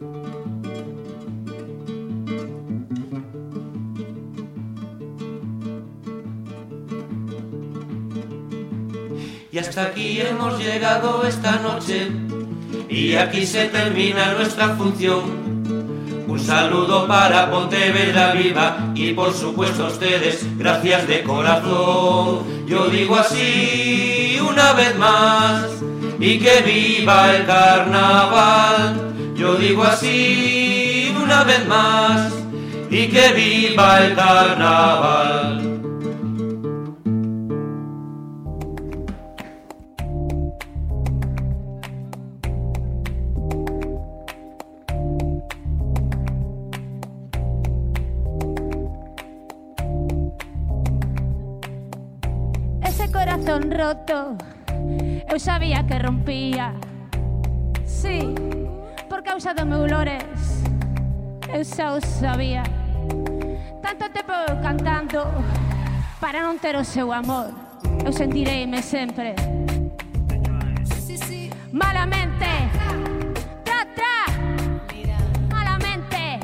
Y hasta aquí hemos llegado esta noche y aquí se termina nuestra función. Un saludo para Pontevedra Viva y por supuesto a ustedes, gracias de corazón. Yo digo así una vez más y que viva el carnaval. Yo digo así una vez más y que viva el carnaval. roto Eu sabía que rompía Sí, por causa do meu lores. Eu xa o sabía. Tanto tempo cantando para non ter o seu amor. Eu sentireime sempre. Malamente. Tra tra. Malamente.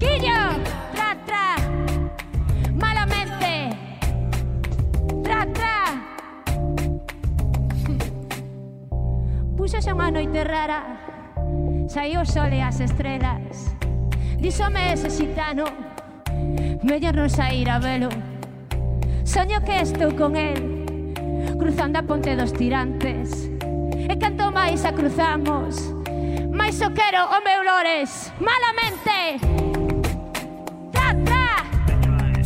Quillo tra tra. Malamente. Tra tra. Puxa xa unha noite rara. Saiu o sol e as estrelas Dísome ese xitano Mellor non sair a velo Soño que estou con el Cruzando a ponte dos tirantes. E canto máis a cruzamos Máis o quero o meu lores Malamente. Tra, tra.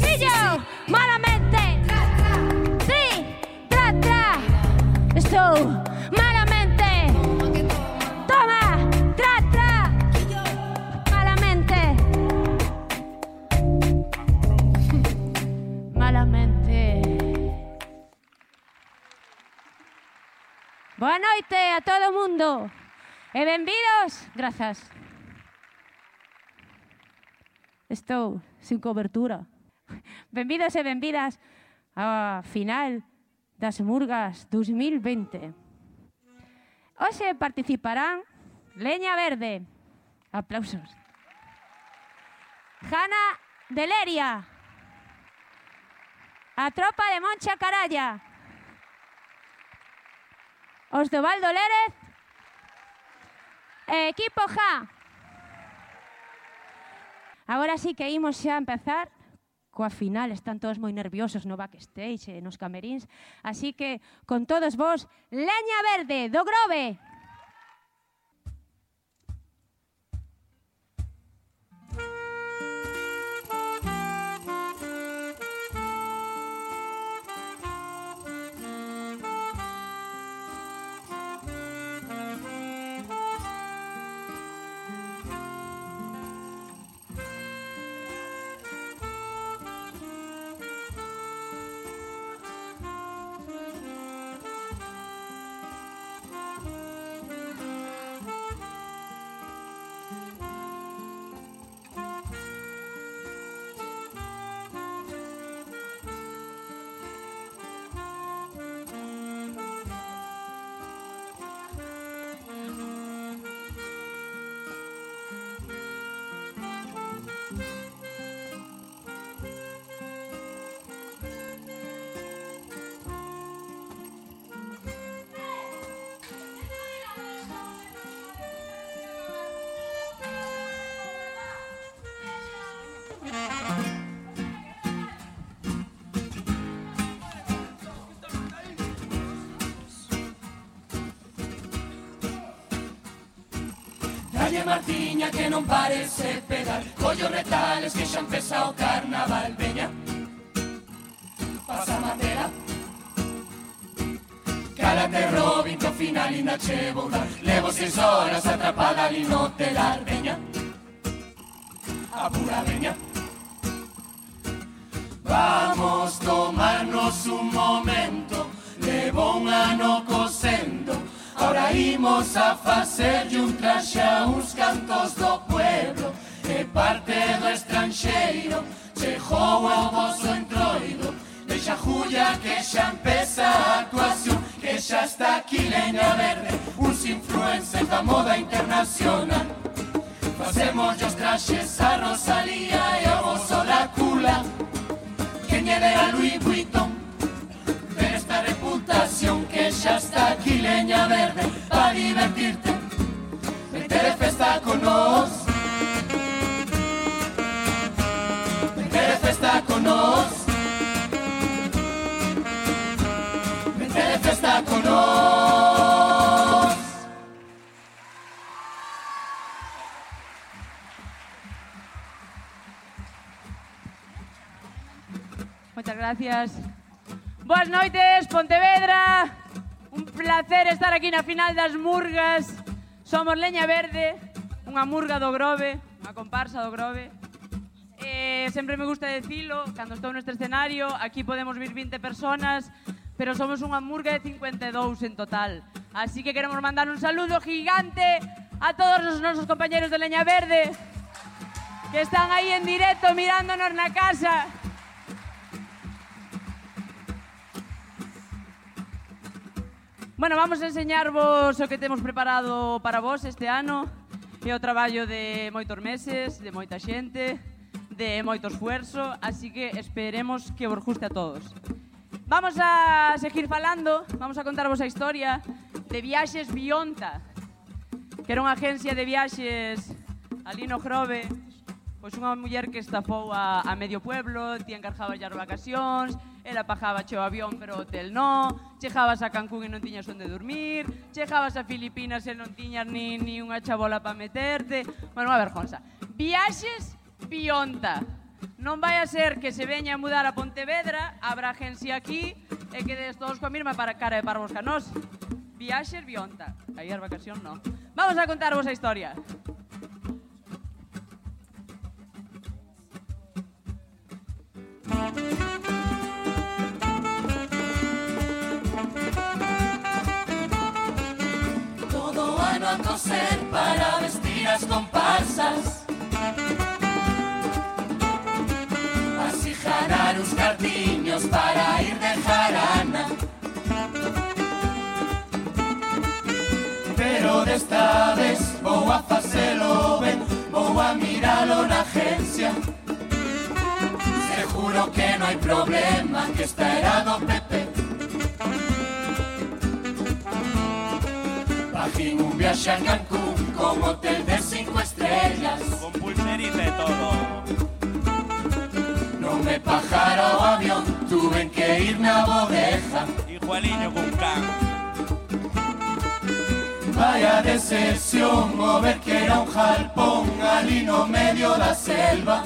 Fillo, malamente. Tra, tra Ti, tra, tra. Estou Boa noite a todo o mundo. Eh, e benvidos. Grazas. Estou sin cobertura. Benvidos e benvidas á final das Murgas 2020. Hoxe participarán Leña Verde. Aplausos. Jana Deleria. A tropa de Moncha Caralla. Osdobaldo Lérez. Equipo Ja. Agora sí que imos xa empezar coa final. Están todos moi nerviosos no backstage e eh, nos camerins. Así que, con todos vos, Leña Verde do Grove. Martiña que non parece pedal. Collo retales que xa empeza o carnaval Veña, pasa matera. Cálate Robin que final ainda che vou dar Levo seis horas atrapada ali no telar Veña, apura veña Vamos tomarnos un momento. Levo un ano cosendo Imos a facerlle un traxe a uns cantos do pueblo E parte do estranxeiro chegou ao vosso entroido Deixa Julia que xa empeza a actuación Que xa está aquí leña verde Uns influencers da moda internacional. Pasemos os traxes a Rosalía e o vosso Drácula Que lle dera Louis Vuitton que xa está aquí leña verde Pa divertirte. Vete de festa con nos. Vete de festa con nos. Vete de festa con nos. Muchas gracias. Boas noites, Pontevedra. Un placer estar aquí na final das Murgas. Somos Leña Verde, unha murga do Grove, unha comparsa do Grove. Eh, sempre me gusta decilo, cando estou neste escenario, aquí podemos vir 20 personas, pero somos unha murga de 52 en total. Así que queremos mandar un saludo gigante a todos os nosos compañeros de Leña Verde que están aí en directo mirándonos na casa. Bueno, vamos a enseñarvos o que temos preparado para vos este ano. É o traballo de moitos meses, de moita xente, de moito esfuerzo, así que esperemos que vos guste a todos. Vamos a seguir falando, vamos a contarvos a historia de Viaxes Bionta, que era unha agencia de viaxes ali no Grove, pois unha muller que estafou a, a medio pueblo, ti encarjaba as vacacións, ela pagaba che o avión pero o hotel non, chejabas a Cancún e non tiñas onde dormir, chejabas a Filipinas e non tiñas ni, ni unha chabola para meterte, bueno, unha vergonza. Viaxes pionta. Non vai a ser que se veña a mudar a Pontevedra, habrá agencia aquí e quedes todos coa mesma para cara de parvos canós. Viaxes bionta. Aí as vacación non. Vamos a contarvos a historia. Música a coser para vestir as comparsas. Así jarar os cartiños para ir de jarana. Pero desta vez vou a facelo ben Vou a miralo na agencia. Seguro que no hai problema Que está era do Bajín un viaxe a Cancún Con hotel de cinco estrellas. Con pulserita e todo. Non me pajara o avión Tuve que ir na bodeja. Igualiño cun can. Vaya decepción o ver que era un jalpón Ali no medio da selva.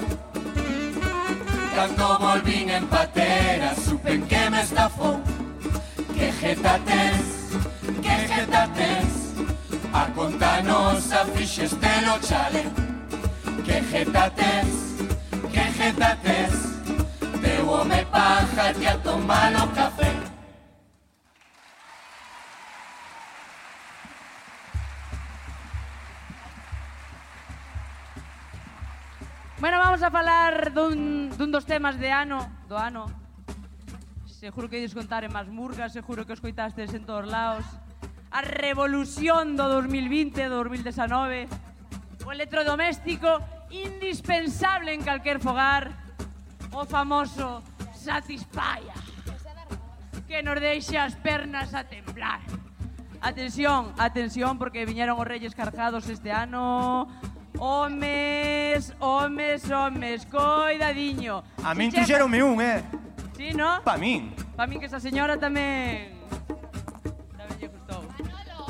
Cando volvín en patera Supen que me estafou Que jeta tes, que jeta tes A contanos a lo Chale Que jetates, que jetates Teu home paja te a tomar o café Bueno, vamos a falar dun, dun dos temas de ano, do ano. Seguro que ides contar en más murgas, seguro que os coitastes en todos lados a revolución do 2020, do 2019, o electrodoméstico indispensable en calquer fogar, o famoso Satisfaya que nos deixa as pernas a temblar. Atención, atención, porque viñeron os Reyes Carjados este ano. Homes, homes, homes, coidadiño. A min si che... tuxeronme un, eh? Si, no? Pa min. Pa min que esa señora tamén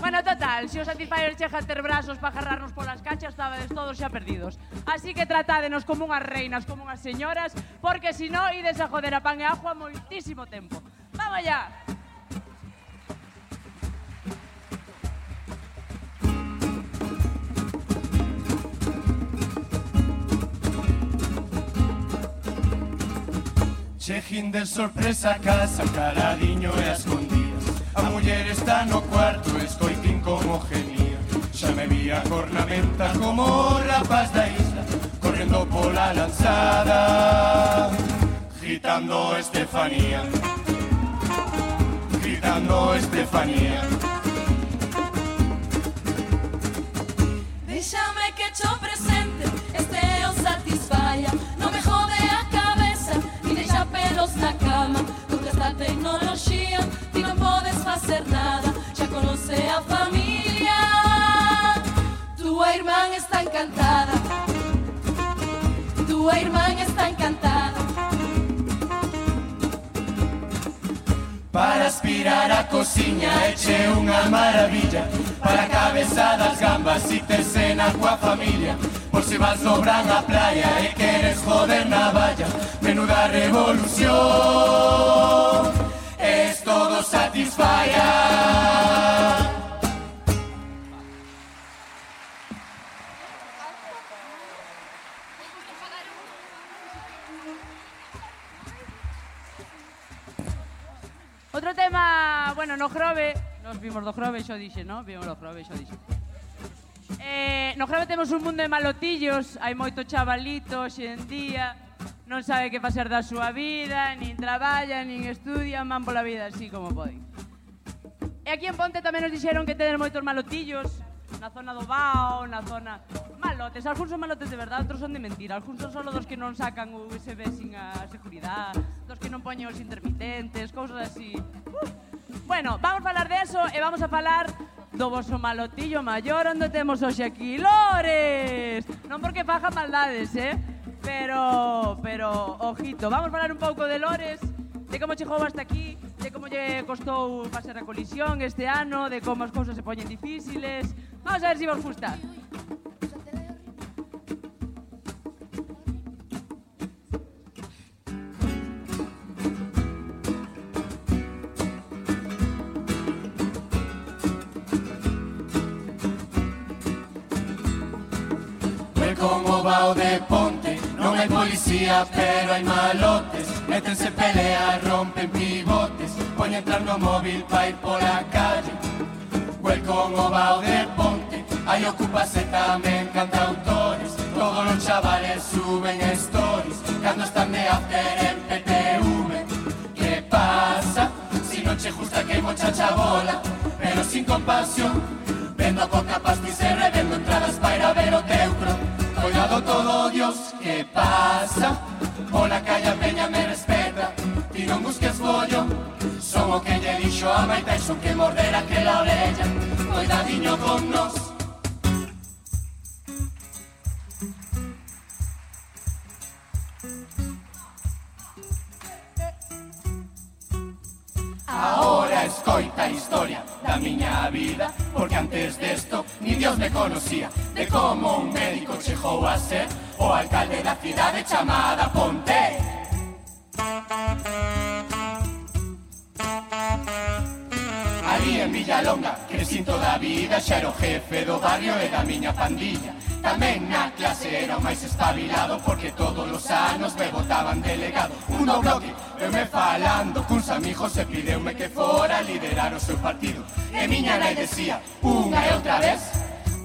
Bueno, total, se si os Satisfyer chega a ter brazos para agarrarnos polas cachas, estabades todos xa perdidos. Así que tratádenos como unhas reinas, como unhas señoras, porque si non, ides a joder a pan e ajo a moitísimo tempo. ¡Vamos ya! Chejín de sorpresa a casa, caradiño e a escondido A muller está no cuarto, escoitín como gemía Xa me vi a cornamenta como rapaz da isla Correndo pola lanzada Gritando Estefanía. Gritando Estefanía facer nada Xa conoce a familia. Tua irmán está encantada. Tua irmán está encantada. Para aspirar a cociña eche unha maravilla. Para a cabeza das gambas e ter cena coa familia. Por se vas no bran a playa e queres joder na valla Menuda revolución todo satisfaya Outro tema, bueno, no Grove, nos vimos do Grove, xo dixe, no? Vimos do Grove, xo dixe. Eh, no Grove temos un mundo de malotillos, hai moito chavalito hoxe en día, non sabe que facer da súa vida, nin traballa, nin estudia, man pola vida así como poden. E aquí en Ponte tamén nos dixeron que tener moitos malotillos, na zona do Bao, na zona... Malotes, algúns son malotes de verdade, outros son de mentira. Algúns son solo dos que non sacan o USB sin a seguridade, dos que non poñen os intermitentes, cousas así. Uh. Bueno, vamos a falar de eso e vamos a falar do vosso malotillo maior onde temos hoxe aquí Lores. Non porque faja maldades, eh? Pero, pero, ojito, vamos a falar un pouco de Lores, de como chegou hasta aquí, de como lle costou pasar a colisión este ano, de como as cousas se poñen difíciles. Vamos a ver se si vos gusta. como va o de ponte Non hai policía, pero hai malotes. Métense pelea, rompen pivotes. Poñen entrar no móvil pa ir pola calle. Well como va o de ponte. Aí ocupase tamén cantautores Todos os chavales suben stories. Cando están de after en PTV Que pasa? Si non che gusta que mocha chabola Pero sin compasión. Vendo coca pastis e revendo entradas para ver o Cuidado todo Dios que pasa? Por la calle Peña me respeta. Ti non busques bollo son o que lle dixo a Maita e son que morder que la orella. Cuidadiño con nos. Ahora escoita a historia da miña vida Porque antes desto ni Dios me conocía De como un médico chegou a ser O alcalde da cidade chamada Ponte Ponte aquí en Villalonga Crecín toda a vida, xa era o jefe do barrio e da miña pandilla. Tamén na clase era o máis espabilado Porque todos os anos me votaban delegado. Un do bloque, eu me falando cuns amigos E pideume que fora liderar o seu partido. E miña nai decía, unha e outra vez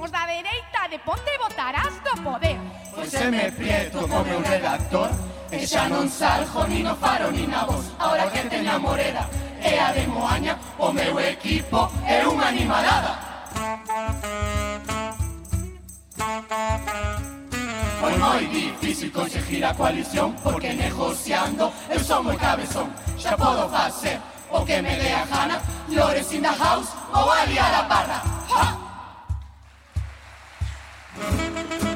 Os da dereita de ponte votarás do poder. Pois se me prieto como un redactor E xa non salgo ni no faro ni na voz Ahora que teño a moreda e a de Moaña O meu equipo é unha animalada Foi moi difícil conseguir a coalición Porque negociando eu son moi cabezón Xa podo facer o que me dé a gana Lores in the house ou a liar a parra ¡Ja! Música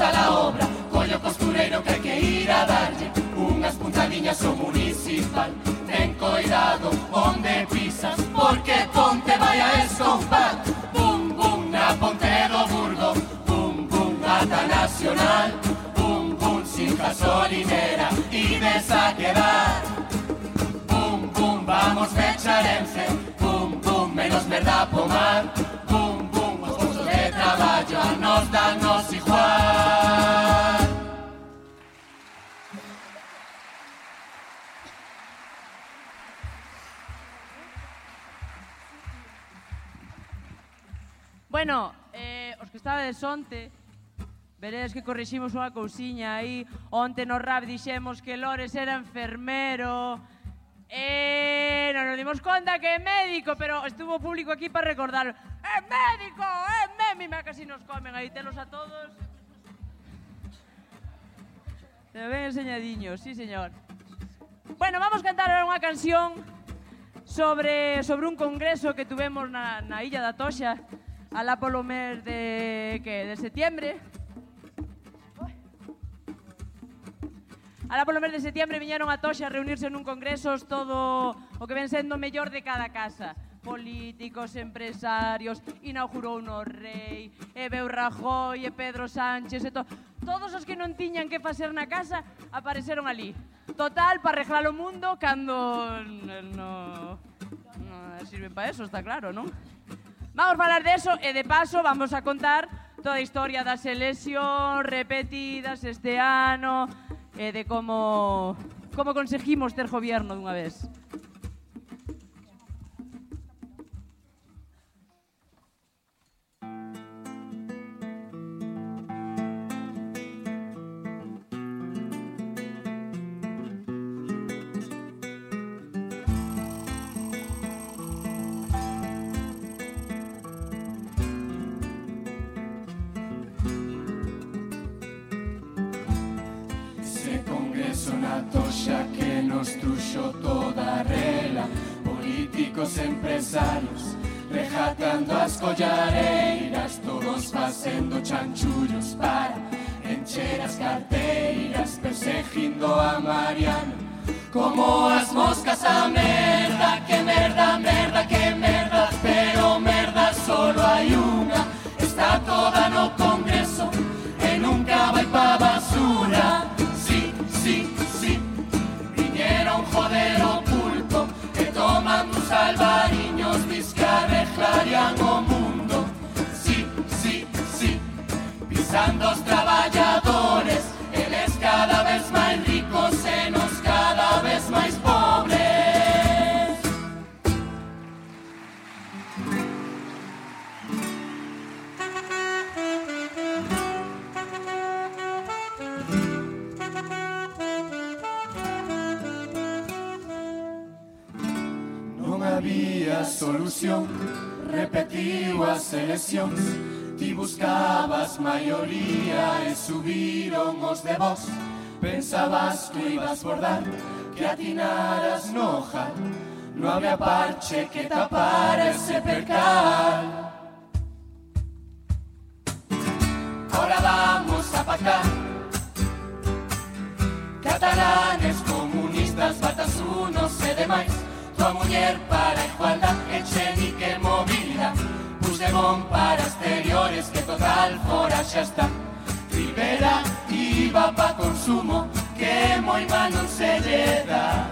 a la obra Collo costureiro que hai que ir a darlle Unhas puntadiñas ao municipal Ten coidado onde pisas Porque ponte vai a escompar. Bum, bum, na ponte do Burgo Bum, bum, ata nacional. Bum, bum, sin gasolinera Ides a quedar Bum, bum, vamos fecharense Bum, bum, menos merda pomar. Bum, bum, os postos de traballo A nos igual igual. Bueno, eh, os que estabades onte, veredes que corriximos unha cousiña aí. Onte no rap dixemos que Lores era enfermero, Eh, non nos dimos conta que é médico, pero estuvo público aquí para recordar. É médico, é meme, me casi nos comen aí telos a todos. Te ben enseñadiño, sí señor. Bueno, vamos cantar ahora unha canción sobre, sobre un congreso que tuvemos na, na Illa da Toxa alá polo mes de, que, de septiembre. Alá polo mes de septiembre viñeron a Toxa a reunirse nun congreso todo o que ven sendo mellor de cada casa políticos, empresarios, inaugurou no rei, e veu Rajoy, e Pedro Sánchez, e to... todos os que non tiñan que facer na casa apareceron ali. Total, para arreglar o mundo, cando... No, no sirven para eso, está claro, non? Vamos a falar de eso e de paso vamos a contar toda a historia das eleccións repetidas este ano, e de como como conseguimos ter gobierno dunha vez. Na toxa que nos truxo toda rela Políticos, empresarios, rejatando as collareiras Todos facendo chanchullos para encher as carteiras Perseguindo a Mariana como as moscas a merda Que merda, merda, que merda Pero merda solo hai unha Está toda no congreso e nunca pa albariños Dis que arreglarían o mundo. Sí, sí, sí Pisando os traballadores había solución Repetiu as eleccións Ti buscabas maioría e subiron os de vos. Pensabas que ibas bordar Que atinaras no ojal No había parche que tapara ese percal. Ahora vamos a pactar. Catalanes, comunistas, batas unos e demais Tua muller para igualdad, Echenique movilidad Puigdemont para exteriores, que total fora xa está. Rivera iba pa consumo, que moi mal non se lle dá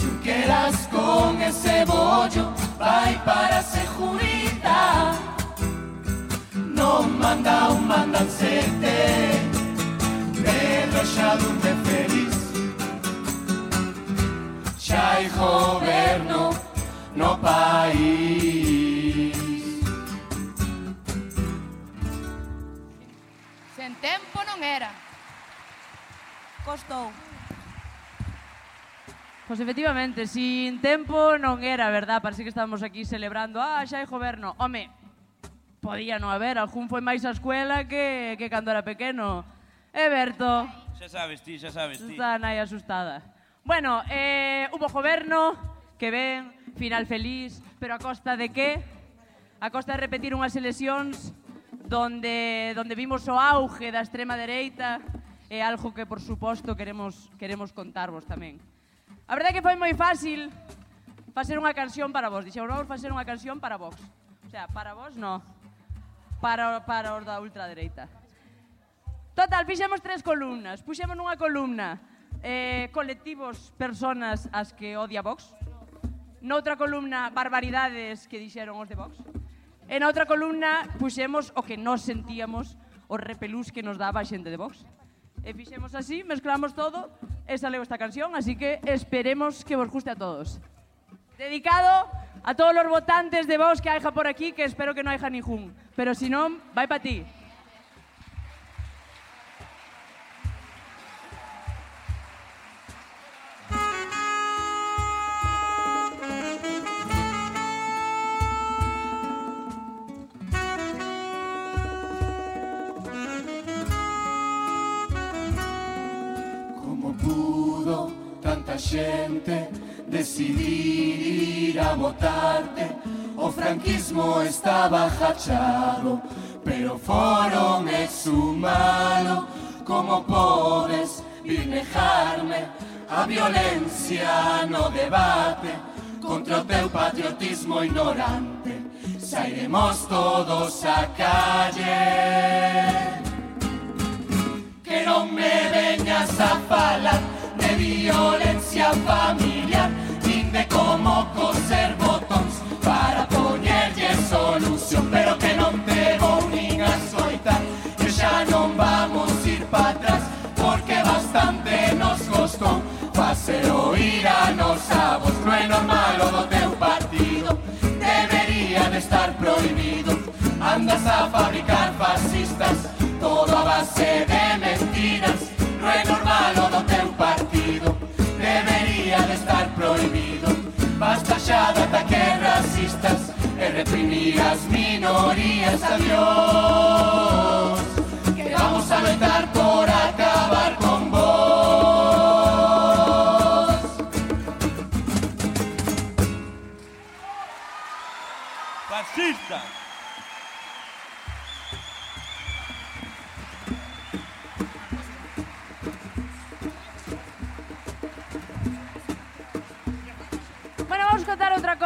Junqueras con ese bollo, vai para hai goberno no país. Sen tempo non era. Costou. Pois efectivamente, sin tempo non era, verdad? Parece que estamos aquí celebrando, ah, xa hai goberno. Home, podía non haber, algún foi máis a escuela que, que cando era pequeno. Eberto. Berto. Xa sabes ti, xa sabes ti. Está nai asustada. Bueno, eh, hubo goberno, que ven, final feliz, pero a costa de que? A costa de repetir unhas eleccións donde, donde vimos o auge da extrema dereita e algo que, por suposto, queremos, queremos contarvos tamén. A verdade é que foi moi fácil facer unha canción para vos. Dixemos, vamos facer unha canción para vos. O sea, para vos, no. Para, para os da ultradereita. Total, fixemos tres columnas. Puxemos nunha columna eh, colectivos, personas as que odia Vox. Noutra columna, barbaridades que dixeron os de Vox. E outra columna, puxemos o que nos sentíamos, o repelús que nos daba a xente de Vox. E fixemos así, mezclamos todo, e saleu esta canción, así que esperemos que vos guste a todos. Dedicado a todos os votantes de Vox que haja por aquí, que espero que non haja ningún. Pero si non, vai pa ti. Decidir ir a votarte O franquismo estaba jachado Pero foron exhumado Como podes vir nejarme A violencia no debate Contra teu patriotismo ignorante Sairemos todos a calle. Que non me veñas a falar de violencia familiar. Nin de como coser botóns para poñerlle solución. Pero que non te nin a soitar que xa non vamos ir pa atrás porque bastante nos costou facer oír a nosa voz non é normal o do teu partido. Debería de estar prohibido. Andas a fabricar fascistas todo a base de mentiras. No é normal o de ataques racistas e reprimir as minorías adiós. Que vamos a loitar por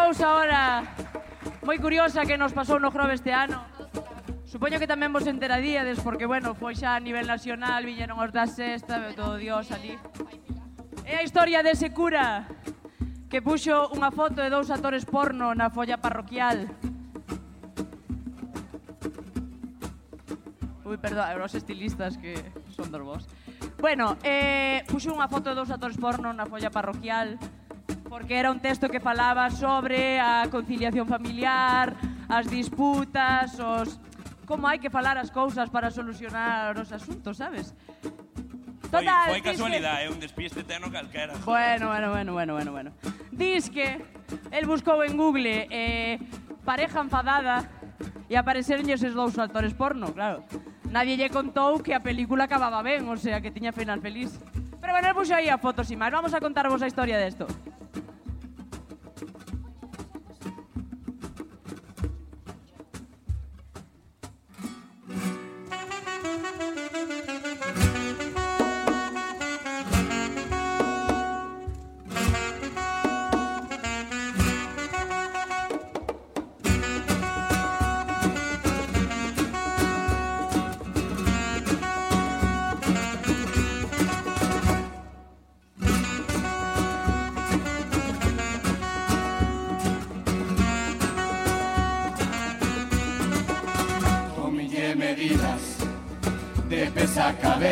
cousa ahora moi curiosa que nos pasou no Grove este ano. Supoño que tamén vos enteradíades porque, bueno, foi xa a nivel nacional, viñeron os da sexta, veu todo Dios ali. É a historia dese cura que puxo unha foto de dous actores porno na folla parroquial. Ui, perdón, os estilistas que son dos vos. Bueno, eh, puxo unha foto de dous actores porno na folla parroquial porque era un texto que falaba sobre a conciliación familiar, as disputas, os como hai que falar as cousas para solucionar os asuntos, sabes? Total, foi, foi casualidade, é un despiste teno calquera. Bueno, bueno, bueno, bueno, bueno, bueno. Diz que el buscou en Google eh, pareja enfadada e apareceron eses dous actores porno, claro. Nadie lle contou que a película acababa ben, o sea, que tiña final feliz. Pero bueno, el puxo aí a fotos e máis. Vamos a contarvos a historia desto. Tomille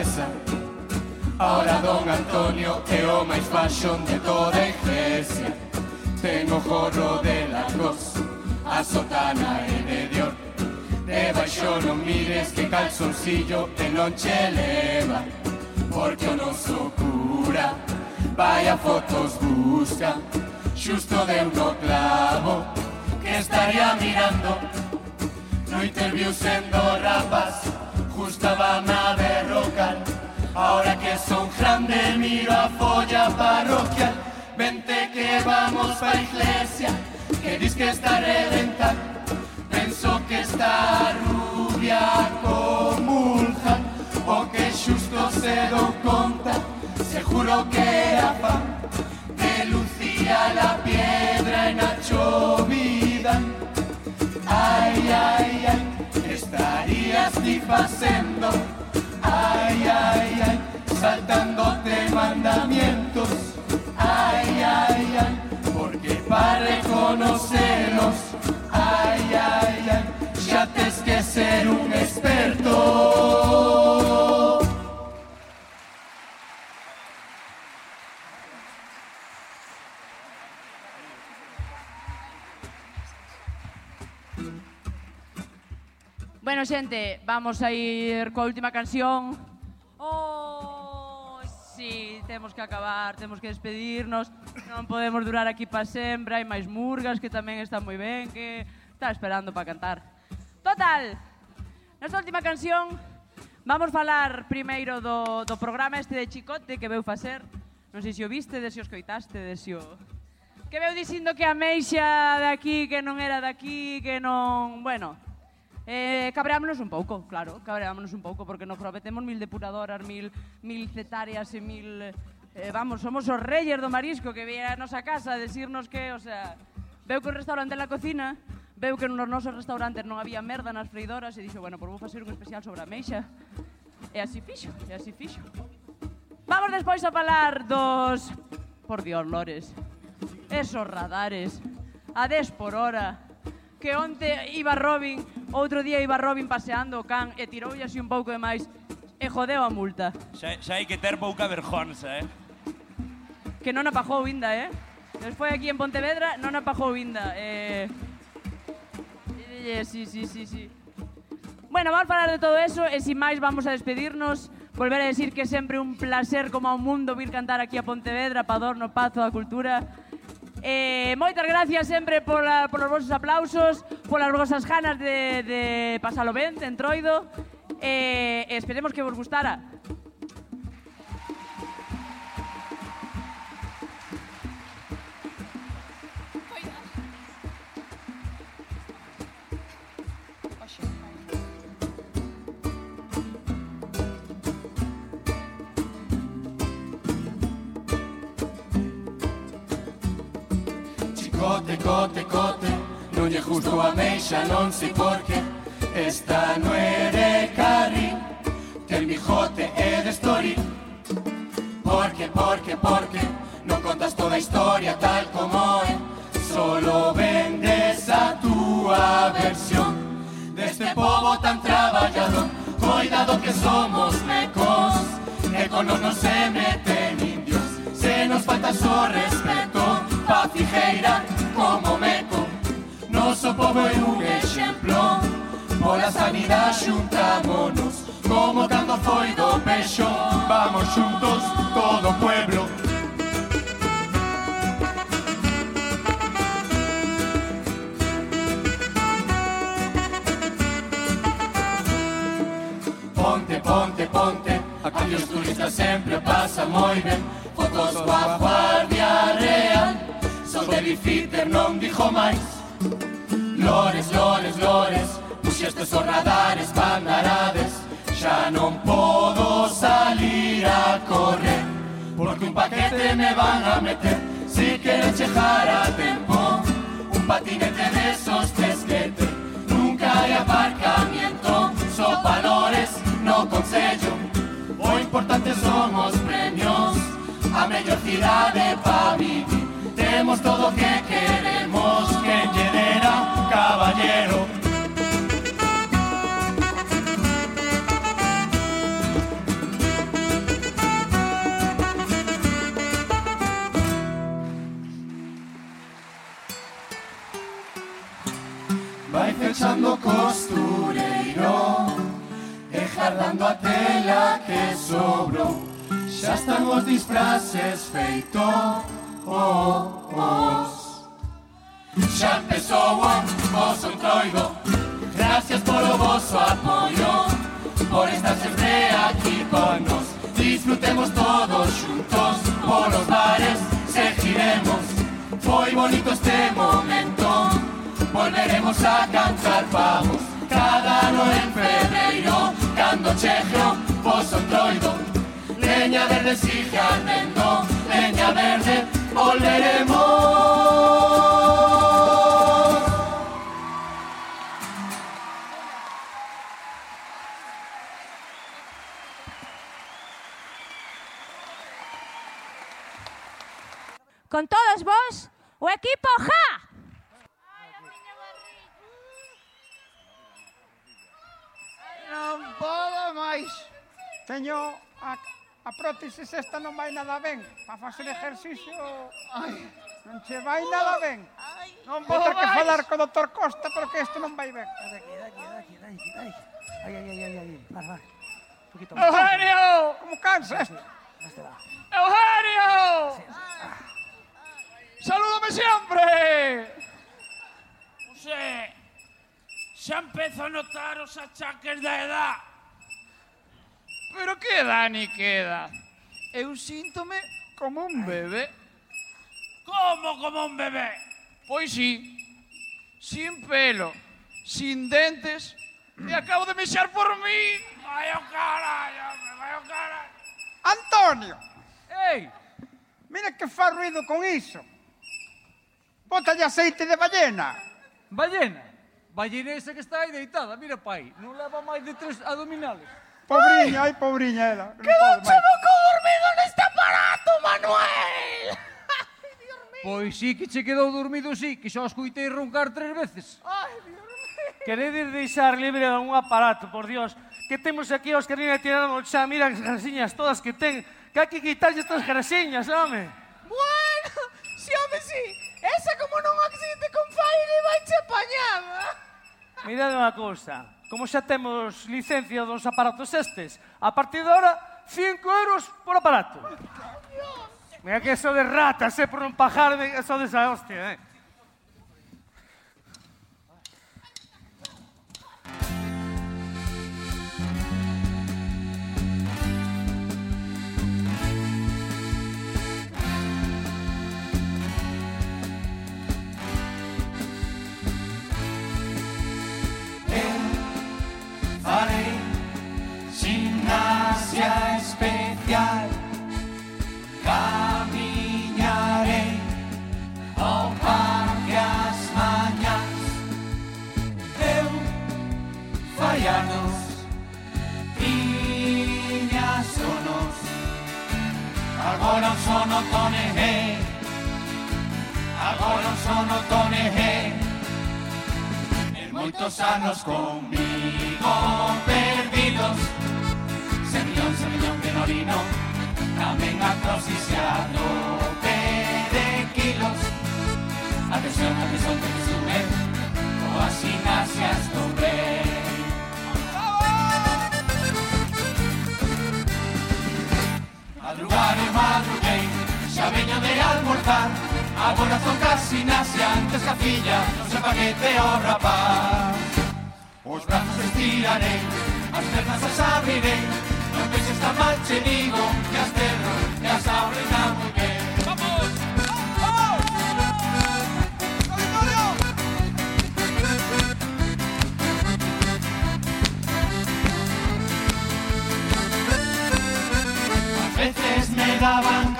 pesa a cabeza Ahora don Antonio é o máis fashion de toda iglesia Ten o gorro de la cruz, a sotana e de Dior. Debaixo non mires que calzoncillo e non che leva Porque o noso cura Vaya fotos busca. Xusto de un clavo Que estaría mirando No interview sendo rapaz Justaba na derrocar Ahora que son grande miro a folla parroquial. Vente que vamos pa iglesia Que dis que está reventa Penso que está rubia comulja O que xusto se do conta. Seguro que era fan De Lucía la piedra en la chovida Ai, ai, ai, estarías ti facendo Ai, ai, ai, saltándote mandamientos. Ai, ai, ai, porque para reconocerlos Ai, ai, ai, ser un experto. Bueno, xente, vamos a ir coa última canción. Oh, sí, temos que acabar, temos que despedirnos. Non podemos durar aquí para sempre, hai máis murgas que tamén están moi ben, que está esperando para cantar. Total, nesta última canción vamos falar primeiro do, do programa este de Chicote que veu facer. Non sei se o viste, de se o escoitaste, de se o... Que veu dicindo que a meixa de aquí, que non era de aquí, que non... Bueno, Eh, cabreámonos un pouco, claro, cabreámonos un pouco, porque no Grove temos mil depuradoras, mil, mil cetáreas e mil... Eh, vamos, somos os reyes do marisco que viera a nosa casa a decirnos que, o sea, veu que un restaurante na cocina, veu que nos nosos restaurantes non había merda nas freidoras e dixo, bueno, por vou facer un especial sobre a meixa. E así fixo, e así fixo. Vamos despois a falar dos... Por dios, lores. Esos radares. A 10 por hora que onte iba Robin, outro día iba Robin paseando o can e tiroulle así un pouco de máis e jodeu a multa. Xa, xa hai que ter pouca vergonza, eh? Que non apajou inda, eh? Despois aquí en Pontevedra non apajou inda. Eh... Sí, sí, sí, sí. Bueno, vamos a falar de todo eso e sin máis vamos a despedirnos. Volver a decir que é sempre un placer como ao mundo vir cantar aquí a Pontevedra, Padorno, Pazo, a cultura. Eh, moitas gracias sempre por, por os vosos aplausos, polas vosas ganas de, de pasalo ben, de entroido. Eh, esperemos que vos gustara. Cote, cote, non lle justo a meixa, non sei Esta no é de carri, ten bijote e de story Porque, porque, porque, non contas toda historia tal como é Solo vendes a túa versión Deste povo tan traballador Coidado que somos mecos E con non se meten indios. Se nos falta só respeto Pa fijeira como meco Noso povo é un exemplo Pola sanidade xuntámonos Como cando foi do peixo Vamos xuntos todo pueblo. Ponte, ponte, ponte Aquí os turistas sempre pasan moi ben Fotos coa guardia real Son de bifiter, non dixo máis Lores, lores, lores Puxestes os radares, bandarades Xa non podo salir a correr Porque un paquete me van a meter Si queres chegar a tempo. Un patinete de esos tres que te Nunca hai aparcamiento Só valores no consello O importante son os premios A mellor cidade pa vivir Temos todo o que queremos Que lle dera caballero. Vai fechando costureiro E jardando a tela que sobrou. Xa están os disfraces feitos Xa empezou o voso entroido Gracias polo voso apoio Por estar sempre aquí con nos. Disfrutemos todos xuntos Polos bares seguiremos. Foi bonito este momento Volveremos a cantar vamos. Cada ano en febreiro Cando chegue o voso entroido Leña verde sigue ardendo Leña verde volveremos. Con todos vos, o equipo JA. Non podo máis. Teño a A prótesis esta non vai nada ben. Para facer exercicio... Ai, non che vai nada ben. Non vou ter que falar co doutor Costa porque isto non vai ben. Daqui, daqui, daqui, daqui, daqui. ay, ay. ai, ai, ai. Vai, vai. Un poquito. Eugenio! Como cansa isto? Este va. Eugenio! Salúdame sempre! Non sei, xa empezo a notar os achaques da edad. Pero que Dani queda? Eu síntome como un bebé. Como como un bebé? Pois sí, sin pelo, sin dentes, e acabo de mexer por mí. Vai o carallo, vai o carallo. Antonio! Ei! Mira que fa ruido con iso. Bótalle aceite de ballena. Ballena? Ballena esa que está aí deitada, mira pai, non leva máis de tres abdominales. Pobriña, ai, pobriña ela. Quedouche no dormido neste aparato, Manuel. Pois sí que che quedou dormido, sí, que xa escuitei roncar tres veces. Ai, Dios mío. Queredes deixar libre a un aparato, por Dios. Que temos aquí os que rin tiraron xa, mira as grasiñas todas que ten. Que hai que quitarlle estas grasiñas, home. Bueno, si, home, si. Esa como non accidente con Fairy vai che apañar. Mirad unha cousa como xa temos licencia dos aparatos estes, a partir de ahora, 5 euros por aparato. Mira que eso de ratas, eh, por non pajar, eso de esa hostia, eh. gracia especial. Caminharei ao oh par das manhãs. Eu falhanos, tiña sonos. Agora un sono toneje, agora un sono toneje. En moitos anos comigo perdidos. Torino Tamén a se atrope de kilos Atención, atención, que sube Coas gimnasias do Breno Madrugar e madruguei Xa veño de almorzar. Agora son casi nase antes que a filla Non se paquete o rapaz Os brazos estirarei As pernas as abrirei A está mal chenigo Que as terras Vamos! ¡Oh, oh! Vamos! Auditorio! Veces me daban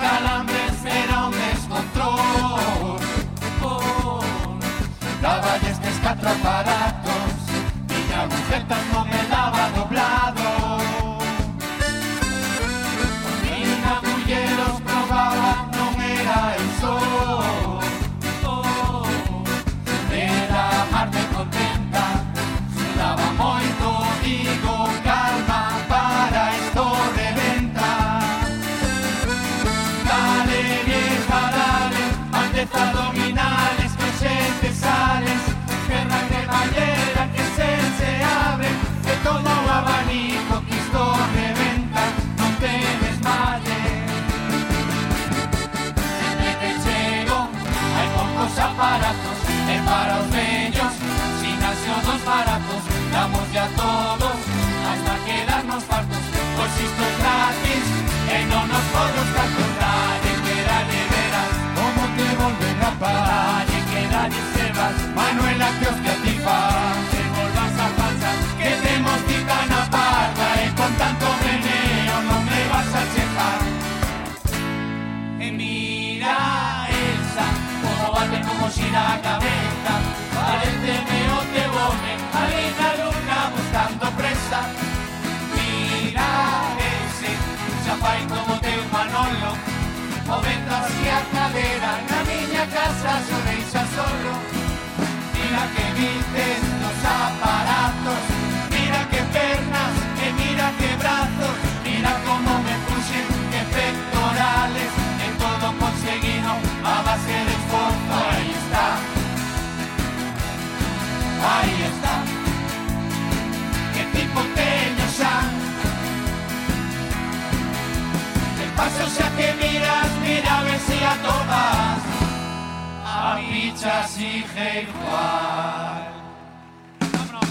damos ya todos, hasta quedarnos fartos, pois isto é gratis, e non nos podemos calcular, e que dalle verás, como te volven a parar, e que dalle se vas, Manuela que os que a ti fan, se volvas a pasar, que temos cita na parda, e con tanto meneo non me vas a chejar. E mira esa, como bate como xira a cabeza. Pareceme pai como teu Manolo. O vento así a cadera na miña casa xo deixa solo. Mira que vites nos aparatos Mira que pernas e mira que brazos Mira como me puxen que pectorales. E todo conseguido a base de esforzo Aí está. Aí está. Que tipo teño xa El xa que miras Mira a ver si atopas A ficha sigue igual.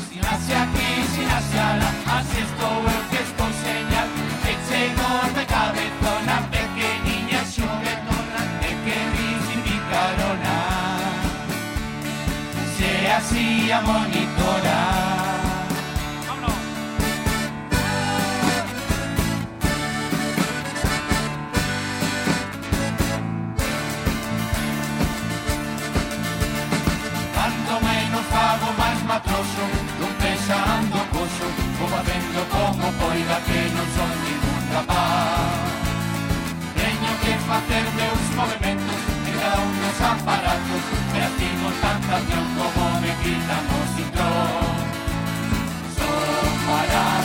Si nace aquí, si nace ala Así estou eu que estou señal. Que chego de cabezona Pequeniña xuguetona E que visificarona Se así a monitora matroso Dun pensando coxo Vou facendo como poida que non son ningún rapaz. Teño que facer meus movimentos En cada un dos aparatos E así tanta como me quitan o cintrón. Son para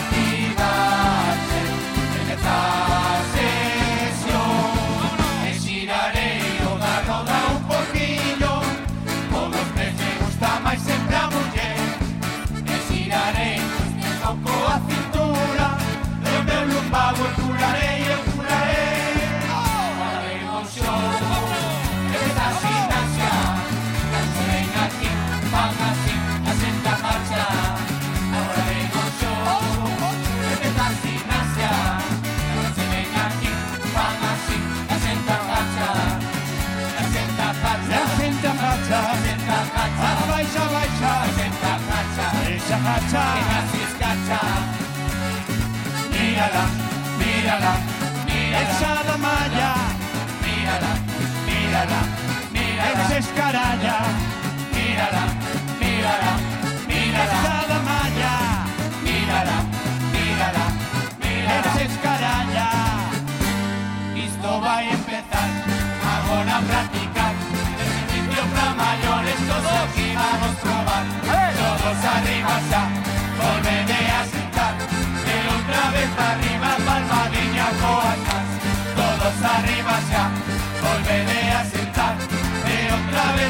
Mírala, mírala, mírala. Esa da malla. Mírala, mírala, mírala. Esa escaralla mírala,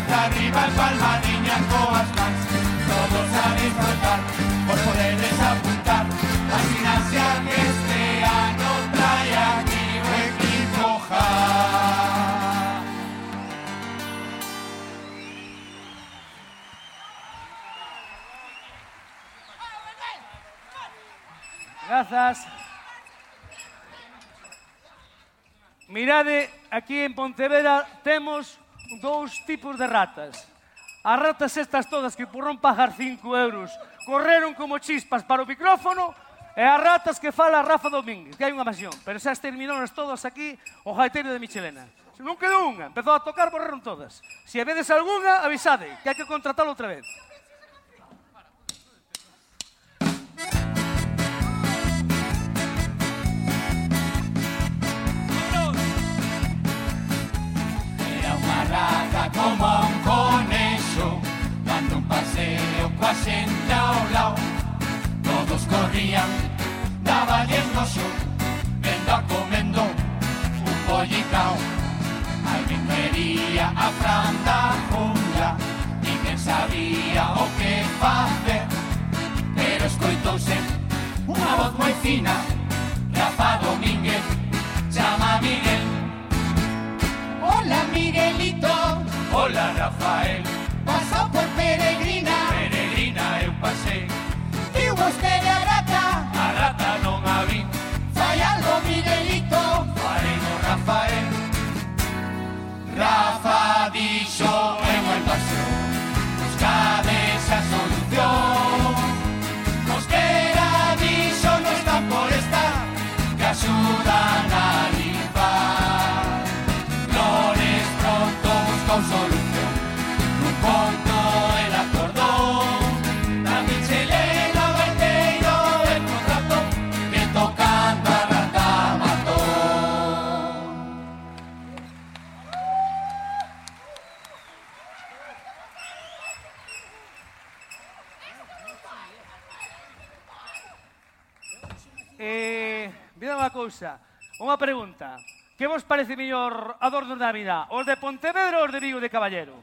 arriba Palmadiña coas mans Todos a disfrutar Por poderes apuntar A gimnasia que este ano trae aquí o equipo ja. Grazas. Mirade, aquí en Pontevedra temos dous tipos de ratas. As ratas estas todas que por non pagar 5 euros correron como chispas para o micrófono e as ratas que fala Rafa Domínguez, que hai unha masión. Pero xa exterminaron todas aquí o jaiteiro de Michelena. Se non quedou unha, empezou a tocar, borraron todas. Se vedes algunha, avisade, que hai que contratalo outra vez. Rata como un conexo Dando un paseo coa xente ao lao Todos corrían, daba no show Vendo a comendo un pollicao. Alguén quería a fran da jungla Ninguén sabía o que facer Pero escoitouse unha voz moi fina Rafa Domínguez, chama a Miguel Hola Miguelito. Hola Rafael. Pasó por Peregrina. Peregrina eu pasei Viu vostede a rata A rata non a vi Fai algo Miguelito. Farei no Rafael. Rafa dixo en o invasión Buscade esa solución. Mosquera dixo non está por estar Que axudan unha cousa, unha pregunta. Que vos parece mellor adorno da vida? Os de Pontevedra ou os de Vigo de Caballero?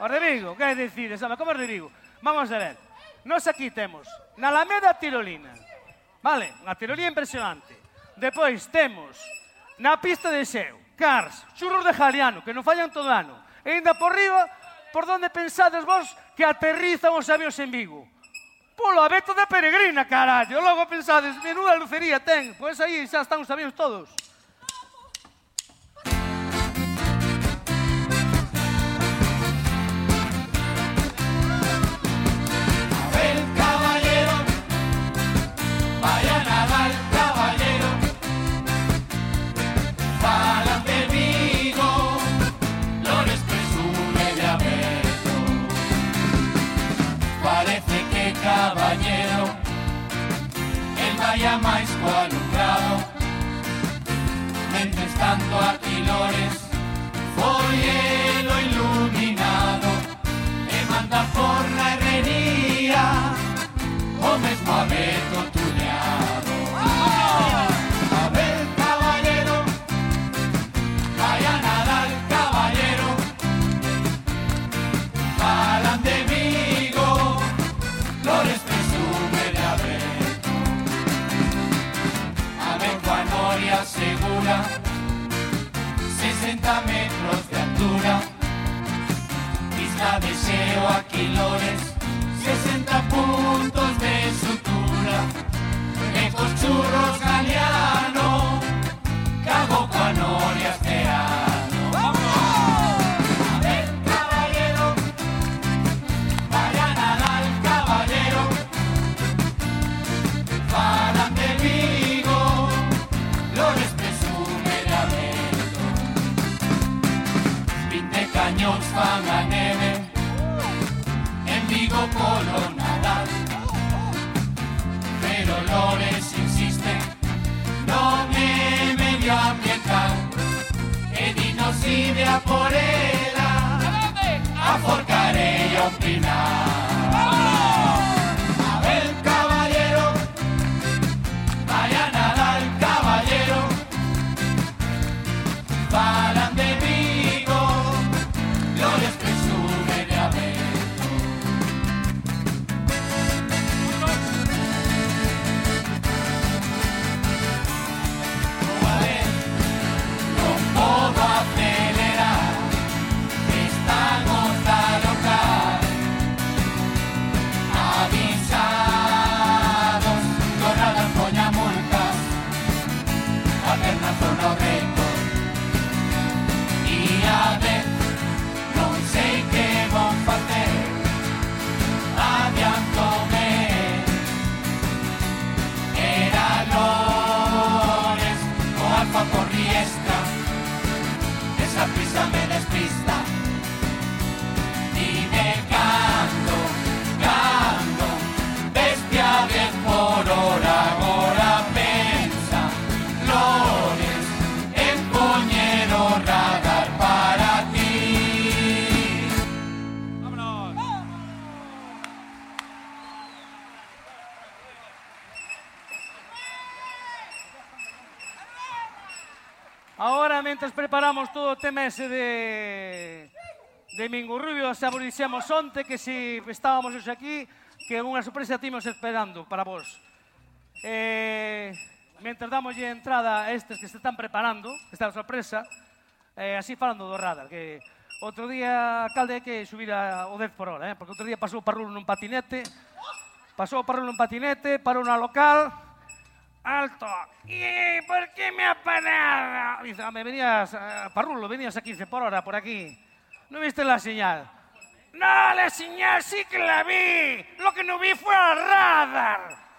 Os de Vigo, que decides? Sabe, como os de Vigo? Vamos a ver. Nos aquí temos na Alameda Tirolina. Vale, unha tirolina impresionante. Depois temos na pista de xeo, cars, churros de jaliano, que non fallan todo ano. E ainda por riba, por donde pensades vos que aterrizan os avións en Vigo polo abeto da peregrina, carallo. Logo pensades, menuda lucería ten. Pois aí xa están os avións todos. área máis co alumbrado Mentes tanto a quilores Foi elo iluminado E manda forra herrería. O mesmo abeto tú Isla de Seo a Quilores, 60 puntos de sutura. Ecos churros galeano, caballero. Falan de Vigo, Lores Polo Nadal Pero Lores insiste Non é medioambiental E dinos ide a por ela A forcarei a opinar Mientras preparamos todo o tema ese de de Mingurrubio, xa vos dixemos onte que si estábamos hoxe aquí, que unha sorpresa timos esperando para vos. Eh, mentre damoslle entrada a estes que se están preparando, esta sorpresa, eh, así falando do radar, que outro día a calde que subira o 10 por hora, eh, porque outro día pasou Parrulo nun patinete, pasou Parrulo nun patinete, parou na local, alto, ¿y por qué me ha parado? Dice, "Ah, me venías, eh, Parrulo, venías a 15 por hora por aquí. ¿No viste la señal? No, la señal sí que la vi. Lo que no vi fue el radar.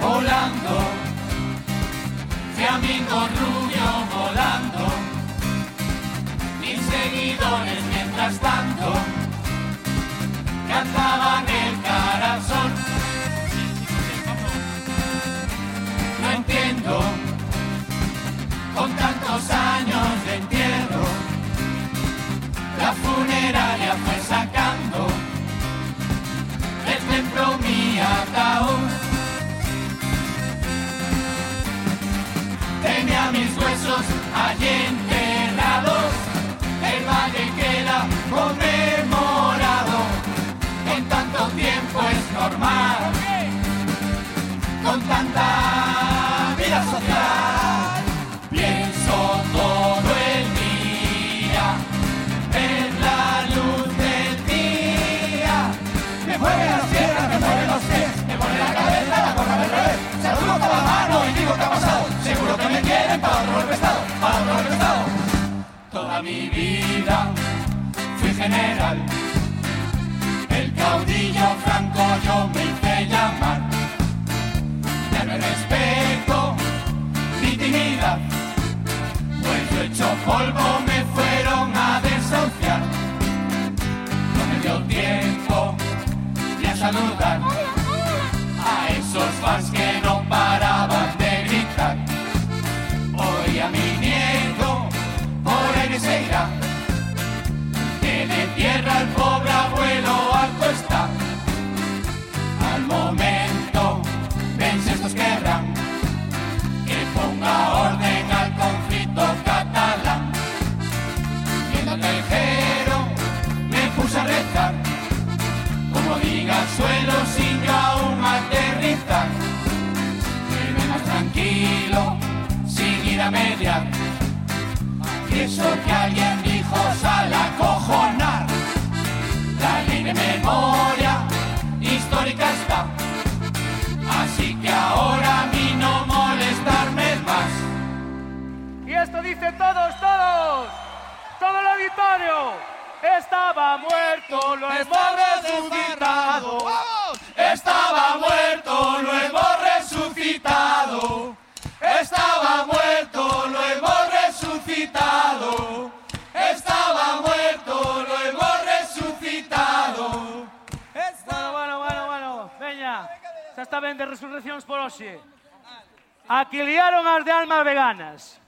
Volando, Flamingo rubio volando, mil seguidores mientras tanto cantaban el sol. No entiendo, con tantos años de entierro, la funeraria fue sacando del templo mi ataúd. Muertos allí enterrados, el valle queda conmemorado. En tanto tiempo es normal, con tanta Toda mi vida fui general. El caudillo franco yo me hice llamar. Ya no respeto ni dignidad. Pues yo hecho polvo me fueron a desahuciar. No me dio tiempo ni a saludar a esos fans que sin ir a mediar. Y eso que alguien dijo sale a cojonar. La ley de memoria histórica está. Así que ahora a mí no molestarme más. Y esto dice todos, todos. Todo el auditorio. Estaba muerto, lo hemos resucitado. Estaba muerto, lo hemos saben de resurreccións por hoxe? Aquiliaron as de almas veganas.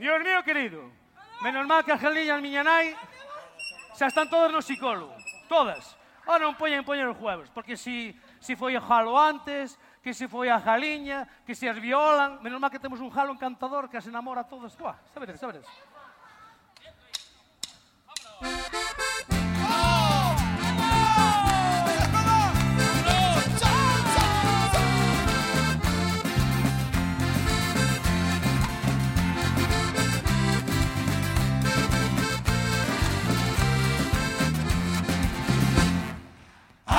Dios mío querido, menos mal que as galiñas miña nai xa están todas no psicólogo. Todas. Ahora non poñen poñer os jueves, porque si, si foi a jalo antes, que se foi a galiña, que se as violan, menos mal que temos un jalo encantador que as enamora a todas. Buah, sabedes, sabedes. Sabedes.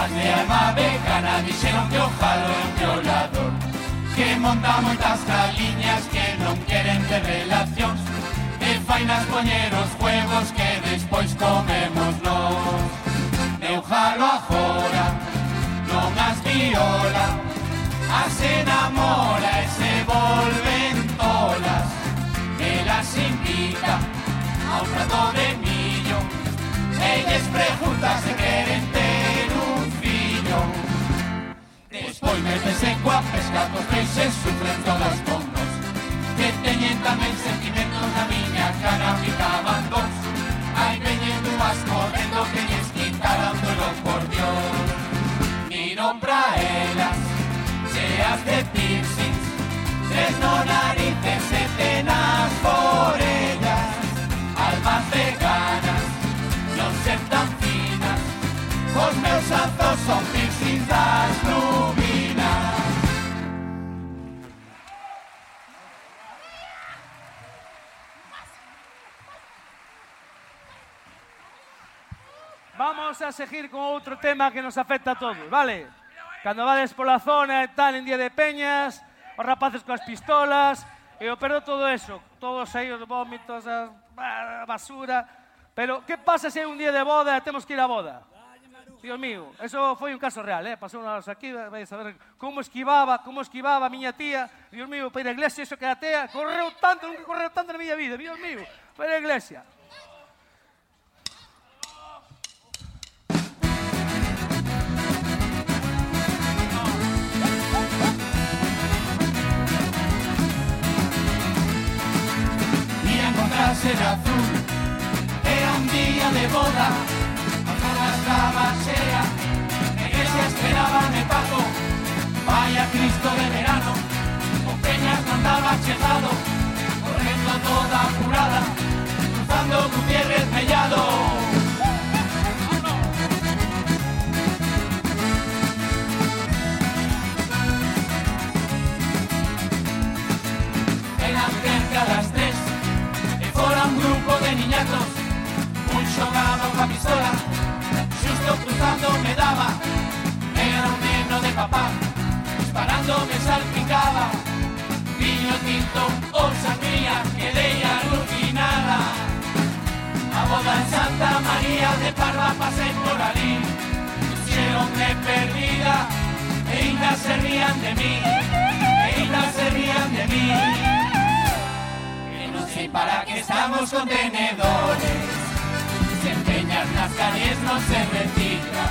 As de alma vegana dixeron que o jalo é un violador. Que monta moitas caliñas que non queren ter relacións E fainas poñer os huevos que despois comemos nós Eu jalo agora, non as viola. As enamora e se volven tolas. Elas invita a un prato de millo. Elles pregunta se queren Despois métese coa pesca dos peixes Sufren todas con nos Que teñen tamén sentimentos na miña cara Ficaban dos. Aí veñen dúas correndo que lles quitaran dolo por Dios. Miro pra elas Cheas de piercings Tres no narices e tenas orellas Almas veganas non ser tan finas Os meus azos son piercings das rubinas Vamos a seguir con outro tema que nos afecta a todos, vale? Cando vades pola zona e tal en día de peñas, os rapaces coas pistolas, e perdo todo eso, todos aí os vómitos, a a basura. Pero, que pasa se un día de boda e temos que ir á boda? Dios mío, eso foi un caso real, eh? Pasou unha aquí, vais a ver como esquivaba, como esquivaba a miña tía. Dios mío, para ir á iglesia, eso que a tía correu tanto, nunca correu tanto na miña vida, Dios mío, para ir á iglesia. azul. Era un día de boda, bajo las cabasera, en que se de Paco. Vaya Cristo de verano, con peñas andaba chejado, corriendo toda apurada, cruzando Gutiérrez Mellado. Las de niñatos. Un xogaba unha pistola. Xusto cruzando me daba. Era un neno de papá. Disparando me salpicaba. Viño tinto ou sangría Quedei alucinada A boda en Santa María de Parva pasei por ali Puxeronme perdida E se rían de mí E se rían de mí Sei para que estamos con tenedores Se empeñas nas calles non se retira.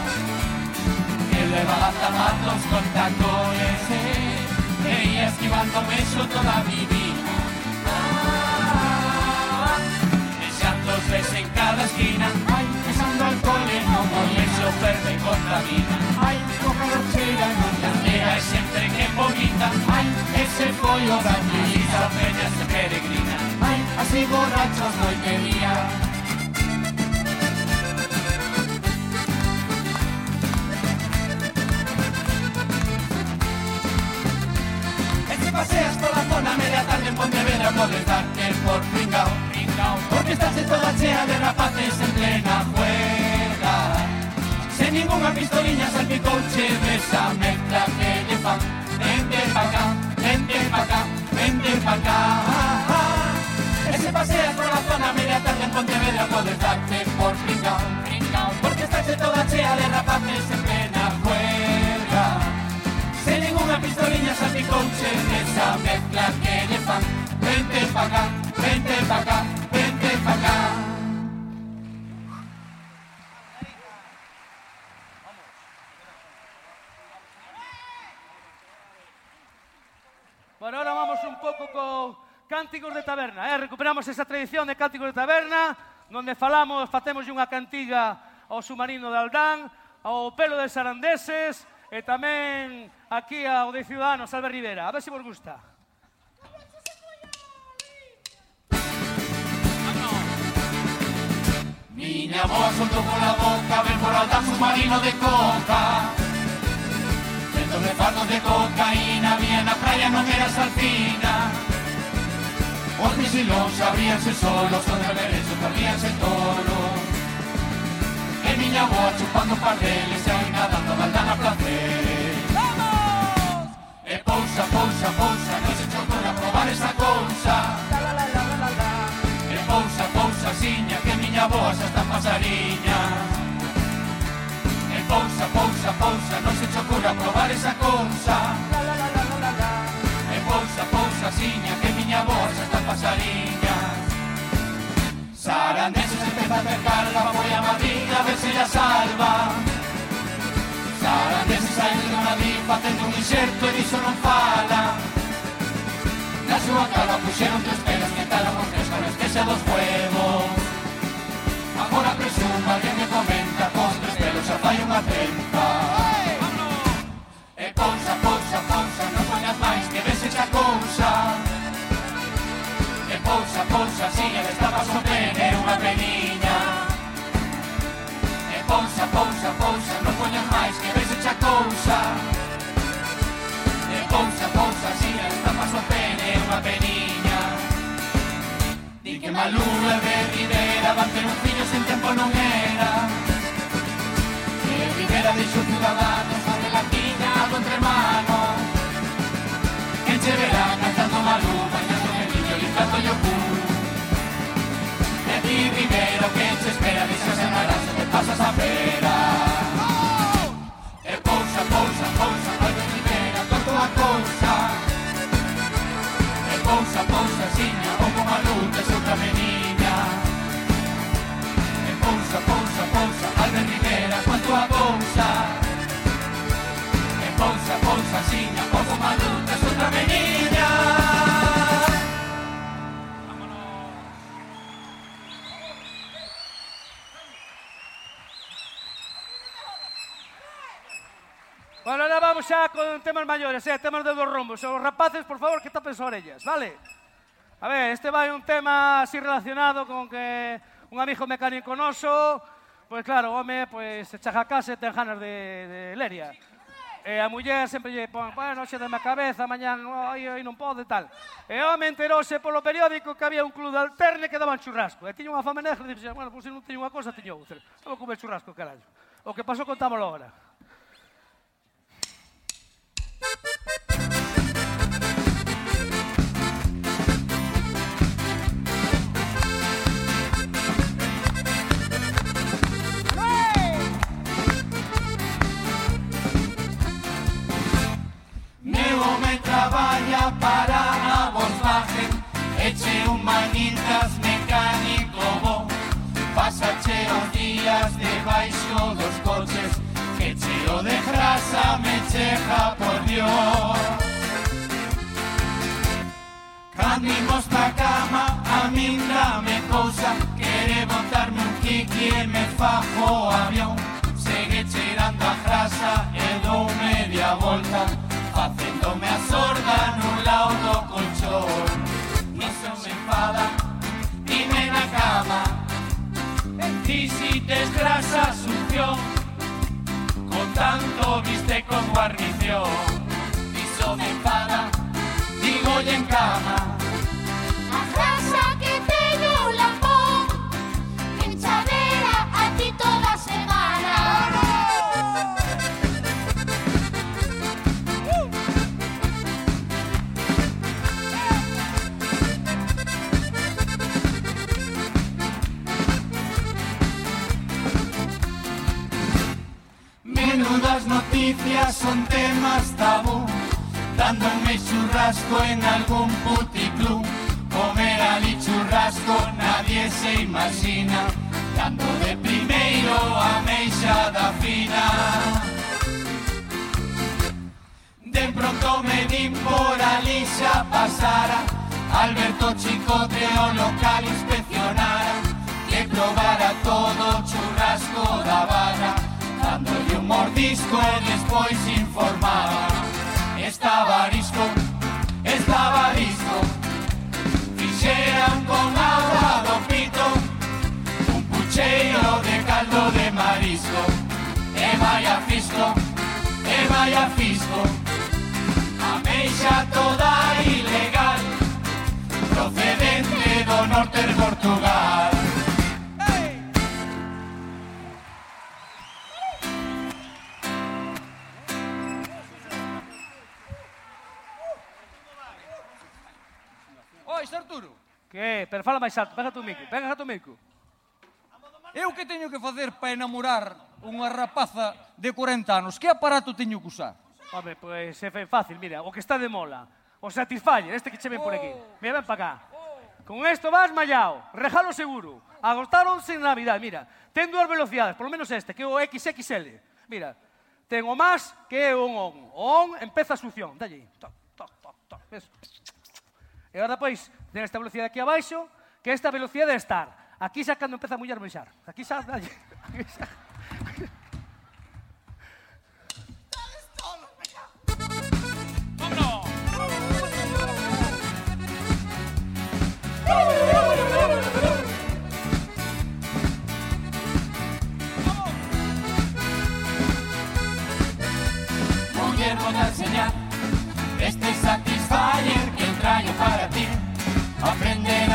Que leva zapatos con tacones eh, E ia esquivando mexo toda mi vida. Ah, Deixando ves en cada esquina. Ai, besando alcohol e non molexo perde contra a vida. Ai, coca rocheira non la nega e sempre que vomita. Ai, ese foi o daño Ai, así borrachos noite e día E se paseas pola zona media tarde en Pontevedra Podes darte por pringao, pringao. Porque estás en toda chea de rapaces en plena juerga Sen ninguna pistoliña salpicouche desa mezcla que lle fan Vente pa cá, vente pa cá, vente pa cá Se paseas pola zona media tarde en Pontevedra Podes darte por pringao. Porque estás en toda chea de rapaces en plena juerga Sen ninguna pistoliña salpicouche Nesa mezcla que lle fan. Vente pa cá, vente pa cá, Cánticos de Taberna. Eh? Recuperamos esa tradición de Cánticos de Taberna, donde falamos, facemos unha cantiga ao submarino de Aldán, ao pelo de Sarandeses, e tamén aquí ao de Ciudadanos, Albert Rivera. A ver se vos gusta. Miña voz soltou pola boca Ben por alta submarino de coca Vendo fardos de cocaína Vía na praia non era saltina Ojos y lóns abríanse solos contra merece perdíanse tolo E miña voz chupando pardeles e aina dando baldana placer eh, Vamos! E pousa, pousa, pousa, non se chocou a probar esa cousa la, la, la, la, la. E eh, pousa, pousa, siña, que miña voz está pasariña E eh, pousa, pousa, pousa, non se chocou a probar esa cousa la, la, la, la, la. E pousa, pousa, siña, pasariñas. Sarandeses empeza a acercarla Foi a Madrid a ver se la salva. Sarandeses saiu de Madrid Facendo un inserto e diso non fala. Na súa cara puxeron tres pelos tal os fresca no estexa dos huevos. Agora presuma alguén me comenta Con tres pelos xa fai unha centa E eh, ponsa, ponsa, ponsa Non poñas máis que ves esa cousa Pousa, pousa, sigue destapas o pene unha peniña E eh, pousa, pousa, pousa, non poñas máis que ves echa cousa. Eh, e pousa, pousa, sigue destapas o pene unha peniña Di que Malú e de Rivera van ter un fillo sen tempo non era. E Rivera deixou ciudadanos a relatina algo entre manos. Que che verá cantando Malú canto yo De ti primero que se espera Desa semana se te pasas a pera. E pousa, pousa, pousa Noite primeira, toco a cousa E pousa, Bueno, ahora vamos xa con temas maiores, eh, temas de dos rombos. Os rapaces, por favor, que tapen as orellas, vale? A ver, este vai un tema así relacionado con que un amigo mecánico noso, pois claro, o home, pois se chaja a casa e ten ganas de, de leria. E a muller sempre lle pon, bueno, xe dame a cabeza, mañán, oi, oi, non pode, tal. E o home enterouse polo periódico que había un club de alterne que daban churrasco. E tiña unha fama negra e dixe, bueno, pois se non teño unha cosa, teño outra. Vamos comer churrasco, carallo. O que pasou contámoslo agora. e traballa para a Volkswagen Eche un manitas mecánico bo. Pasache os días debaixo dos coches. Que cheo de grasa me cheja por Dios. Candimos pa cama, a min dame cousa Quere botarme un kiki e me fajo avión. Segue cheirando a grasa e dou media volta Facéndome a sorda nun lado do colchón. Niso me enfada, dime na cama. Ti si tes grasa succión Con tanto viste con guarnición Niso me enfada, digo en cama noticias son temas tabú. Dándome churrasco en algún puticlub. Comer ali churrasco nadie se imagina. Dando de primeiro a meixada fina. De pronto me din por ali xa pasara Alberto Chicote o local inspeccionara Que probara todo churrasco da un mordisco e despois informaba Estaba arisco, estaba arisco. Fixeran con agua do pito Un pucheiro de caldo de marisco. E vai a fisco, e vai a fisco. A meixa toda ilegal Procedente do norte de Portugal. faturo. Que? Pero fala máis alto, pega tu micro, pega tu micro. Eu que teño que facer para enamorar unha rapaza de 40 anos? Que aparato teño que usar? Home, pois pues, é fácil, mira, o que está de mola. O Satisfyer, este que che ven por aquí. Oh. Mira, ven para cá. Con esto vas mallao, regalo seguro. Agostaronse en Navidad, mira. Ten dúas velocidades, por lo menos este, que é o XXL. Mira, ten o más que é un on. O on empeza a succión. Dalle, toc, toc, toc, toc. Ves? E agora, pois, ten esta velocidade aquí abaixo, que esta velocidade de estar. Aquí xa cando empeza a mullar mexar. Aquí xa,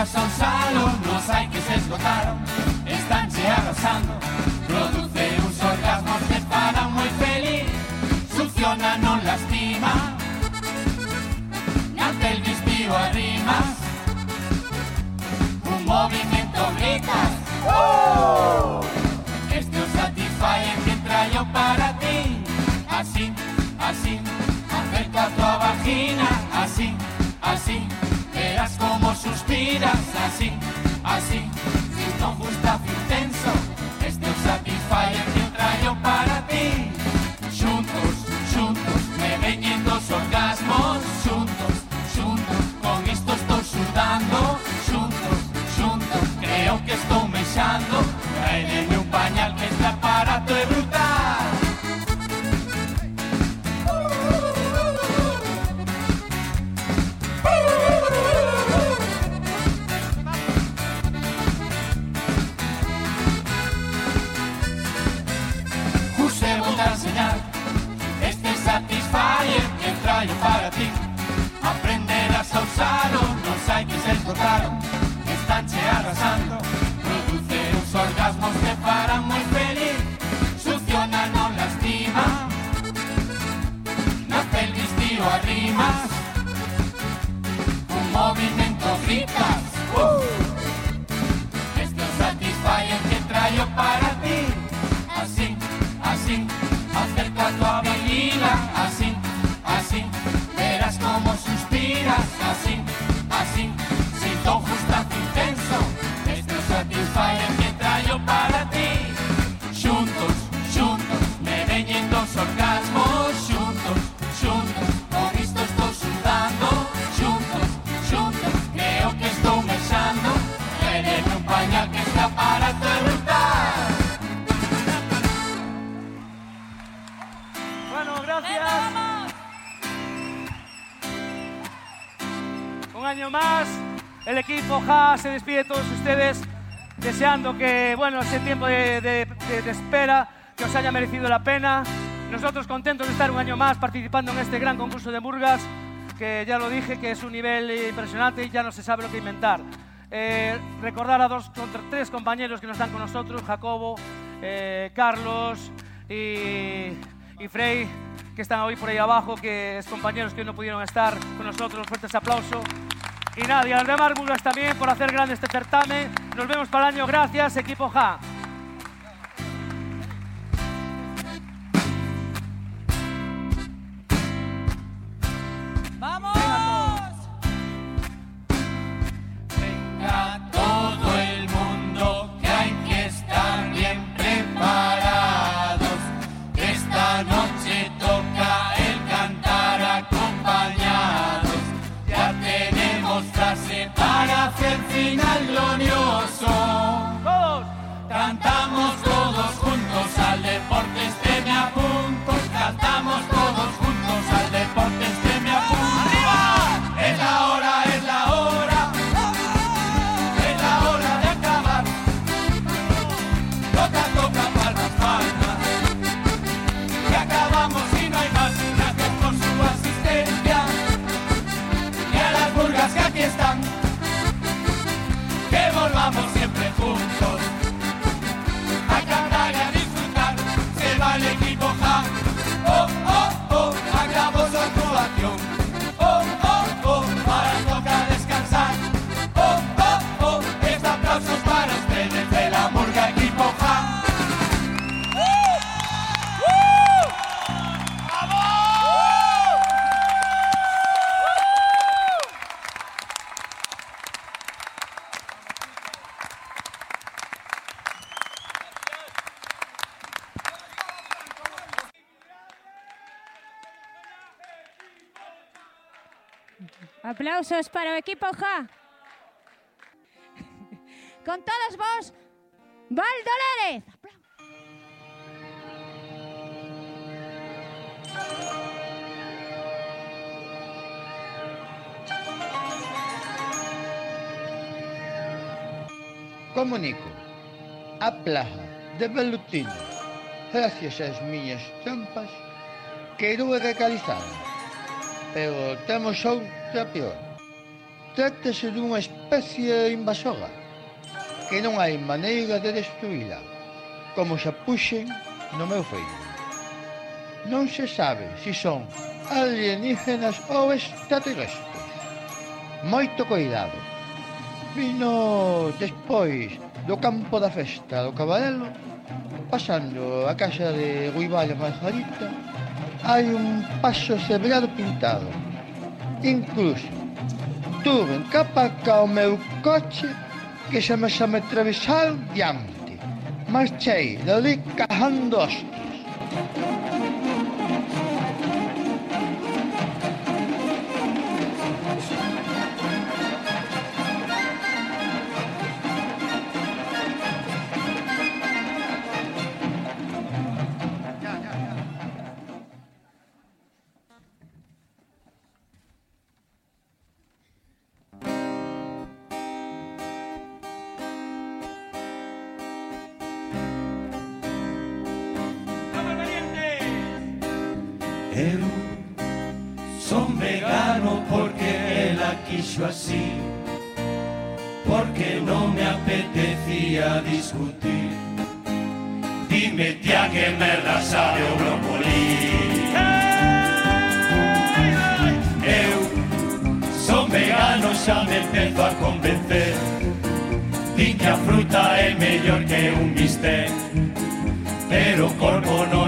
Aprenderás a usarlo, los hay que se esgotaron, están se arrasando. Produce unos orgasmos que para muy feliz, succiona, no lastima. Ante el vestido arrimas, un movimiento gritas. ¡Oh! Este es un Satisfyer que traigo para ti. Así, así, acerca tu vagina. Así, así, como suspiras. Así, así, si no gusta intenso. Este Satisfyer que traigo para ti. Juntos, juntos, me ven dos orgasmos. Juntos, juntos, con esto estoy sudando. Juntos, juntos, creo que estoy mechando. Traerme un pañal que este aparato es brutal. gusano, los se explotaron, están che arrasando, producen los orgasmos, te paran muy feliz, succiona, no lastima, nace el vestido arrimas, un movimiento gritas. Año más, el equipo Ja se despide de todos ustedes, deseando que, bueno, ese tiempo de, de- de- espera, que os haya merecido la pena. Nosotros contentos de estar un año más participando en este gran concurso de Murgas, que ya lo dije, que es un nivel impresionante y ya no se sabe lo que inventar. Eh, recordar a dos, tres compañeros que no están con nosotros, Jacobo, eh, Carlos y, y Frey, que están hoy por ahí abajo, que es compañeros que hoy no pudieron estar con nosotros. Fuertes aplausos. Y nada, y a Murgas también por hacer grande este certamen. Nos vemos para el año. Gracias, equipo Ja. aplausos para o equipo Ja. Con todos vos, Val Dolérez. Comunico a plaza de Belutino, gracias ás miñas trampas, quero erradicalizar, pero temos outra peor. Trátase dunha especie invasora que non hai maneira de destruíla, como xa puxen no meu Facebook. Non se sabe se son alienígenas ou extraterrestres. Moito cuidado. Vino despois do campo da festa do Cabadelo, pasando a casa de Ruibal Margarita, hai un paso cebrado pintado. Incluso tuven capacá o meu coche que xa me xa me atravesar diante. Marchei, dali cajando hostias. Eu son vegano porque ela quixo así Porque non me apetecía discutir. Dime tía que merda sabe o brócoli? Eu son vegano xa me empezo a convencer. Din que a fruta é mellor que un bistec Pero corpo non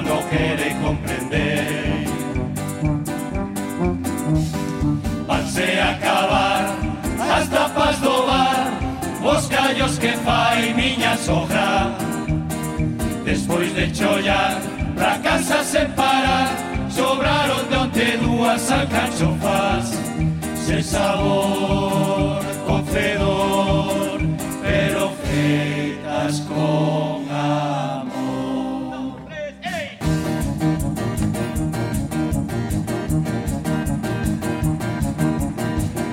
barullos que fai miña sogra. Despois de chollar, pra casa sen parar Sobraron de onte dúas alcachofas. Sen sabor, con fedor Pero feitas con amor.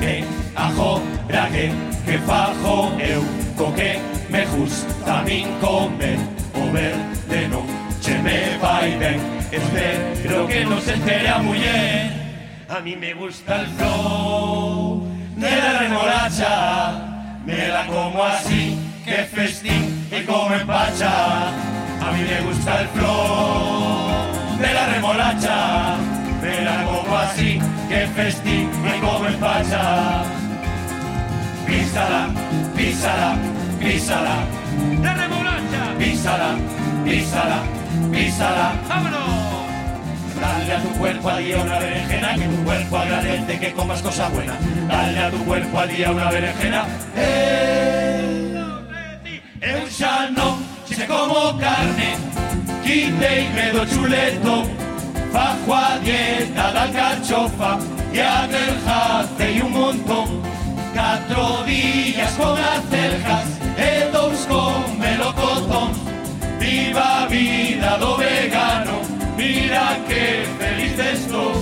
E ajo, brague, que fajo eu. Co que me gusta a min comer O verde non che me vai ben Espero que non se entere a A mí me gusta el flow de la remolacha. Me la como así, que festín y como empacha A mí me gusta el flow de la remolacha. Me la como así, que festín y como empacha Písala, písala, písala La remolacha Písala, písala, písala ¡Vámonos! Dale a tu cuerpo al día una berenjena, que tu cuerpo agradece que comas cosa buena. Dale a tu cuerpo al día una berenjena. Eh, eu xa non se como carne, quiteime do chuleto, fajo a dieta da cachofa e adelgacei un montón. Catro días con acelgas e dous con melocotóns. Viva vida do vegano, mira que feliz estou.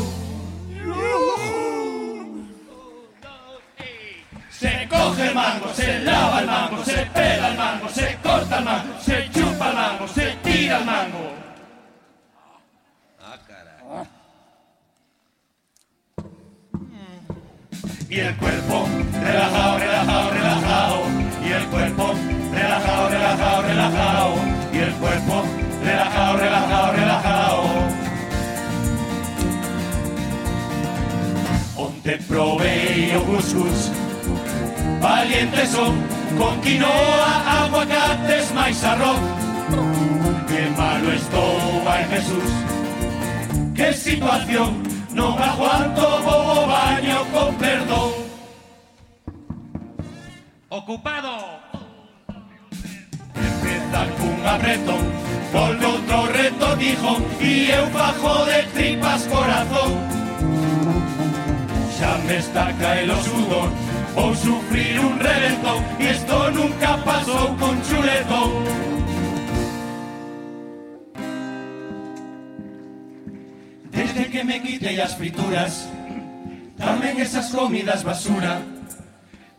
Se coge el mango, se lava el mango, se pela el mango, se corta el mango, se chupa el mango, se tira el mango. Y el cuerpo relajado, relajado, relajado. Y el cuerpo relajado, relajado, relajado. Y el cuerpo relajado, relajado, relajado. Onte probei o cuscús Valientes son con quinoa, aguacates, máis arroz Que malo estou, ai Jesús Que situación, non aguanto, vou ao baño con perdón. Ocupado. Empeza cun apretón, por outro reto dijo, e eu fajo de tripas corazón. Xa me está caelo sudor, vou sufrir un reventón, e isto nunca pasou con chuletón. Desde que me quitei as frituras Tamén esas comidas basura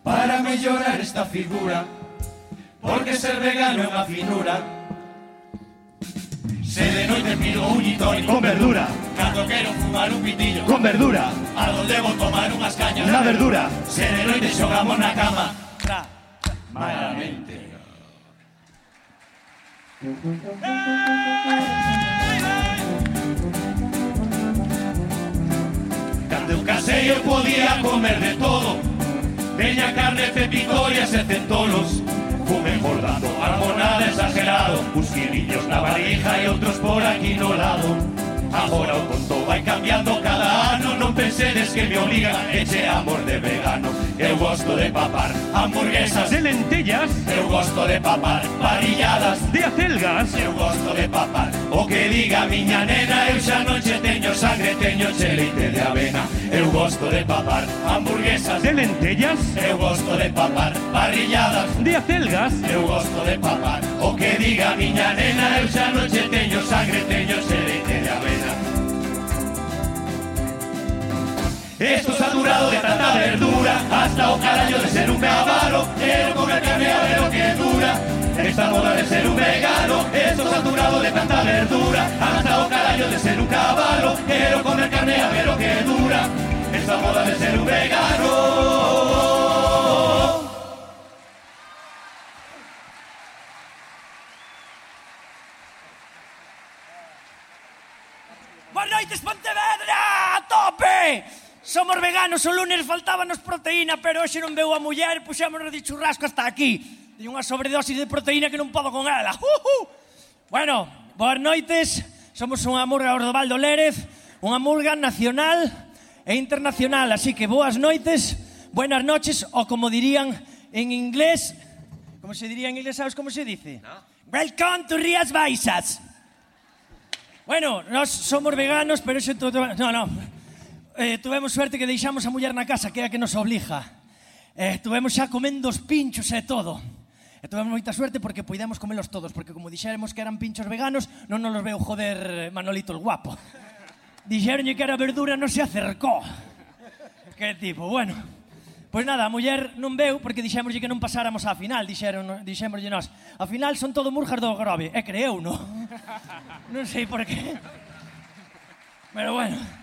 Para mellorar esta figura Porque ser vegano é unha finura. Se de noite pido un gin Con verdura. Cando quero fumar un pitillo. Con verdura. A donde vou tomar unhas cañas Na verdura. Se de noite xogamos na cama. Malamente eu casei eu podía comer de todo. Veña carne, pepicorias e centolos Fume engordando, armonada exagerado. Uns quilillos na barriga e outros por aquí no lado. Agora o conto vai cambiando Non pensedes que me obliga Eche amor de vegano Eu gosto de papar hamburguesas De lentellas. Eu gosto de papar parilladas De acelgas. Eu gosto de papar. O que diga miña nena Eu xa non che teño sangre Teño che leite de avena Eu gosto de papar hamburguesas De lentellas. Eu gosto de papar parrilladas De acelgas. Eu gosto de papar. O que diga miña nena Eu xa non che teño sangre Teño che leite de avena. Esto se ha durado de tanta verdura Hasta o carallo de ser un cabalo Quiero comer carne a ver lo que dura. Esta moda de ser un vegano Esto se ha durado de tanta verdura Hasta o carallo de ser un cabalo Quiero comer carne a ver lo que dura. Esta moda de ser un vegano somos veganos, o lunes faltábanos proteína, pero hoxe non veu a muller puxémonos de churrasco hasta aquí. E unha sobredosis de proteína que non podo con ela. Uh, uh. Bueno, boas noites, somos unha murga Ordovaldo Lérez, unha murga nacional e internacional, así que boas noites, buenas noches, ou como dirían en inglés, como se diría en inglés, sabes como se dice? No. Welcome to Rías Baixas. Bueno, nós somos veganos, pero eso todo... No, no, eh, tuvemos suerte que deixamos a muller na casa, que é a que nos obliga. Eh, tuvemos xa comendo os pinchos e todo. E tuvemos moita suerte porque poidemos comelos todos, porque como dixéramos que eran pinchos veganos, non nos los veu joder eh, Manolito el guapo. Dixeronlle que era verdura, non se acercou. Que tipo, bueno. Pois nada, a muller non veu porque dixémoslle que non pasáramos á final, dixeron, dixémoslle nós. A final son todo murjas do grove, e creeu, non? Non sei por qué. Pero bueno.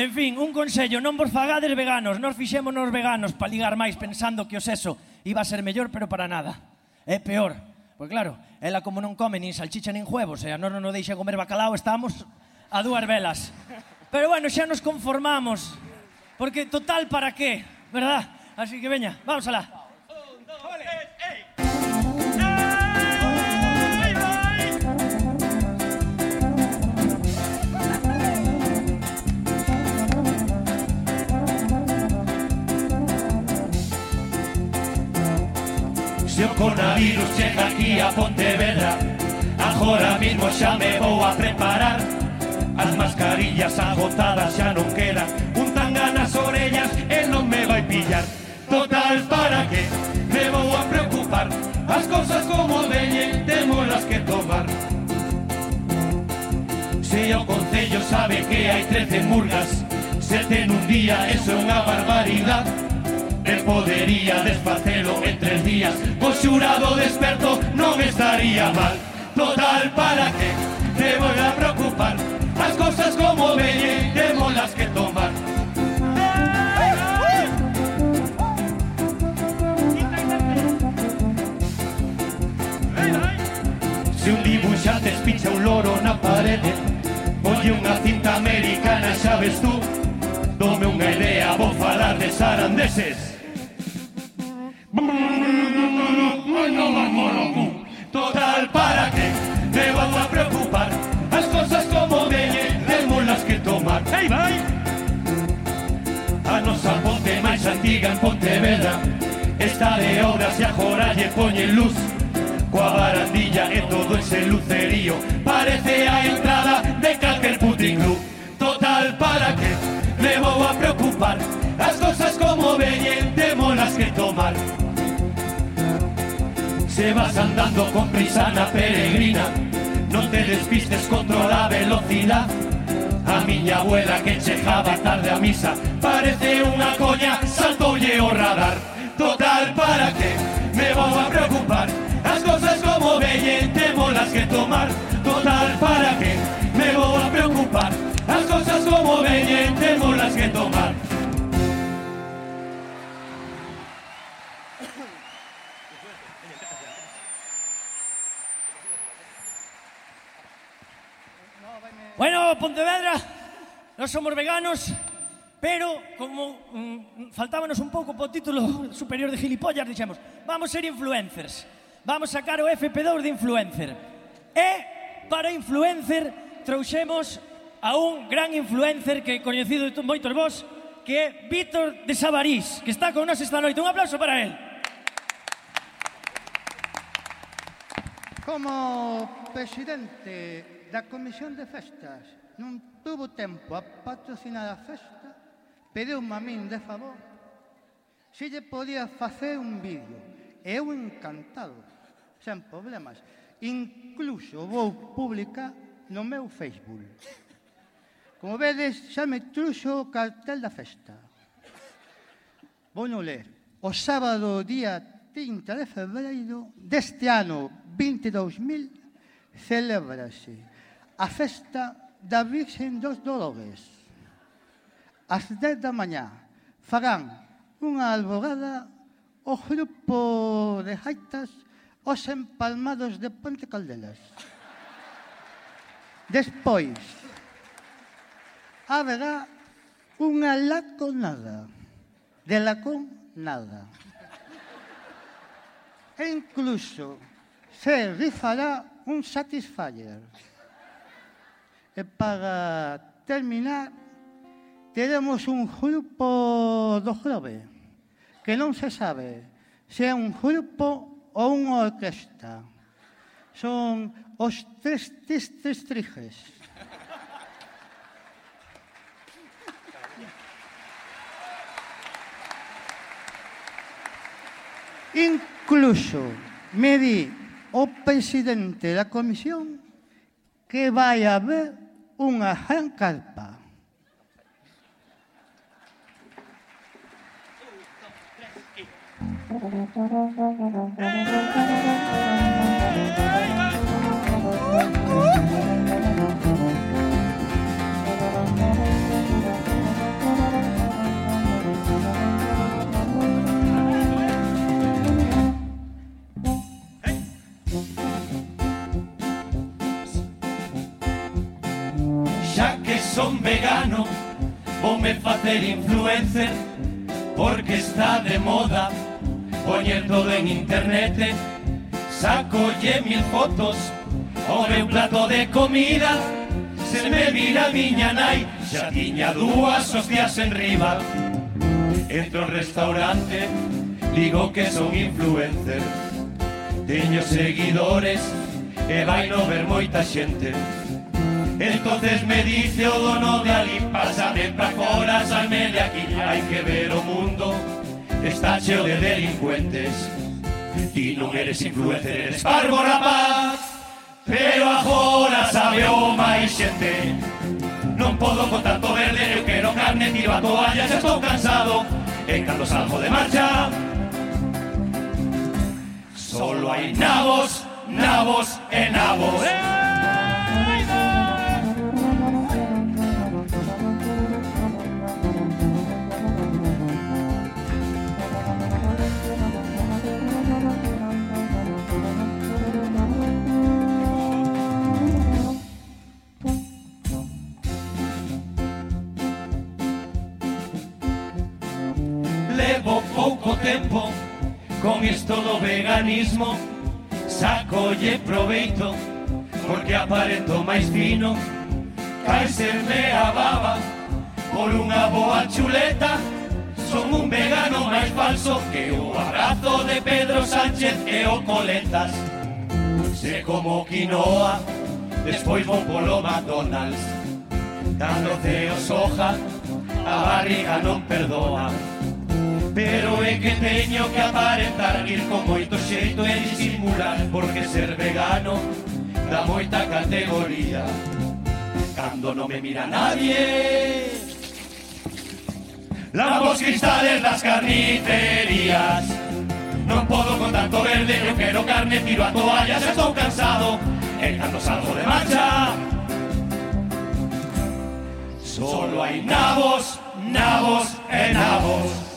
En fin, un consello, non vos fagades veganos. Nos fixémonos veganos para ligar máis pensando que o sexo iba a ser mellor, pero para nada. É peor. Pois claro, ela como non come nin salchicha nin huevos, e a non nos deixa comer bacalao, estamos a dúas velas. Pero bueno, xa nos conformamos. Porque total, para qué? ¿Verdad? Así que veña, vamos alá. Se o coronavirus chega aquí a Pontevedra. Agora mismo xa me vou a preparar. As mascarillas agotadas xa non quedan. Un tanga nas orellas e non me vai pillar. Total, para que me vou a preocupar. As cousas como veñen temolas que tomar. Se o Concello sabe que hai 13 murgas Sete nun día, eso é unha barbaridade El podería desfacelo en tres días. O xurado desperto non estaría mal. Total, para que te voy a preocupar. As cosas como veñen, las que tomar. Se un dibuixante espicha un loro na parede Oye unha cinta americana, sabes tú Dome unha idea, vou falar de sarandeses. Total, para que debo a preocupar As cosas como delle, demolas que tomar. Ei, vai! A nosa ponte máis antiga en Pontevedra Está de obras e a joralle poñen luz. Coa barandilla e todo ese lucerío parece a entrada de calquer puticlub. Total para que me vou a preocupar. As cosas como veñen, temos las que tomar. Se vas andando con prisa na peregrina. Non te despistes, controla a velocidad. A miña abuela que chegaba tarde a misa. Parece unha coña, saltoulle o radar. Total, para que me vou a preocupar. As cosas como veñen, temos las que tomar. Total, para que me vou a preocupar Las cosas como vienen tenemos las que tomar. Bueno, Pontevedra, no somos veganos, pero como mm, faltábanos un pouco po título superior de gilipollas, dixemos, vamos ser influencers. Vamos sacar o FP2 de influencer. E para influencer trouxemos a un gran influencer que coñecido de moitos vos, que é Víctor de Sabarís, que está con nós esta noite. Un aplauso para él. Como presidente da Comisión de Festas non tuvo tempo a patrocinar a festa, pedeu-me a min de favor se lle podía facer un vídeo. Eu encantado, sen problemas. Incluso vou publicar no meu Facebook. Como vedes, xa me truxo o cartel da festa. Vou non ler. O sábado día 30 de febreiro deste ano 22.000 celébrase a festa da Virxen dos Dolores. As 10 da mañá farán unha alborada o grupo de jaitas os empalmados de Ponte Caldelas. Despois, haberá unha laconada. De lacón, nada. E incluso se rifará un satisfyer. E para terminar, teremos un grupo do grove, que non se sabe se é un grupo ou unha orquesta. Son os tres tristes triges. Incluso me di o presidente da comisión que vai haber unha gran carpa. son vegano Voume facer influencer Porque está de moda Poñer todo en internet Sacolle mil fotos O meu plato de comida Se me vira miña nai Xa tiña dúas hostias en riba. Entro ao restaurante Digo que son influencer Teño seguidores E vai no ver moita xente. Entonces me dice o dono de ali Pásame pra fora, salme de aquí. Hai que ver o mundo Está cheo de delincuentes. Ti non eres influencer, eres parvo rapaz. Pero agora sabe o máis xente Non podo con tanto verde Eu quero carne, tiro a toalla Xa estou cansado. E cando salgo de marcha. Solo hai nabos, nabos e nabos pouco tempo Con isto do veganismo Sacolle proveito Porque aparento máis fino Caeserme a baba Por unha boa chuleta Son un vegano máis falso Que o abrazo de Pedro Sánchez e o Coletas Se como quinoa Despois vou polo McDonald's Dando ceo soja A barriga non perdoa. Pero é que teño que aparentar Ir con moito xeito e disimular Porque ser vegano dá moita categoría. Cando non me mira nadie Lavo os cristales das carnicerías. Non podo con tanto verde Eu quero carne, tiro a toalla Xa estou cansado E cando salgo de marcha. Solo hai nabos, nabos e nabos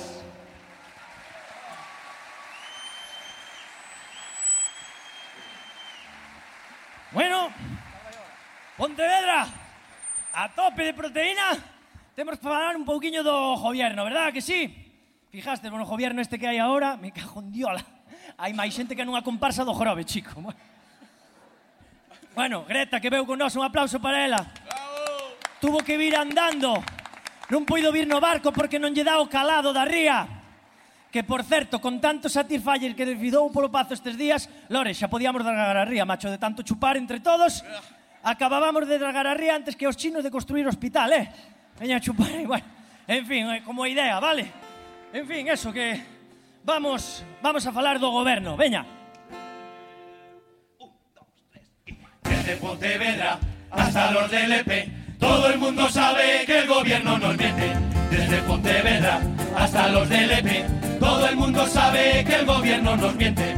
Bueno, Pontevedra, a tope de proteína, temos que falar un pouquiño do gobierno, verdad que sí? Fijaste, bueno, o gobierno este que hai ahora, me cago en diola. Hai máis xente que nunha comparsa do jorobe, chico. Bueno, Greta, que veu con nós, un aplauso para ela. Bravo. Tuvo que vir andando. Non puido vir no barco porque non lle dá o calado da ría que por certo, con tanto satisfyer que desvidou polo pazo estes días, Lore, xa podíamos dragar a ría, macho, de tanto chupar entre todos, acabábamos de dragar a ría antes que os chinos de construir hospital, eh? Veña a chupar, igual. Bueno, en fin, eh, como idea, vale? En fin, eso que... Vamos, vamos a falar do goberno, veña. Desde Pontevedra hasta los del EP, todo el mundo sabe que el gobierno nos miente. Desde Pontevedra hasta los del EP, todo el mundo sabe que el gobierno nos miente.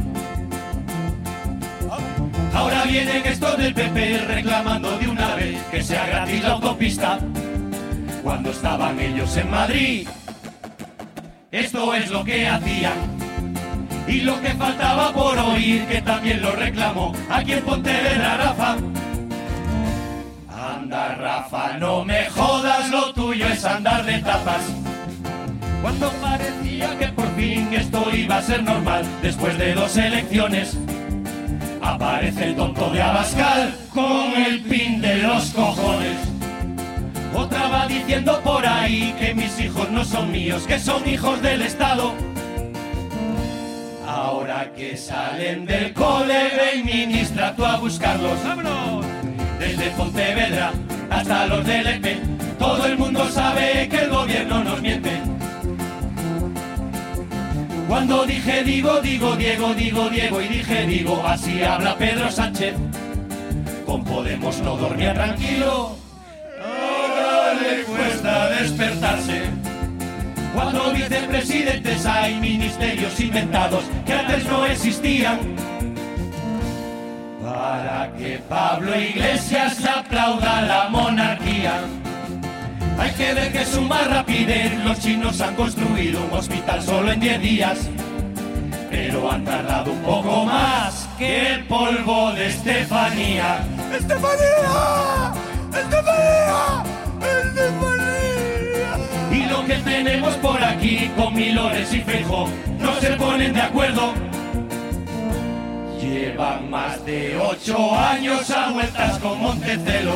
Ahora vienen estos del PP reclamando de una vez que sea gratis la autopista. Cuando estaban ellos en Madrid, esto es lo que hacían. Y lo que faltaba por oír, que también lo reclamó aquí en Pontevedra, Rafa. Anda, Rafa, no me jodas, andar de tapas. Cuando parecía que por fin esto iba a ser normal, después de dos elecciones, aparece el tonto de Abascal con el pin de los cojones. Otra va diciendo por ahí que mis hijos no son míos, que son hijos del Estado. Ahora que salen del cole, ven ministra tú a buscarlos. ¡Vámonos! Desde Pontevedra hasta los del EP, todo el mundo sabe que el gobierno nos miente. Cuando dije digo, digo, Diego, digo, Diego y dije digo, así habla Pedro Sánchez. Con Podemos no dormía tranquilo, ahora le cuesta despertarse. Cuatro vicepresidentes hay ministerios inventados que antes no existían. Para que Pablo Iglesias aplauda la monarquía. Hay que ver que su más rapidez los chinos han construido un hospital solo en 10 días. Pero han tardado un poco más que el polvo de Estefanía. ¡Estefanía! ¡Estefanía! ¡Estefanía! Y lo que tenemos por aquí con Milores y Feijóo no se ponen de acuerdo. Llevan más de ocho años a vueltas con Montecelo.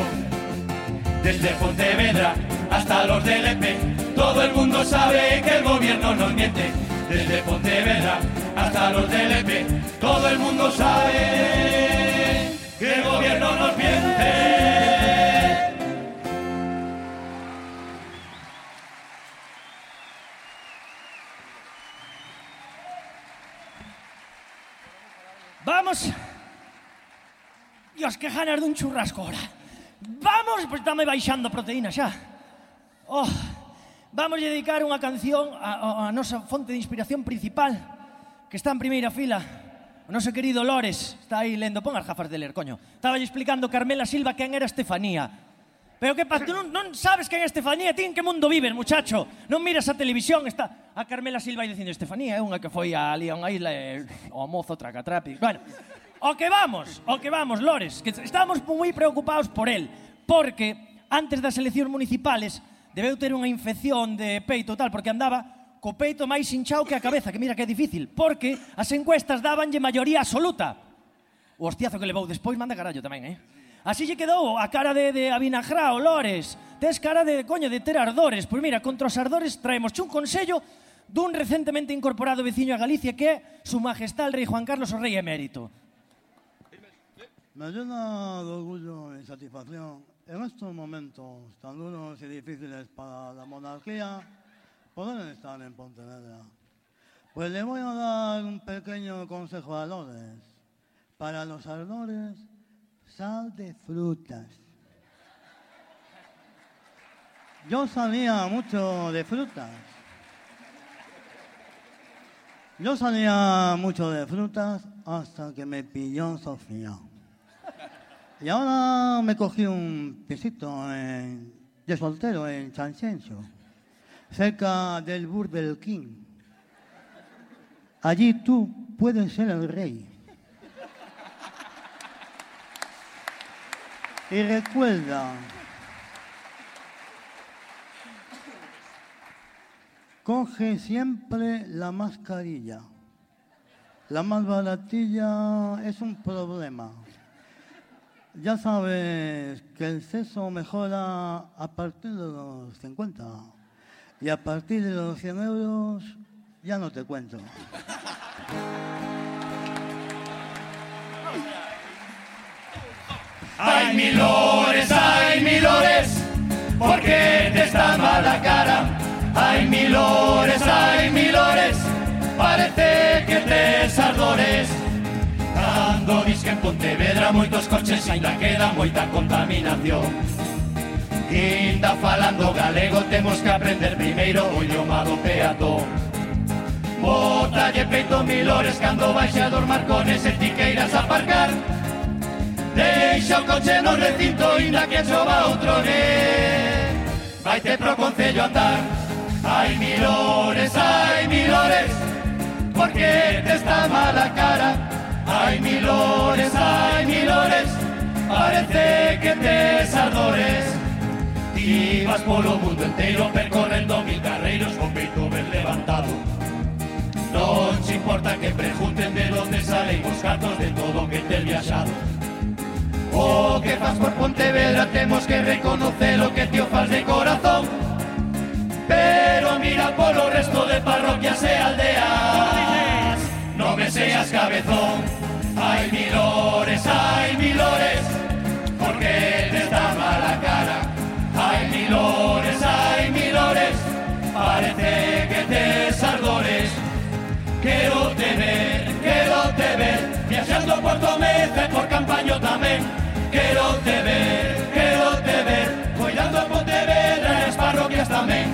Desde Pontevedra hasta los del EP, todo el mundo sabe que el gobierno nos miente. Desde Pontevedra hasta los del EP, todo el mundo sabe que el gobierno nos miente. Vamos. Dios, que ganas dun churrasco ahora. Vamos, pois pues, dame baixando a proteína xa. Oh, vamos a dedicar unha canción a, a, a nosa fonte de inspiración principal que está en primeira fila. O noso querido Lores está aí lendo. Pon as gafas de ler, coño. Estaba explicando Carmela Silva quen era Estefanía. Pero que pasa? tú non, non sabes que é Estefanía ti en que mundo vives, muchacho. Non miras a televisión, está a Carmela Silva aí dicindo Estefanía é unha que foi a, ali a unha isla e o mozo tracatrapi. Bueno, o que vamos, o que vamos, Lores, que estamos moi preocupados por el, porque antes das eleccións municipales debeu ter unha infección de peito tal, porque andaba co peito máis hinchado que a cabeza, que mira que é difícil, porque as encuestas dabanlle maioría absoluta. O hostiazo que levou despois manda carallo tamén, eh? Así lle quedou a cara de, de Abinajrá, olores. Tes cara de, coño, de ter ardores. Pois mira, contra os ardores traemos un consello dun recentemente incorporado veciño a Galicia que é su majestad el rei Juan Carlos o rei emérito. Me llena de orgullo e satisfacción en estos momentos tan duros y difíciles para la monarquía poder estar en Pontevedra. Pues le voy a dar un pequeño consejo a Lores. Para los ardores sal de frutas. Yo salía mucho de frutas. Yo salía mucho de frutas hasta que me pilló Sofía. Y ahora me cogí un pisito de soltero en Chanchencho, cerca del Burger King. Allí tú puedes ser el rey. Y recuerda, coge siempre la mascarilla. La más baratilla es un problema. Ya sabes que el sexo mejora a partir de los 50 y a partir de los 100 euros ya no te cuento. Ay, mi lores, ay, mi lores, ¿por qué te está mala cara? Ay, mi lores, ay, mi lores, parece que te ardores. Cando dis que en Pontevedra moitos coches ainda queda moita contaminación. Inda falando galego temos que aprender primeiro o idioma do peatón. Botalle peito milores cando vais a dormar con ese ti queiras aparcar. Deixa o coche no recinto Inda que chova outro vez Vaite pro Concello andar. Ai milores, ai milores Porque te está mala cara. Ai milores, ai milores Parece que tes ardores. Ti vas polo mundo inteiro Percorrendo mil carreiros Con peito ben levantado. Non se importa que pregunten de onde salen os gatos de todo que te viaxado O que faz por Pontevedra temos que reconocer o que te o faz de corazón. Pero mira polo resto de parroquias e aldeas. Non me seas cabezón. Hai milores, hai milores Porque te está mala cara. Hai milores, hai milores Parece que tes ardores Quero te ver, quero te ver Viaxando por e por Campaño tamén Quero te ver, quero te ver Cuidando a Pontevedra e as parroquias tamén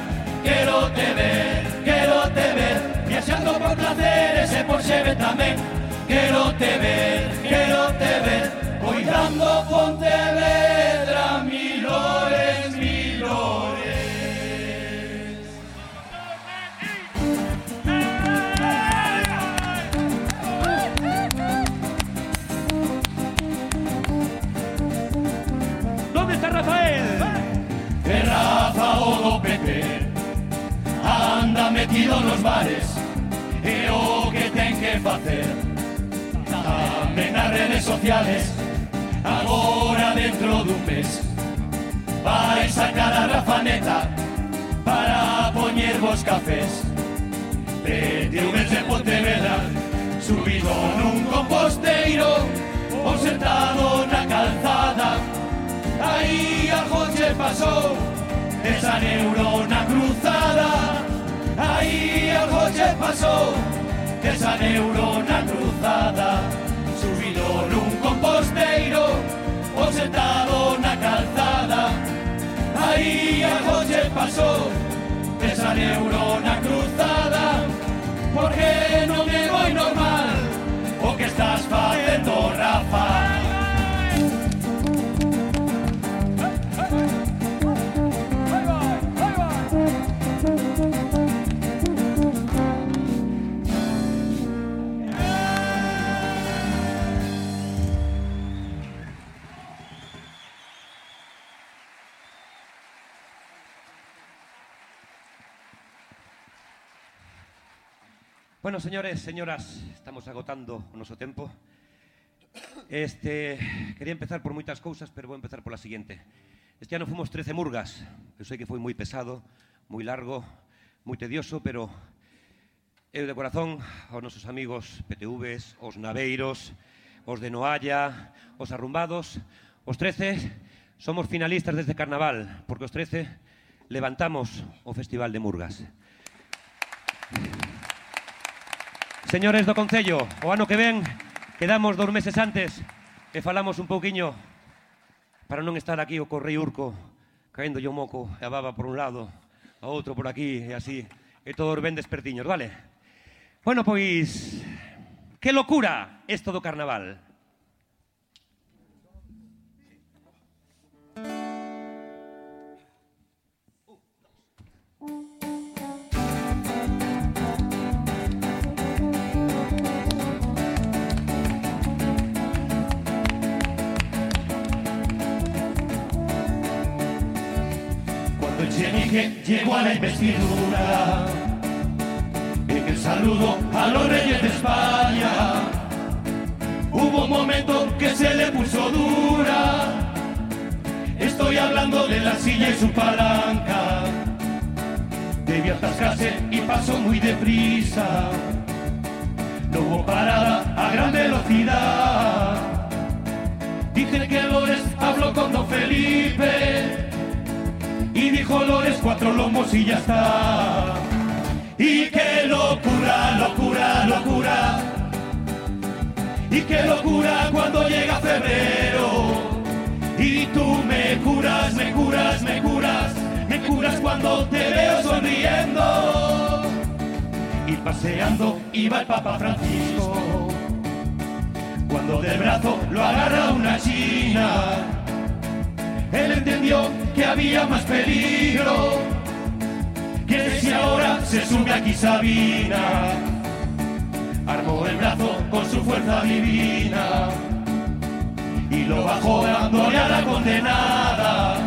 Quero te ver, quero te ver Viaxando por placeres e por xeve tamén Quero te ver, quero te ver Cuidando Pontevedra. partido nos bares E o que ten que facer. Tamén nas redes sociales agora dentro dun mes vai sacar a rafaneta para poñer vos cafés. Dende un en Pontevedra subido nun composteiro ou sentado na calzada. Aí algo che pasou esa neurona cruzada. Aí algo che pasou Esa neurona cruzada Subido nun composteiro Ou sentado na calzada. Aí algo che pasou Esa neurona cruzada Porque non é moi normal O que estás facendo, Rafa. Bueno, señores, señoras, estamos agotando o noso tempo. Este, quería empezar por moitas cousas, pero vou empezar pola seguinte. Este ano fomos 13 murgas. Eu sei que foi moi pesado, moi largo, moi tedioso, pero eu de corazón aos nosos amigos PTVs, os naveiros, os de Noalla, os arrumbados, os 13 somos finalistas desde Carnaval, porque os 13 levantamos o Festival de Murgas. Aplausos Señores do Concello, o ano que ven quedamos dous meses antes e falamos un pouquiño para non estar aquí o correi urco caendo o moco e a baba por un lado, a outro por aquí e así, e todos ben despertiños, vale? Bueno, pois, que locura isto do carnaval. Chenique llegó a la investidura, en el saludo a los reyes de España, hubo un momento que se le puso dura. Estoy hablando de la silla y su palanca. Debió atascarse y pasó muy deprisa. No hubo parada a gran velocidad. Dicen que Lores habló con Don Felipe y dijo Lores cuatro lomos y ya está. Y qué locura, locura, locura. Y qué locura cuando llega febrero. Y tú me curas, me curas, me curas, me curas cuando te veo sonriendo. Y paseando iba el Papa Francisco. Cuando del brazo lo agarra una china. Él entendió que había más peligro que si ahora se sube aquí Sabina. Armó el brazo con su fuerza divina y lo bajó dándole a la condenada.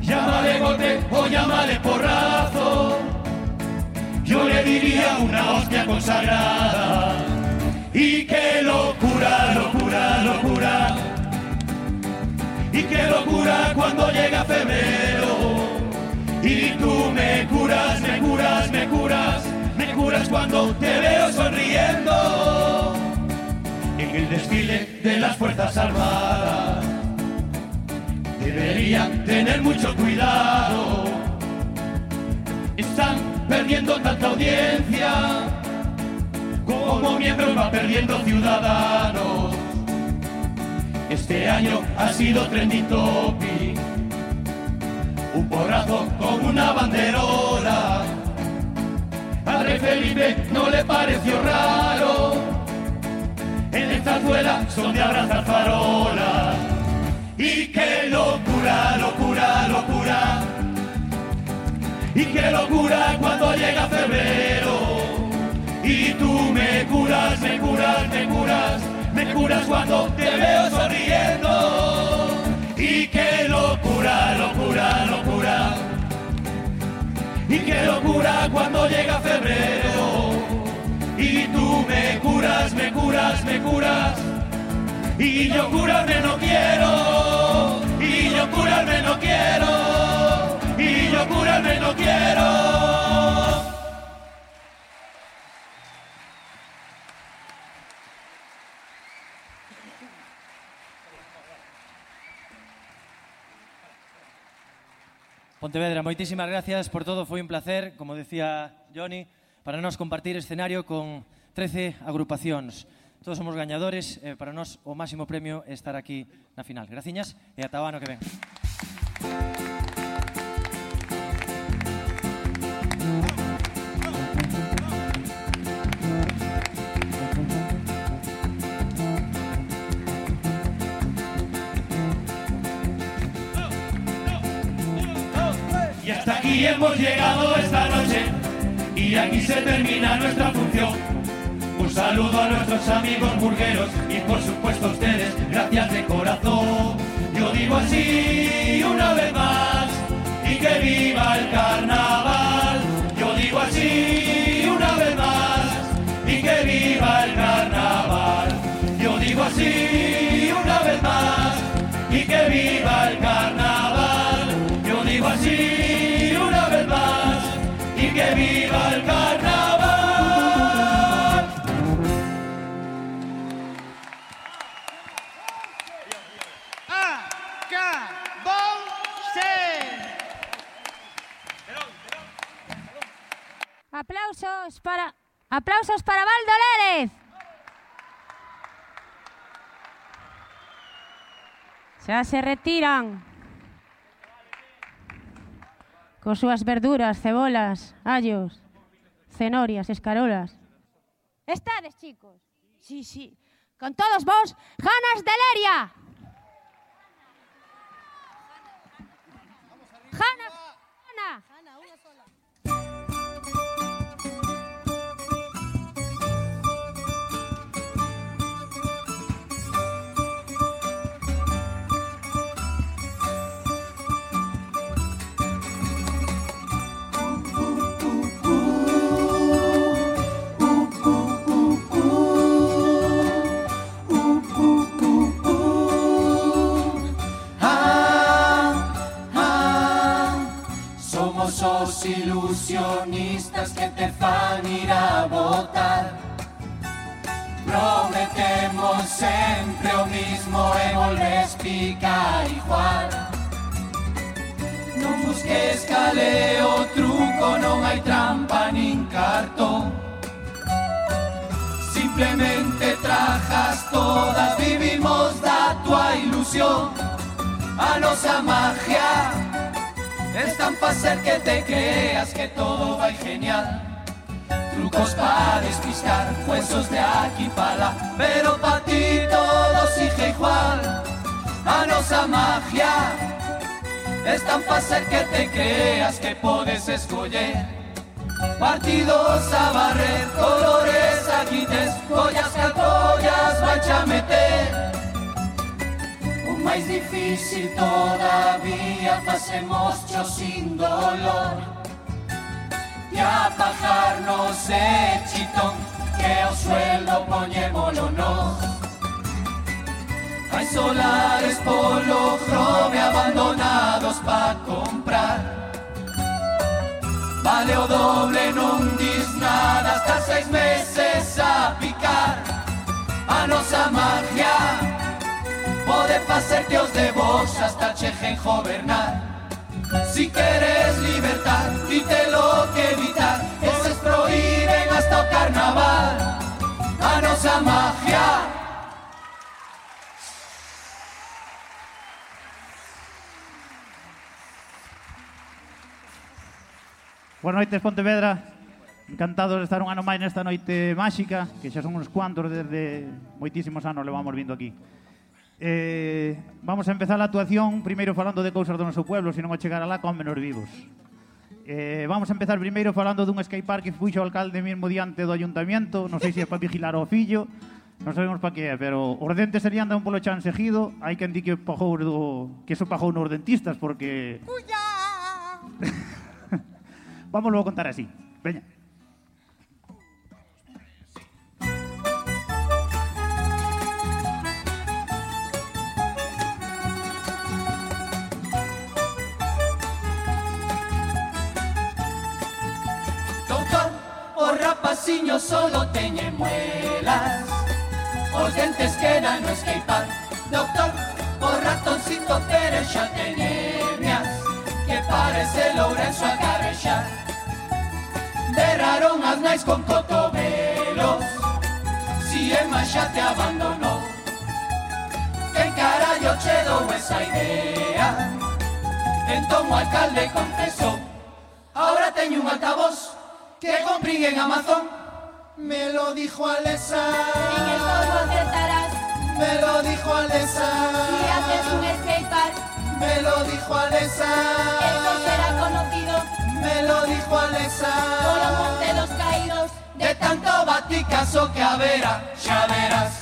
Llámale golpe o llámale porrazo. Yo le diría una hostia consagrada. Y qué locura, locura, locura. Y qué locura cuando llega febrero. Y tú me curas, me curas, me curas, me curas cuando te veo sonriendo. En el desfile de las Fuerzas Armadas deberían tener mucho cuidado. Están perdiendo tanta audiencia como miembros va perdiendo ciudadanos. Este año ha sido trending topic, un porrazo con una banderola. Al rey Felipe no le pareció raro, en esta zarzuela son de abrazar farolas. Y qué locura, locura, locura. Y qué locura cuando llega febrero. Y tú me curas, me curas, me curas, me curas cuando te veo sonriendo. Y qué locura, locura, locura. Y qué locura cuando llega febrero. Y tú me curas, me curas, me curas. Y yo curarme no quiero. Y yo curarme no quiero. Y yo curarme no quiero. Pontevedra, moitísimas gracias por todo, foi un placer, como decía Johnny, para nos compartir escenario con 13 agrupacións. Todos somos gañadores, eh, para nós o máximo premio é estar aquí na final. Graciñas e ata o ano que ven. Y hasta aquí hemos llegado esta noche y aquí se termina nuestra función. Un saludo a nuestros amigos burgueros y por supuesto a ustedes, gracias de corazón. Yo digo así una vez más y que viva el carnaval. Yo digo así una vez más y que viva el carnaval. Yo digo así una vez más y que viva Aplausos para, aplausos para Valdo Lérez. Xa se retiran. Con súas verduras, cebolas, allos, cenorias, escarolas. Estades, chicos? Sí, sí. Con todos vos, Janas de Leria. Janas, Janas. Somos os ilusionistas que te fan ir a votar. Prometemos sempre o mismo e volves picar igual. Non busques cale o truco, non hai trampa nin cartón. Simplemente trajas todas, vivimos da tua ilusión. A nosa magia es tan fácil que te creas que todo va genial. Trucos para despistar, huesos de aquí para lá, pero para ti todo sigue igual. A magia es tan fácil que te creas que puedes escoger. Partidos a barrer, colores a quites, collas que collas vai a meter. Máis difícil todavía facemos cho sin dolor. E a pajarnos de chitón que o sueldo poñémolo no Hai solares polo grove abandonados pa comprar. Vale o doble, non dis nada hasta seis meses a picar. A nosa magia pode facerte os de vos hasta chejen gobernar Si queres libertad, lo que evitar Eses prohíben hasta o carnaval A nosa magia Boas noites, Pontevedra. Encantados de estar un ano máis nesta noite máxica, que xa son uns cuantos desde moitísimos anos levamos vindo aquí. Eh, vamos a empezar a actuación primeiro falando de cousas do noso pueblo, senón a chegar alá con menos vivos. Eh, vamos a empezar primeiro falando dun skatepark que fuixo o alcalde mesmo diante do ayuntamiento, non sei se é para vigilar o fillo, non sabemos para que é, pero os dentes serían dan polo chan seguido, hai quen di que pajou do, que eso pajou nos dentistas porque Vamos a contar así. Veña. O rapaciño solo teñe muelas. Os dentes quedan no skatepark Doctor, o ratoncito Pérez xa teñe hernias Que parece Lourenço a carrexar Derraron as nais con cotobelos Si Emma xa te abandonou Quen carallo che dou esa idea Entón o alcalde confesou Ahora teño un altavoz que compré en Amazon. Me lo dijo Alesa. En el polvo acertarás. Me lo dijo Alesa. Si haces un skatepark, Me lo dijo Alesa. eso será conocido Me lo dijo Alesa. por los monte los caídos. De tanto baticazo que a vera, ya verás.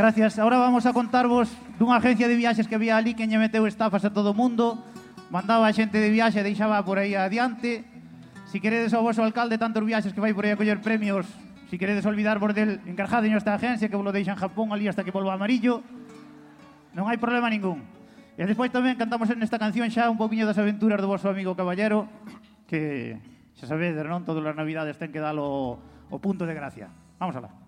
Gracias. Ahora vamos a contarvos dunha agencia de viaxes que había ali que lle meteu estafas a todo o mundo, mandaba a xente de viaxe, deixaba por aí adiante. Si queredes ao vosso alcalde tantos viaxes que vai por aí a coller premios, si queredes olvidarvos del, encarjadeño esta agencia que vos lo deixa en Japón ali hasta que volva amarillo. Non hai problema ningún. E despois tamén cantamos en esta canción xa un poquinho das aventuras do vosso amigo Caballero, que xa sabedes, non? Todas as navidades ten que dar o, o punto de gracia. Vamos alá.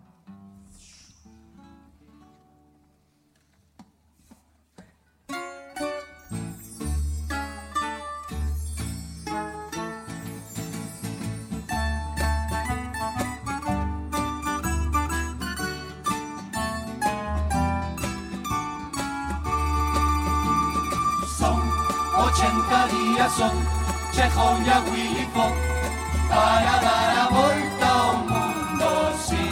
80 días son Chejón y a Willy Fogg para dar a volta ao mundo, sí.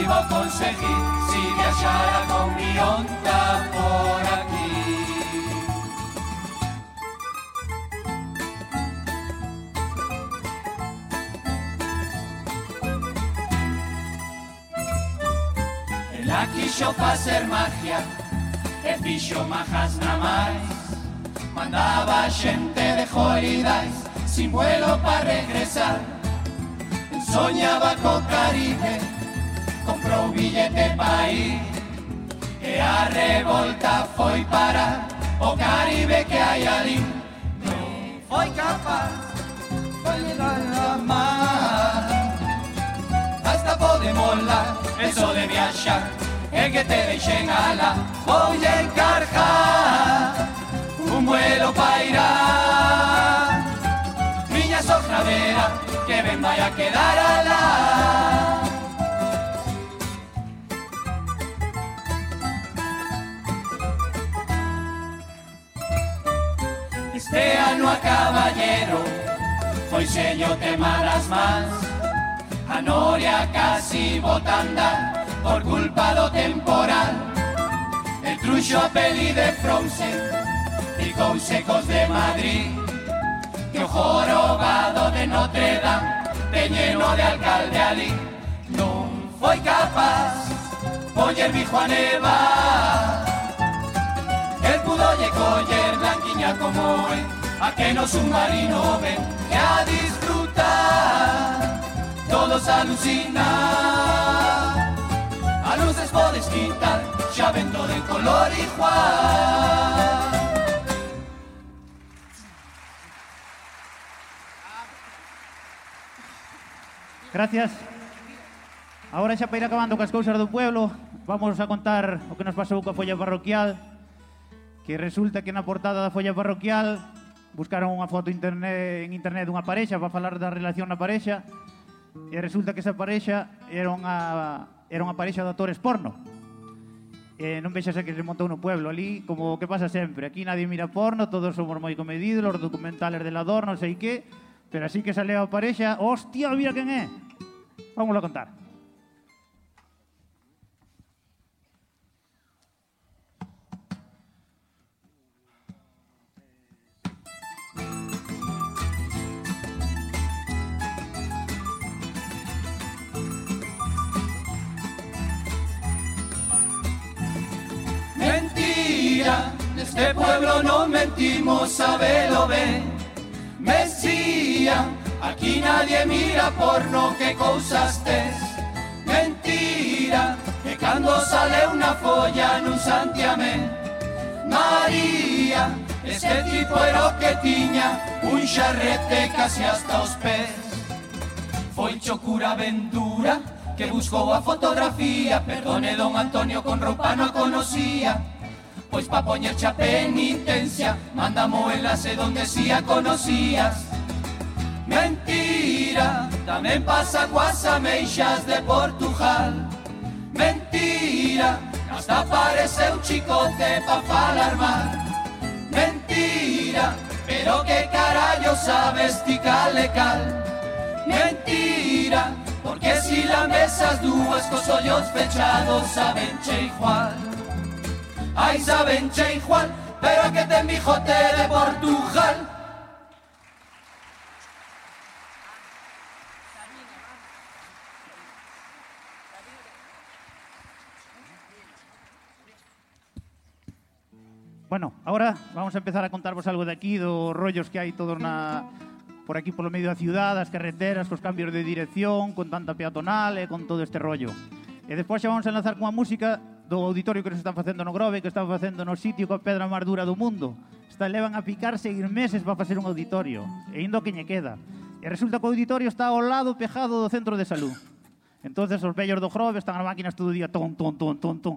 Iba a conseguir si viaxara con mi onda por aquí. Ela quixo facer magia e fixo majas na máis Mandaba xente de holidays sin vuelo para regresar. Soñaba co Caribe, comprou billete pa ir. E a revolta foi para o Caribe que hai ali Non foi capaz de llegar a mar. Hasta pode molar, eso de viaxar E que te deixen ala, vou encargar. un vuelo pairá Miña sofravera que ben vai a quedar alá. Este ano a caballero foi sello tema das mans. A noria casi botanda por culpa do temporal. El truxo a peli de Frozen Picou secos de Madrid. Que jorobado de Notre Dame empeñeno de alcalde ali. Non foi capaz Poñer bijo a neva El pudolle coller blanquiña como é A que no submarino ven E a disfrutar. Todos alucinan. A luces podes quitar Xa vento de color igual Gracias. Ahora xa para ir acabando cas cousas do pueblo, vamos a contar o que nos pasou coa folla parroquial, que resulta que na portada da folla parroquial buscaron unha foto internet, en internet dunha parexa para falar da relación na parexa, e resulta que esa parexa era unha, era unha parexa de actores porno. E non vexas que se montou no pueblo ali, como que pasa sempre. Aquí nadie mira porno, todos somos moi comedidos, os documentales del ador, non sei que, pero así que sale a parexa, hostia, mira quen é. Vamos a contar. Mentira, neste pueblo non mentimos, sabelo ben Mesía, aquí nadie mira porno, que cousas tes Mentira, que cando sale unha folla nun santiamén. María, este tipo era que tiña un xarrete casi hasta os pés Foi chocura aventura que buscou a fotografía Perdone don Antonio con roupa no conocía Pois pa poñer cha penitencia Mandamos enlace donde si a conocías. Mentira, tamén pasa coas de Portugal. Mentira, hasta parece un chicote pa falar mal Mentira, pero que carallo sabes ti cal e cal Mentira, porque si la mesas dúas cos ollos fechados saben che igual Ai saben che igual, pero que ten bijote de Portugal Bueno, ahora vamos a empezar a contarvos algo de aquí, dos rollos que hai todos na por aquí polo medio da ciudad, as carreteras, cos cambios de dirección, con tanta peatonal e con todo este rollo. E despois xa vamos a enlazar con a música do auditorio que nos están facendo no Grove, que están facendo no sitio coa pedra máis dura do mundo. Está, levan a picar seguir meses para facer un auditorio, e indo que lle queda. E resulta que o auditorio está ao lado pejado do centro de salud. Entonces os vellos do Grove están as máquinas todo o día ton, ton, ton, ton, ton.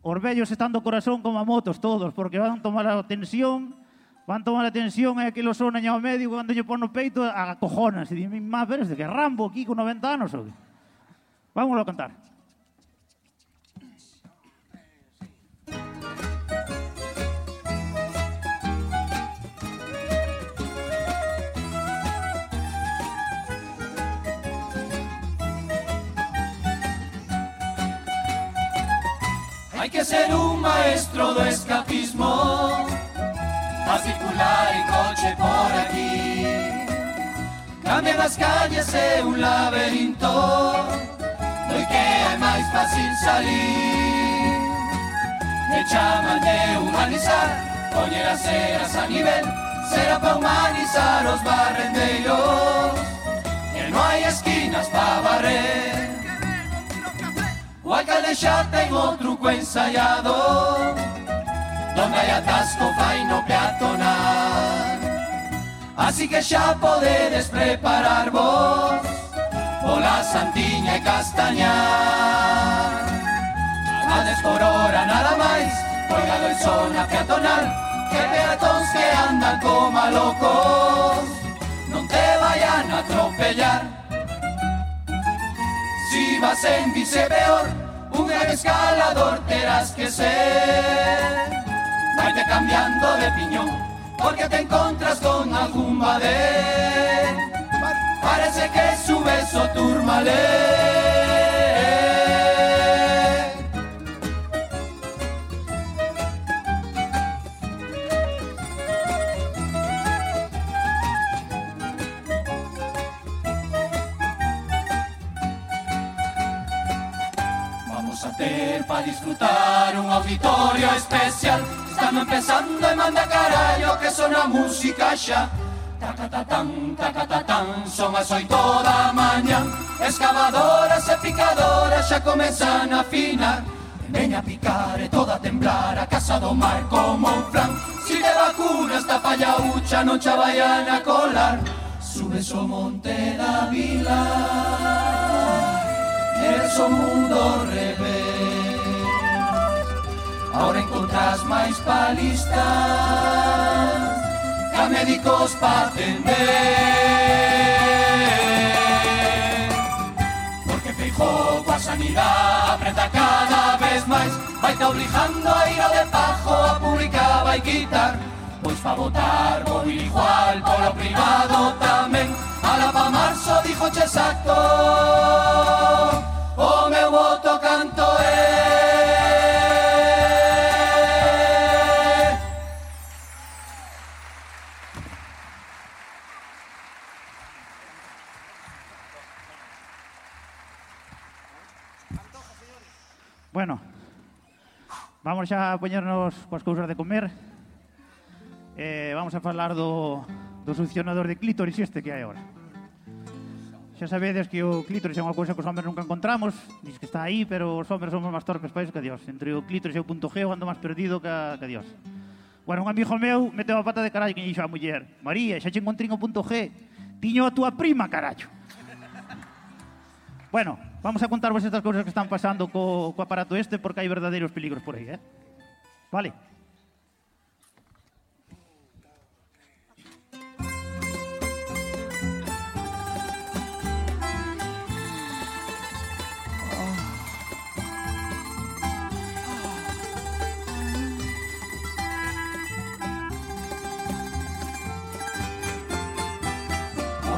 Os vellos están do corazón como a motos todos, porque van tomar a tensión, van tomar a tensión e aquilo sona ao médico cando lle pon no peito a cojonas. E dime, má, pero este que Rambo aquí con 90 anos, ou que? Vámonos a contar. Hai que ser un maestro do escapismo. A circular en coche por aquí. Cambian as calles é un laberinto. Doi que é máis fácil salir. Me chaman de humanizar Poñer as eras a nivel. Será pa humanizar os barrendeiros Que non hai esquinas pa barrer O alcalde xa ten o truco ensaiado Donde hai atasco fai no peatonal. Así que xa podedes preparar vos Pola Santiña e Castañar A dez por hora nada máis Colgado el zona peatonal Que peatóns que andan como locos. Non te vayan a atropellar Vas en peor, un gran escalador terás que ser. Vaite cambiando de piñón, porque te encontras con algún badé. Parece que subes o turmalé. ter para disfrutar un auditorio especial. Estamos empezando e manda carallo que sona música xa. Tacatatán, tacatatán, son as oito da maña Excavadoras e picadoras xa comezan a afinar. Veña a picar e toda a temblar a casa do mar como un flan. Si te vacunas ta pallaucha non xa vayan a colar. Subes o monte da vila Eres o mundo revés Ahora encontras máis palistas Ca médicos pa atender. Porque Feijó coa sanidade apreta cada vez máis Vai te obligando a ir ao de pajo a publicar vai quitar. Pois pa votar ir igual polo privado tamén. Ala pa marzo dijo che exacto O meu voto canto Bueno, vamos xa a poñernos coas cousas de comer. Eh, vamos a falar do, do succionador de clítoris este que hai agora. Xa sabedes que o clítoris é unha cousa que os homens nunca encontramos, diz que está aí, pero os homens somos máis torpes país que Dios. Entre o clítoris e o punto G, eu ando máis perdido que, que Dios. Bueno, un amigo meu meteu a pata de carallo que dixo a muller María, xa che encontrín o punto G Tiño a túa prima, carallo Bueno, vamos a contarvos estas cousas que están pasando co, co aparato este porque hai verdadeiros peligros por aí, eh? Vale?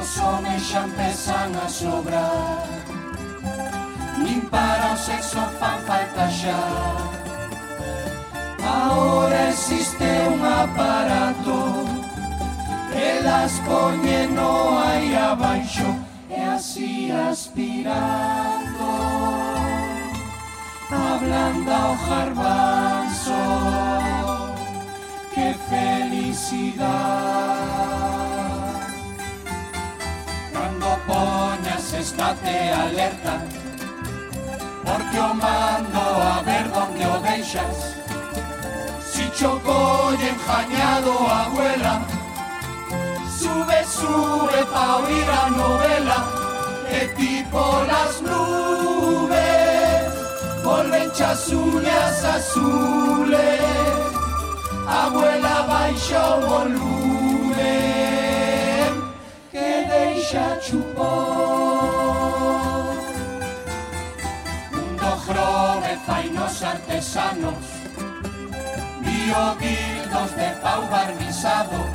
Os homes xa empezan a sobrar para o sexo fan falta xa Ahora existe un aparato Elas poñen no aí abaixo E así aspirando. Ablanda o garbanzo Que felicidade Cando poñas estate alerta Porque o mando a ver donde o Si chocó y enjañado abuela Sube, sube pa oír a novela Que tipo las nubes Volven chas uñas azules. Abuela baixa o volumen Que deixa chupón grove fai nos artesanos. Biodildos de pau barnizado.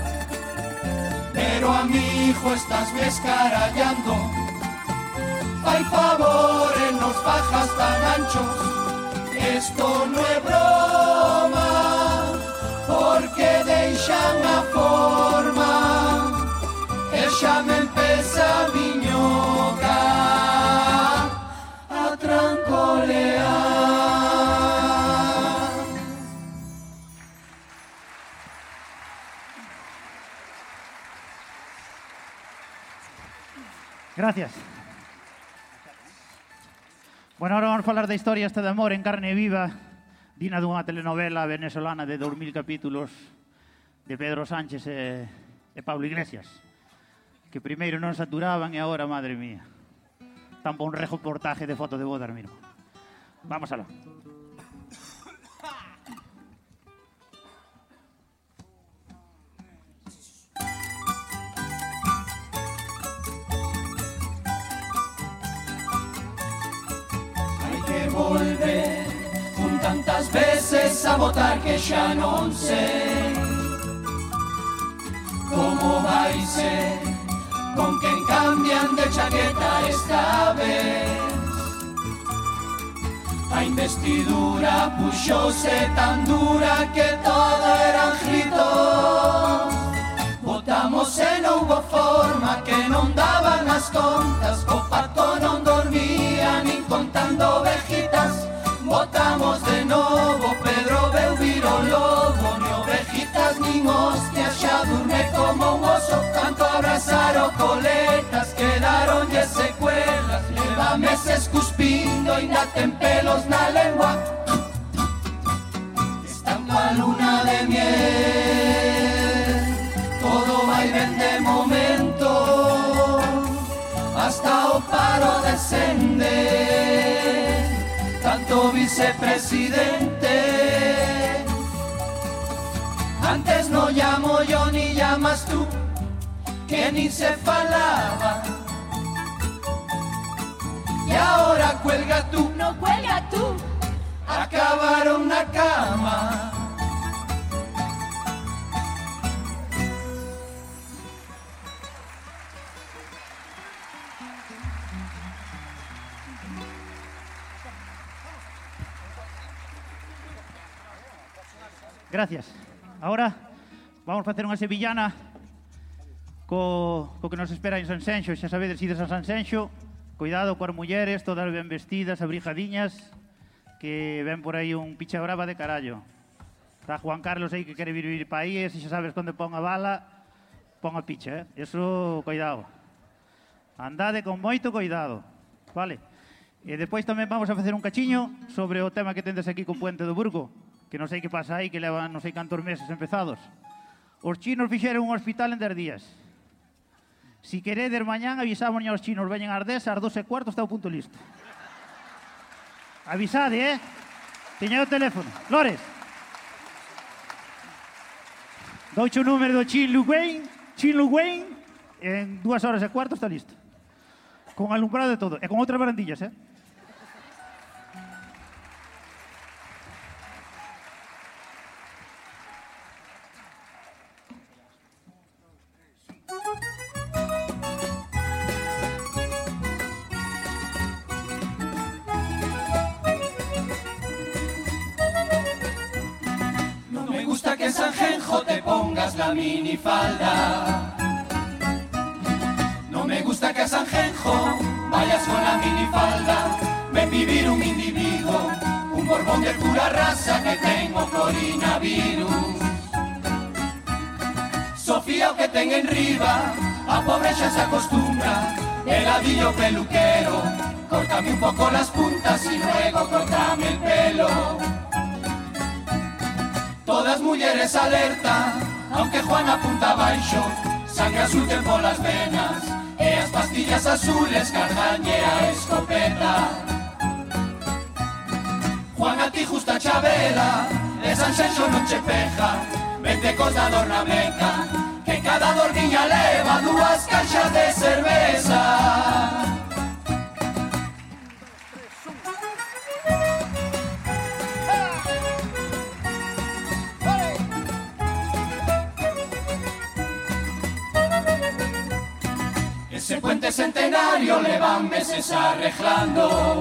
Pero amigo estás descarallando. Fai favor en nos bajas tan anchos. Esto no é broma Porque deixan a forma. E Gracias. Bueno, ahora vamos a falar da historia esta de amor en carne viva dina dunha telenovela venezolana de 2000 capítulos de Pedro Sánchez e, e Pablo Iglesias que primeiro non saturaban e agora, madre mía, tan bon reportaje de foto de bodas, miro. Vamos alá. Vamos alá. Votar que xa non sei Como vai ser con quen cambian de chaqueta esta vez. A investidura puxose tan dura que todo eran gritos Votamos e non houve forma que non daban as contas O pato non dormía nin contando durme como un oso, tanto abrazaron coletas, quedaron ya secuelas. Lleva meses cuspindo y naten pelos na lengua, están la luna de miel, todo va y ven de momento, hasta o paro descende, tanto vicepresidente Antes no llamo yo ni llamas tú Que ni se falaba Y ahora cuelga tú. No cuelga tú. Acabaron na cama. Gracias. Ahora vamos facer unha sevillana co, co que nos espera en Sanxenxo. Xa sabedes, ides a Sanxenxo, cuidado coas mulleres, todas ben vestidas, abrigadiñas, que ven por aí un picha brava de carallo. Está Juan Carlos aí que quere vir pa aí, e se xa sabes onde pon a bala, pon a picha, eh? Eso, cuidado. Andade con moito cuidado, vale? E despois tamén vamos a facer un cachiño sobre o tema que tendes aquí con Puente do Burgo que non sei que pasa aí, que levan non sei cantos meses empezados. Os chinos fixeron un hospital en 10 días. Si queredes mañán avisamos aos chinos, veñen ás 10, ás 12 cuartos está o punto listo. Avisade, eh? Teñe o teléfono. Lores. Douche o número do Chin Lu Wayne, Chin Lu Wayne, en dúas horas e cuarto está listo. Con alumbrado de todo, e con outras barandillas, eh? Peluquero, córtame un poco las puntas y luego córtame el pelo. Todas mujeres alerta, aunque Juan apunta baixo, sangre azul ten polas venas, e as pastillas azules cardañe a escopeta. Juan a ti justa chavela, de San Xenxo non che peja, vente cos da dorna meca, que cada dormiña leva dúas caixas de cerveza. Puente centenario le van meses arreglando.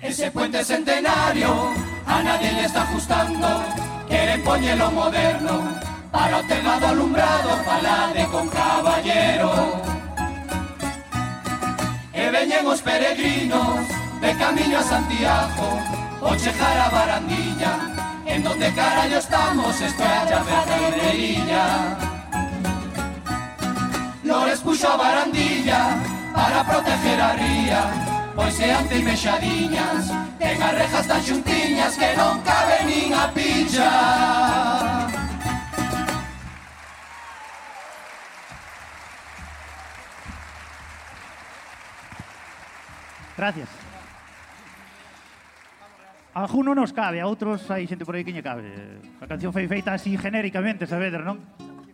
Ese puente centenario a nadie le está ajustando. Quieren poñelo moderno para o alumbrado falade con caballero. E veñen os peregrinos de camiño a Santiago o chejar a barandilla en donde carallo estamos estrella ferrería. Lores puxo a barandilla para proteger a ría Pois se ante mexadiñas Ten as rejas tan xuntiñas que non cabe nin a pilla Gracias. A Alguno nos cabe, a outros hai xente por aí que lle cabe. A canción foi feita así genéricamente, sabedes, non?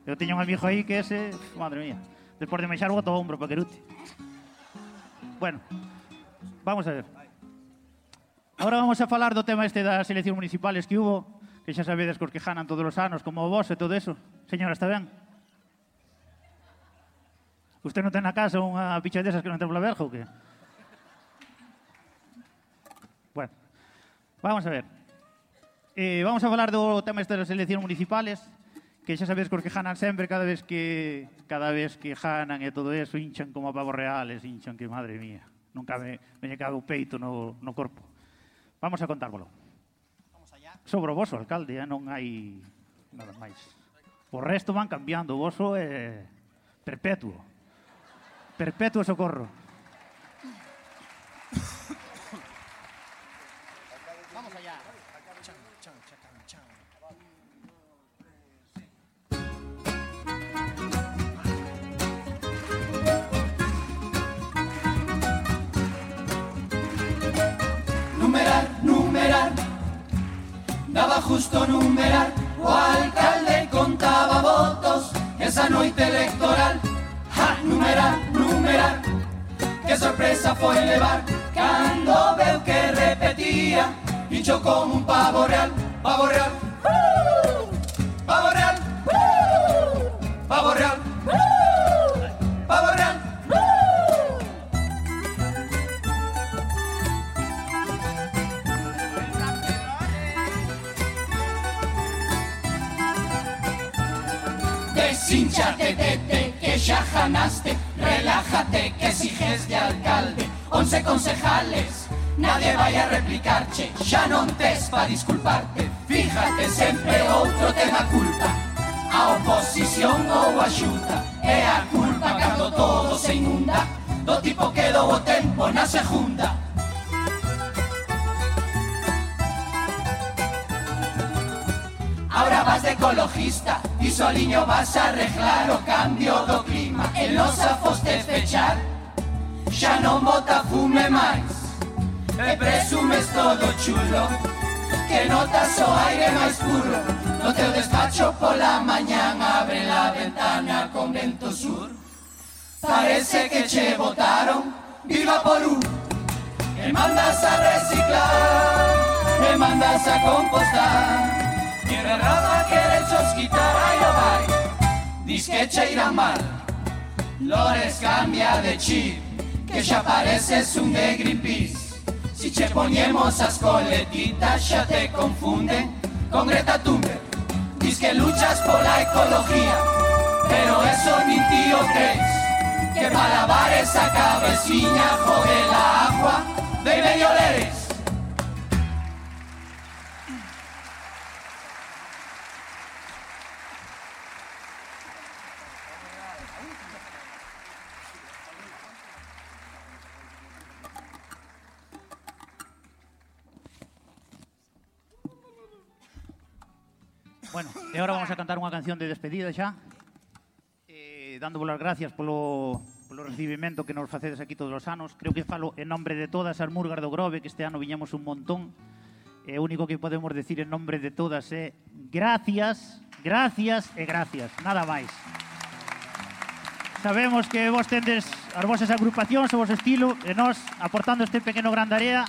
Eu teño un amigo aí que ese, madre mía. Despois de mexar o gato ombro para querute. Bueno, vamos a ver. Ahora vamos a falar do tema este das eleccións municipales que hubo, que xa sabedes cos que janan todos os anos, como vos e todo eso. Señora, está ben? Usted non ten na casa unha picha desas que non ten pola verja ou que? Bueno, vamos a ver. Eh, vamos a falar do tema este das eleccións municipales, que xa sabedes cos que janan sempre cada vez que cada vez que janan e todo eso hinchan como a pavos reales, hinchan que madre mía, nunca me, me cabe o peito no, no corpo. Vamos a contárvolo. Vamos allá. Sobre o voso alcalde, eh, non hai nada máis. O resto van cambiando, o voso é perpetuo. Perpetuo socorro. Daba justo numerar O alcalde contaba votos esa noite electoral Ja, numerar, numerar, que sorpresa foi levar Cando veu que repetía, hinchou como un pavo real Pavo real, Deshinchate, tete, que ya janaste. Relájate, que exiges de alcalde Once concejales. Nadie vaya a replicarche Xa non tes pa disculparte. Fíjate, sempre outro tema culpa. A oposición ou a xuta É a culpa cando todo se inunda. Do tipo que dou o tempo na segunda Ahora vas de ecologista y soliño vas a arreglar o cambio do clima. En los afos te fechar Xa non bota fume máis E presumes todo chulo Que notas o aire máis puro. No teu despacho pola mañán Abre la ventana con vento sur. Parece que che botaron Viva por un E mandas a reciclar E mandas a compostar Tiene rama quiere chosquitar Ay, oh, vai Diz que che irá mal. Lores cambia de chip Que xa pareces un de Greenpeace. Si che poñemos as coletitas xa te confunden Con Greta Thunberg Diz que luchas pola ecología Pero eso ni tío crees. Que para lavar esa cabeciña jode la agua de medio leres Bueno, e agora vamos a cantar unha canción de despedida xa. Eh, dándovos as gracias polo, polo recibimento que nos facedes aquí todos os anos. Creo que falo en nombre de todas as murgas do Grove, que este ano viñamos un montón. E eh, o único que podemos decir en nombre de todas é eh, gracias, gracias e gracias. Nada máis. Sabemos que vos tendes as vosas agrupacións, o vos estilo, e nós, aportando este pequeno gran tarea,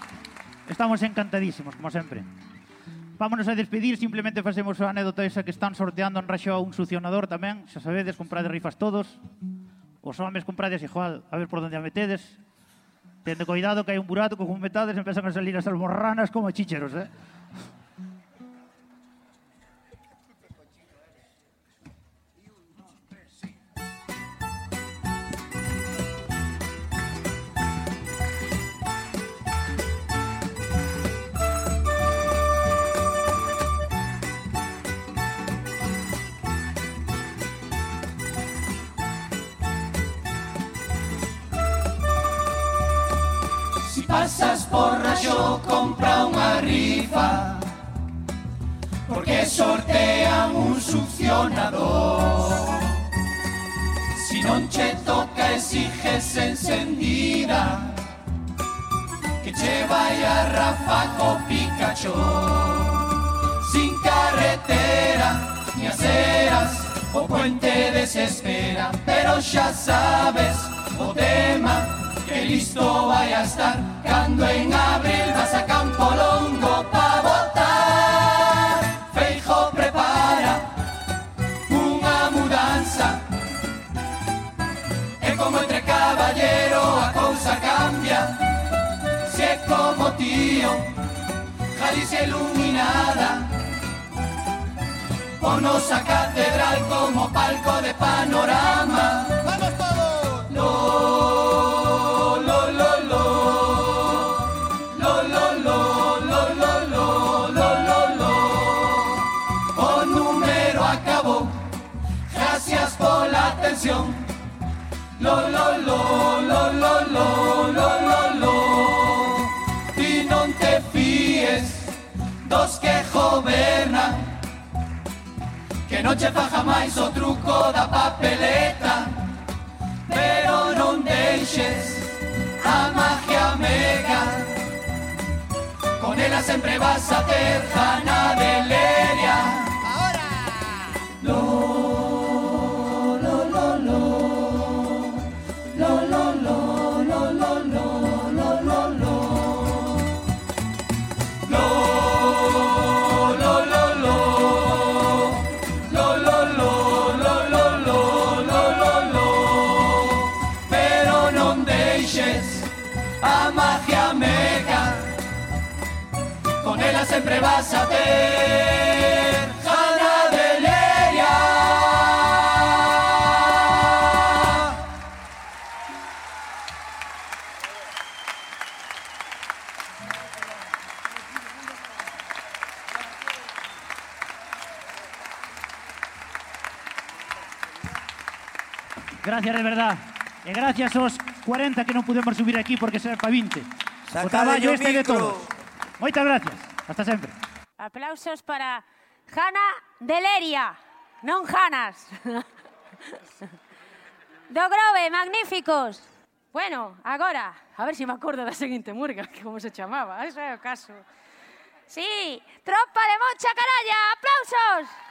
estamos encantadísimos, como sempre vámonos a despedir, simplemente facemos a anécdota esa que están sorteando en Raxoa un succionador tamén, xa sabedes, comprade rifas todos, os homes comprades igual, a ver por onde a metedes, tende cuidado que hai un burato que con metades empezan a salir as almorranas como chicheros, eh? Por Rayo compra unha rifa. Porque sortean un succionador. Si non che toca exiges encendida. Que che vai a Rafa co Pikachu. Sin carretera ni aceras O puente desespera. Pero xa sabes o tema que listo vai a estar. Cando en abril vas a Campo Longo pa votar. Feijo prepara unha mudanza. E como entre caballero a cousa cambia. Se é como tío Galicia iluminada. Ponos a catedral como palco de panorama lo lo lo lo lo lo lo lo lo. Ti non te fies dos que governan que noche fa jamais o truco da papeleta. Pero non deixes a magia mega. Con ela sempre vas a ter jana de leria Ahora. Lo, vas a Jana de Leria Gracias de verdad. E gracias aos 40 que non pudemos subir aquí porque ser pa 20. o Sacade o este de todos. Moitas gracias. Hasta sempre. Aplausos para Jana Deleria, non Janas. Do Grove, magníficos. Bueno, agora, a ver se si me acordo da seguinte murga, que como se chamaba, eso é o caso. Sí, tropa de mocha, caralla, aplausos.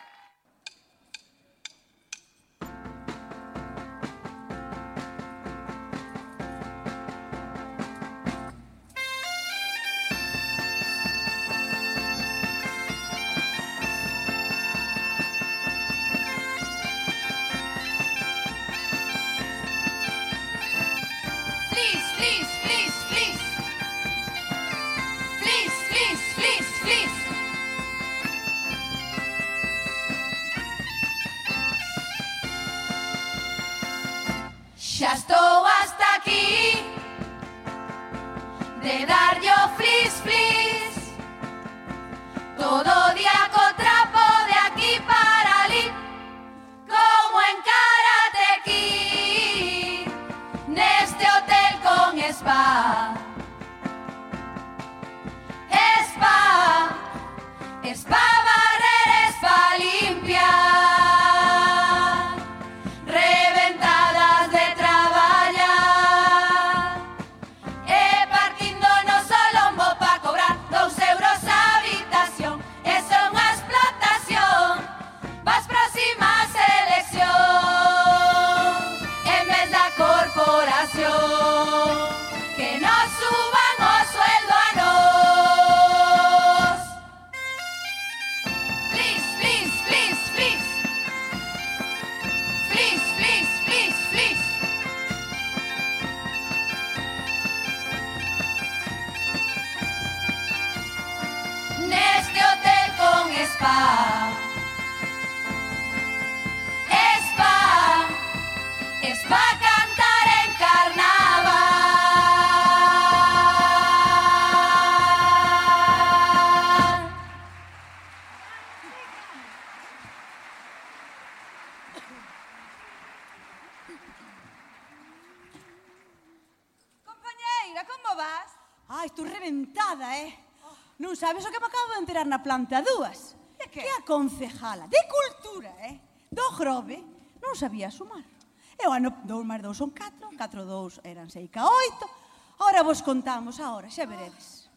plantadúas e que? que a concejala de cultura eh, do Grove non sabía sumar. E o ano 2 máis 2 son 4, 4 2 eran 6 ca 8. Ora vos contamos, agora, xa veredes.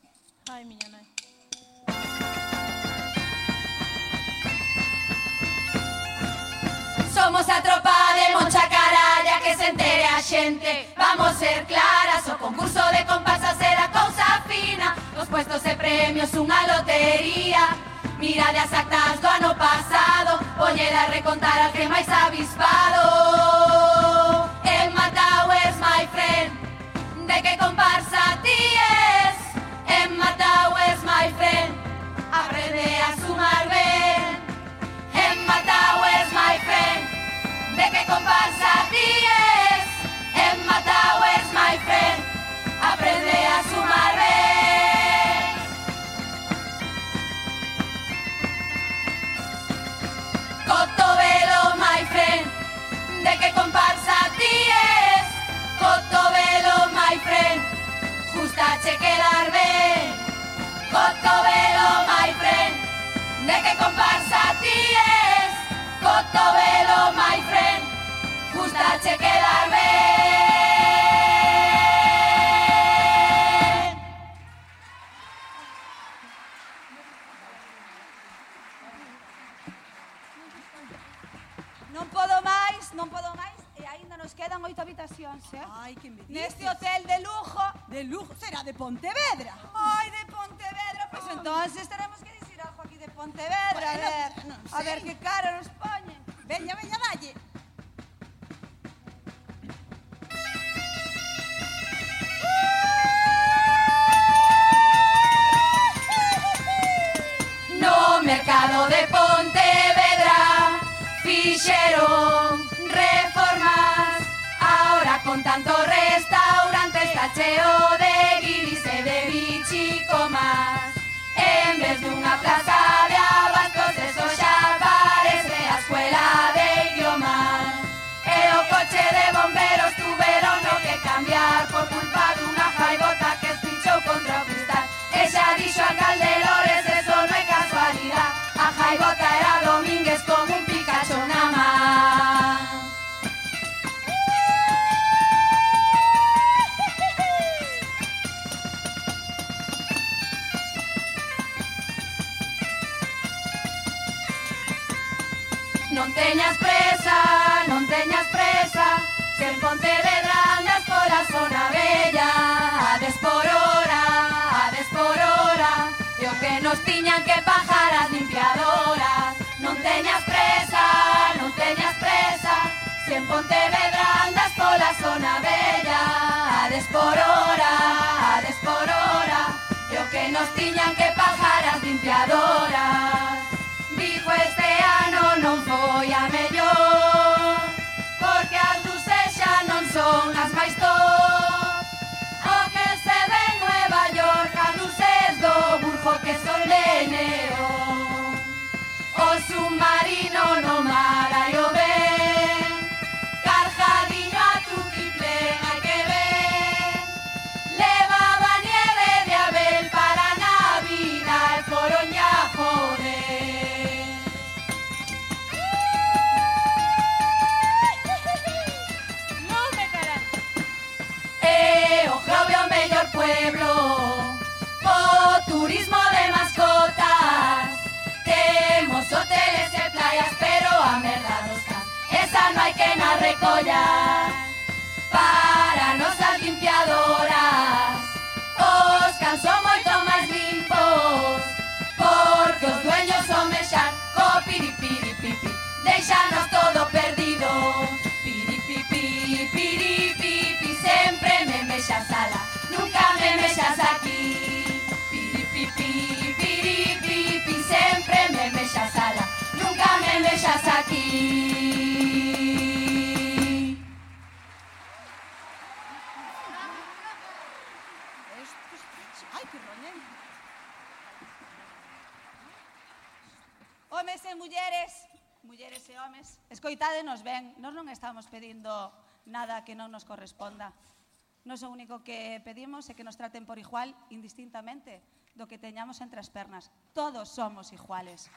Ai, miña nai. Somos a tropa de mocha caralla que se entere a xente Vamos ser claras, o concurso de comparsas era cousa fina Os puestos de premios unha lotería. Mirade as actas do ano pasado. Poñer a recontar al que máis avispado. Emma Towers, my friend. De que comparsa ti es Emma Towers, my friend. Aprende a sumar ben Emma Towers, my friend. De que comparsa ti es que comparsa ti es Cotovelo, my friend Gustache quedar ben Cotovelo, my friend De que comparsa ti es Cotovelo, my friend. Pontevedra. Ai, de Pontevedra, pois pues entonces teremos que dicir algo aquí de Pontevedra, bueno, a ver, non, a ver que cara nos poñen. Veña, veña, dalle. No mercado de Pontevedra fixeron reformas Ahora con tanto restaurante está cheo Por culpa dunha jaibota que espinchou contra o cristal E xa dixo a Caldelores, eso non é casualidad A jaibota que nos tiñan que bajar as limpiadoras. Non teñas presa, non teñas presa Se en Pontevedra andas pola zona bella. Ades por hora, ades por hora E o que nos tiñan que bajar as limpiadoras. Vigo este ano non foi a mellor Porque as luces xa non son as máis todas do burjo que son de neón O submarino no mar hai o Non hai que na recolla. Para nosas limpiadoras Os cans son moito máis limpos. Porque os dueños son mexar Co piripiripipi Deixanos todo perdido. Piripipi, piripipi Sempre me mexas ala Nunca me mexas aquí. Piripipi, piripipi Sempre me mexas ala Nunca me mexas aquí escoitádenos ben, nós non estamos pedindo nada que non nos corresponda. Nos o único que pedimos é que nos traten por igual indistintamente do que teñamos entre as pernas. Todos somos iguales.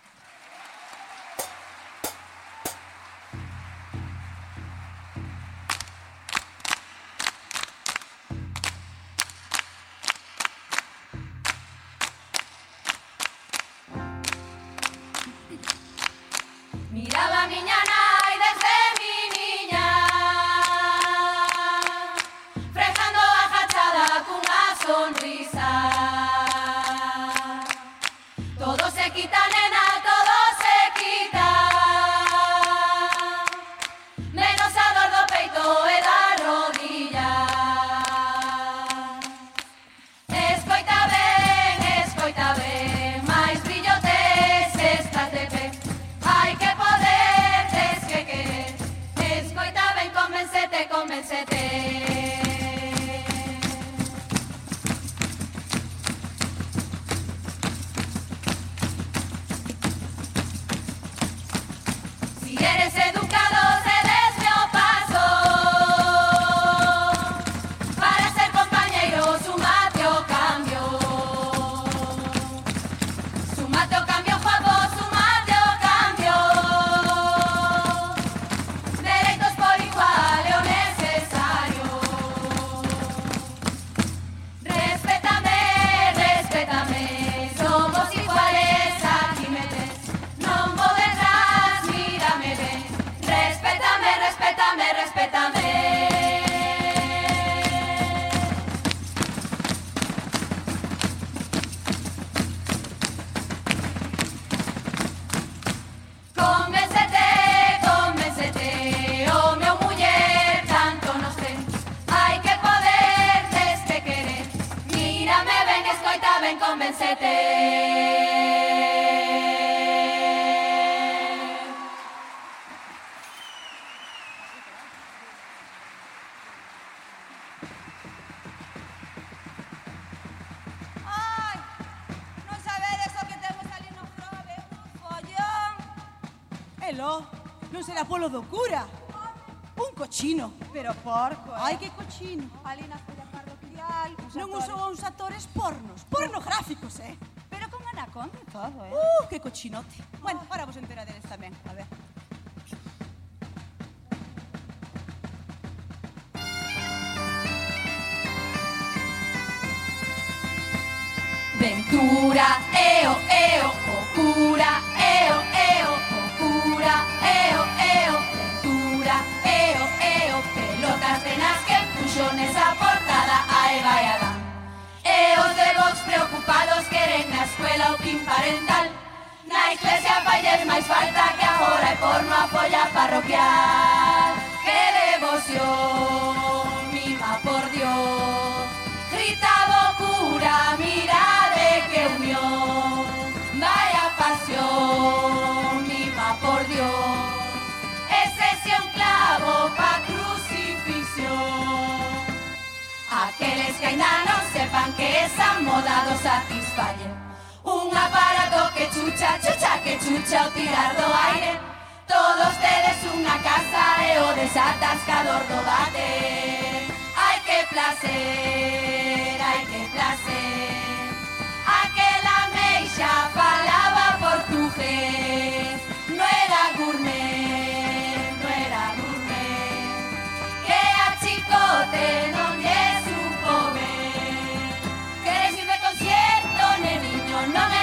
Bueno, ahora vos enteradedes tamén, a ver. Ventura, eo, eo, o cura, eo, eo, o cura, eo, eo, Ventura, eo, eo, pelotas de nas que puxo nesa portada a Eva e Adán. E os de Vox preocupados queren na escuela o pin parental. Falles máis falta que agora é porno a folla parroquial. Que devoción, mima por Dios. Gritaba o cura, mirade que unión. Vaya pasión, mima por Dios. Ese un clavo pa crucifixión. Aqueles que ainda non sepan que esa moda do que chucha, chucha, que chucha o tirar do aire. Todos tedes unha casa e o desatascador do bate. Ai que placer, ai que placer. Aquela meixa falaba portugués No era gourmet, no era gourmet. Que a chicote non lle supo ver. Queres ir de concierto, neniño Non é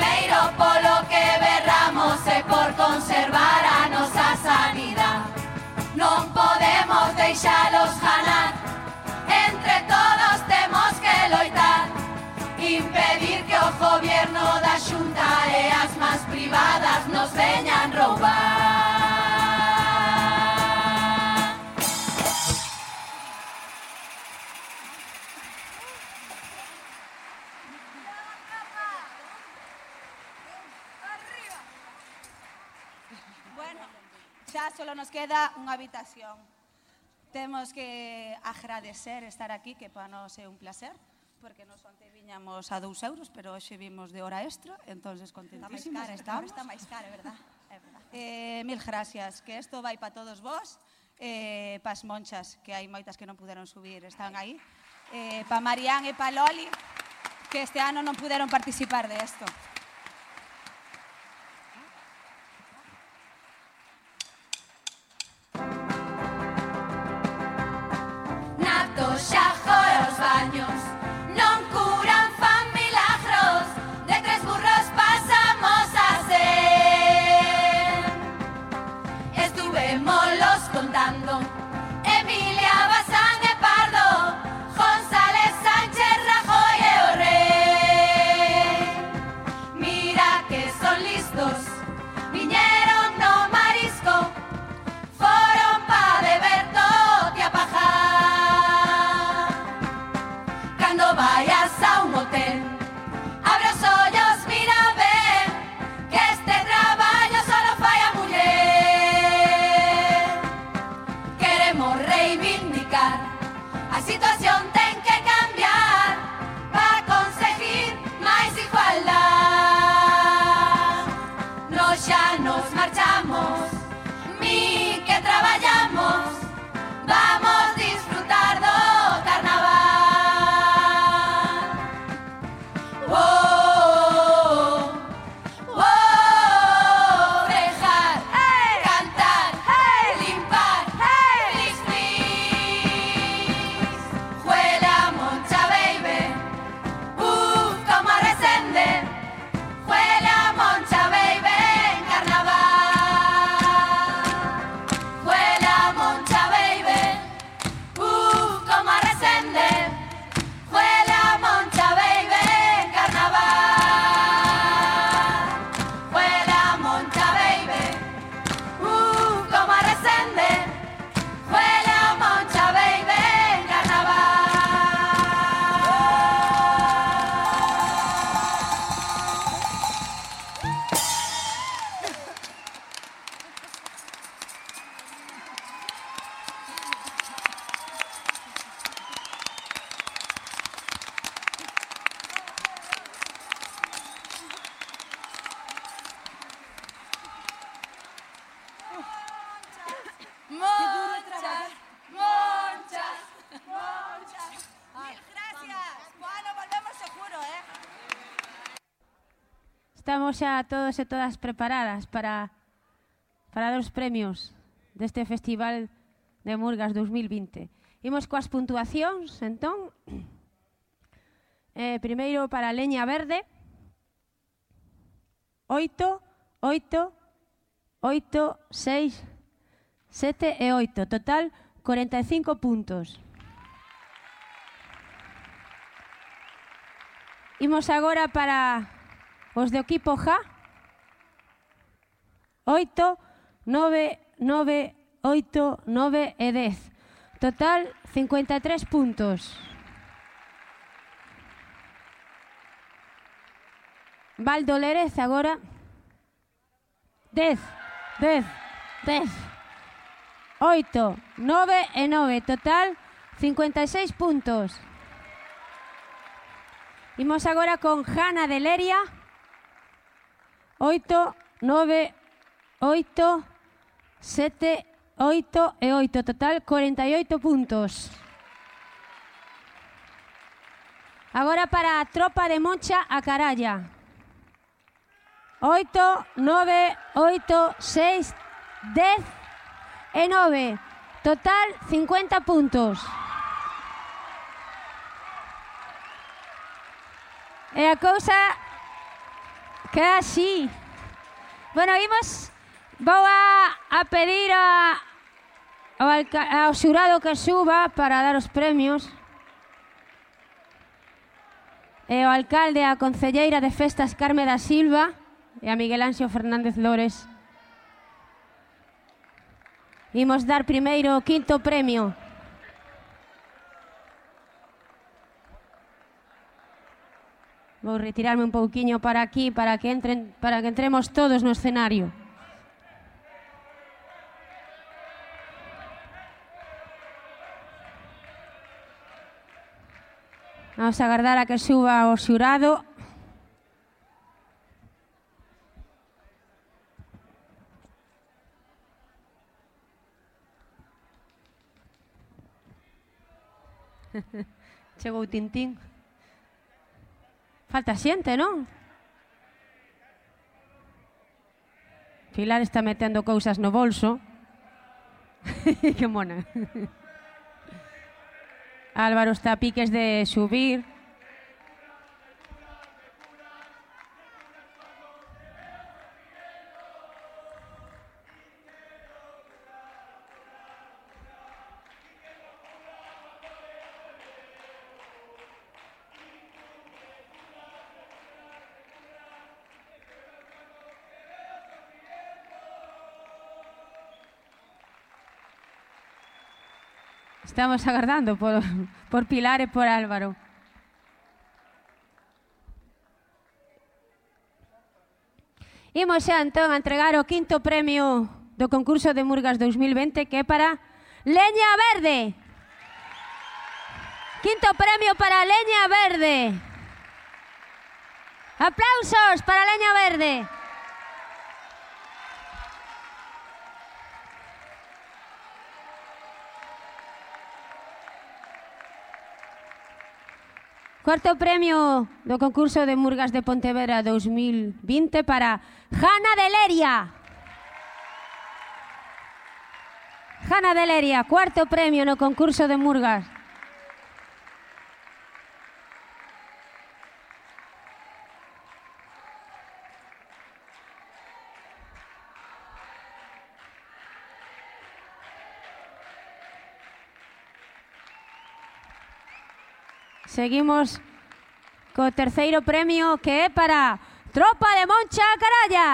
primeiro polo que berramos é por conservar a nosa sanidade Non podemos deixalos ganar. Entre todos temos que loitar. Impedir que o gobierno da xunta e as más privadas nos veñan roubar solo nos queda unha habitación. Temos que agradecer estar aquí, que para nós é un placer, porque nos onte viñamos a 2 euros, pero hoxe vimos de hora extra, entonces contentísimos. Está máis cara, está, está máis cara, verdad? É verdad. Eh, mil gracias, que isto vai para todos vós, eh, pas monchas, que hai moitas que non puderon subir, están aí, eh, pa Marián e pa Loli, que este ano non puderon participar de isto. Estamos xa todos e todas preparadas para para os premios deste Festival de Murgas 2020. Imos coas puntuacións, entón. Eh, primeiro para Leña Verde. 8, 8, 8, 6, 7 e 8. Total, 45 puntos. Imos agora para Os do equipo J. 8, 9, 9, 8, 9 e 10. Total, 53 puntos. Valdo Lérez, agora. 10, 10, 10. 8, 9 e 9. Total, 56 puntos. Imos agora con Jana de Leria. 8, 9, 8, 7, 8 e 8. Total, 48 puntos. Agora para a tropa de Moncha a Caralla. 8, 9, 8, 6, 10 e 9. Total, 50 puntos. E a cousa Así. Bueno, imos Vou a, a pedir a, ao, alca, ao xurado que suba para dar os premios. E o alcalde, a concelleira de festas Carme da Silva e a Miguel Anxo Fernández Lores. Imos dar primeiro o quinto premio. Vou retirarme un pouquiño para aquí para que entren para que entremos todos no escenario. Vamos a agardar a que suba o xurado. Chegou Tintín. Falta xente, non? Pilar está metendo cousas no bolso. que mona. Álvaro está a piques de subir. Estamos agardando por, por Pilar e por Álvaro. Imos xa entón a entregar o quinto premio do concurso de Murgas 2020 que é para Leña Verde. Quinto premio para Leña Verde. Aplausos para Leña Verde. Cuarto premio do concurso de Murgas de Pontevedra 2020 para Jana Deleria. Jana Deleria, cuarto premio no concurso de Murgas. seguimos co terceiro premio que é para Tropa de Moncha Caralla.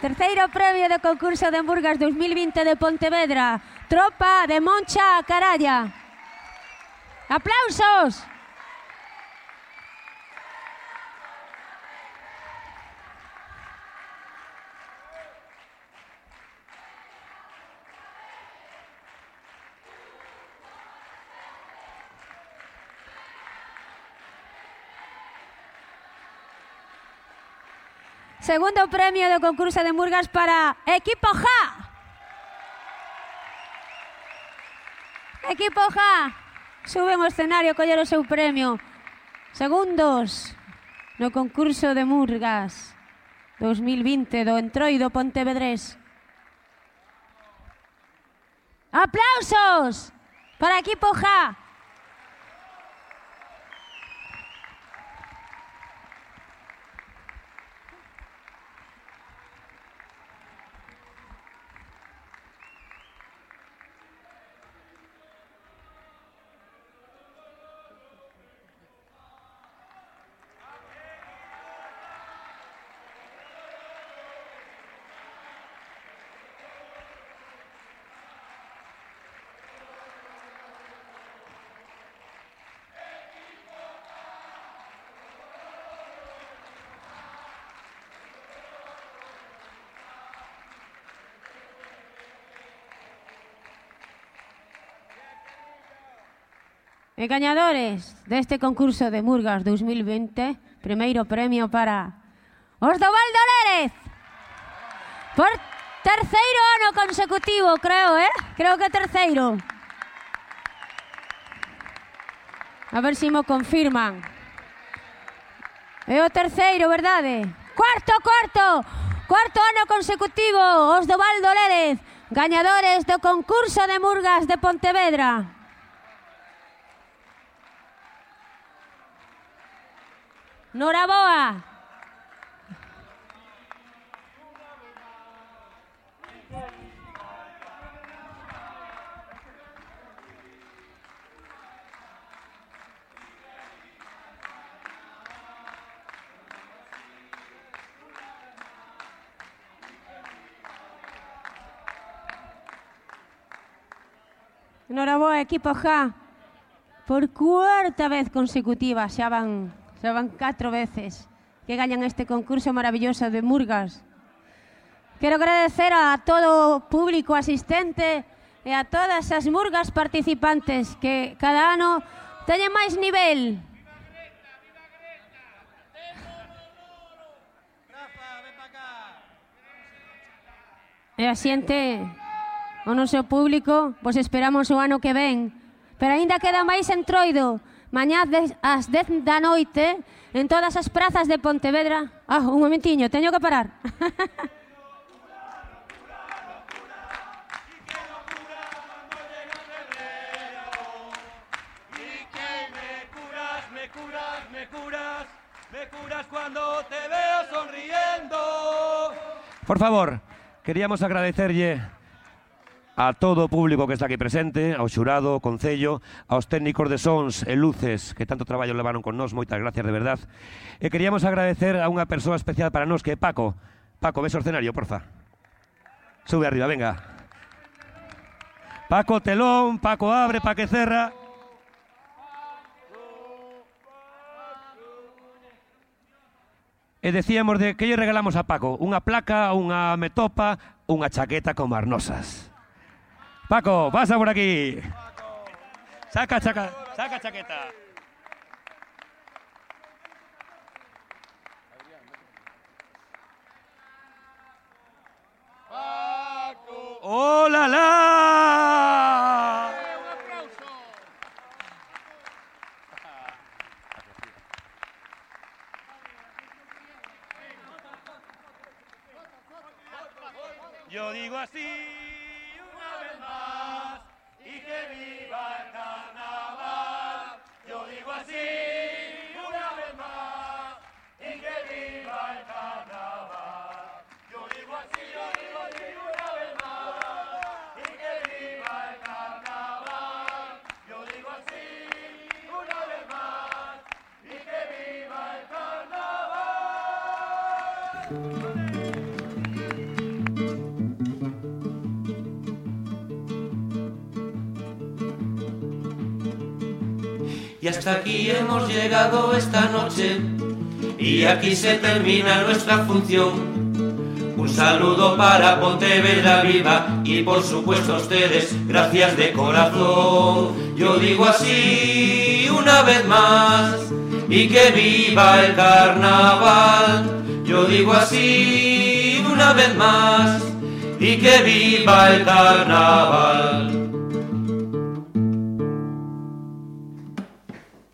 Terceiro premio do concurso de Hamburgas 2020 de Pontevedra. Tropa de Moncha Caralla. Aplausos. segundo premio do concurso de Murgas para Equipo Ja. Equipo Ja, suben ao escenario coller o seu premio. Segundos no concurso de Murgas 2020 do Entroido Pontevedrés. Aplausos para Equipo Ja. E gañadores deste concurso de Murgas 2020, primeiro premio para Osdobaldo Lérez. Por terceiro ano consecutivo, creo, eh? Creo que terceiro. A ver se mo confirman. É o terceiro, verdade? Cuarto, cuarto. Cuarto ano consecutivo, Osdobaldo Lérez, gañadores do concurso de Murgas de Pontevedra. Noraboa. Noraboa, equipo Ja. Por cuarta vez consecutiva xa van, Xogan catro veces que gañan este concurso maravilloso de Murgas. Quero agradecer a todo o público asistente e a todas as murgas participantes que cada ano teñen máis nivel. E a xente, o noso público, vos esperamos o ano que ven. Pero aínda queda máis entroido. Mañá ás 10 da noite, en todas as prazas de Pontevedra. Ah, un momentiño, teño que parar. Me curas, cuando te veo sonriendo. Por favor, queríamos agradecerlle a todo o público que está aquí presente, ao xurado, ao concello, aos técnicos de sons e luces que tanto traballo levaron con nós, moitas gracias de verdad. E queríamos agradecer a unha persoa especial para nós que é Paco. Paco, ves o escenario, porfa. Sube arriba, venga. Paco telón, Paco abre, Paco cerra. E decíamos de que lle regalamos a Paco unha placa, unha metopa, unha chaqueta con marnosas. Paco, pasa por aquí. Saca, saca, saca chaqueta. ¡Hola, la! Yo digo así y que viva el carnaval. Yo digo así hasta aquí hemos llegado esta noche y aquí se termina nuestra función. Un saludo para Pontevedra Viva y por supuesto a ustedes, gracias de corazón. Yo digo así una vez más y que viva el carnaval. Yo digo así una vez más y que viva el carnaval.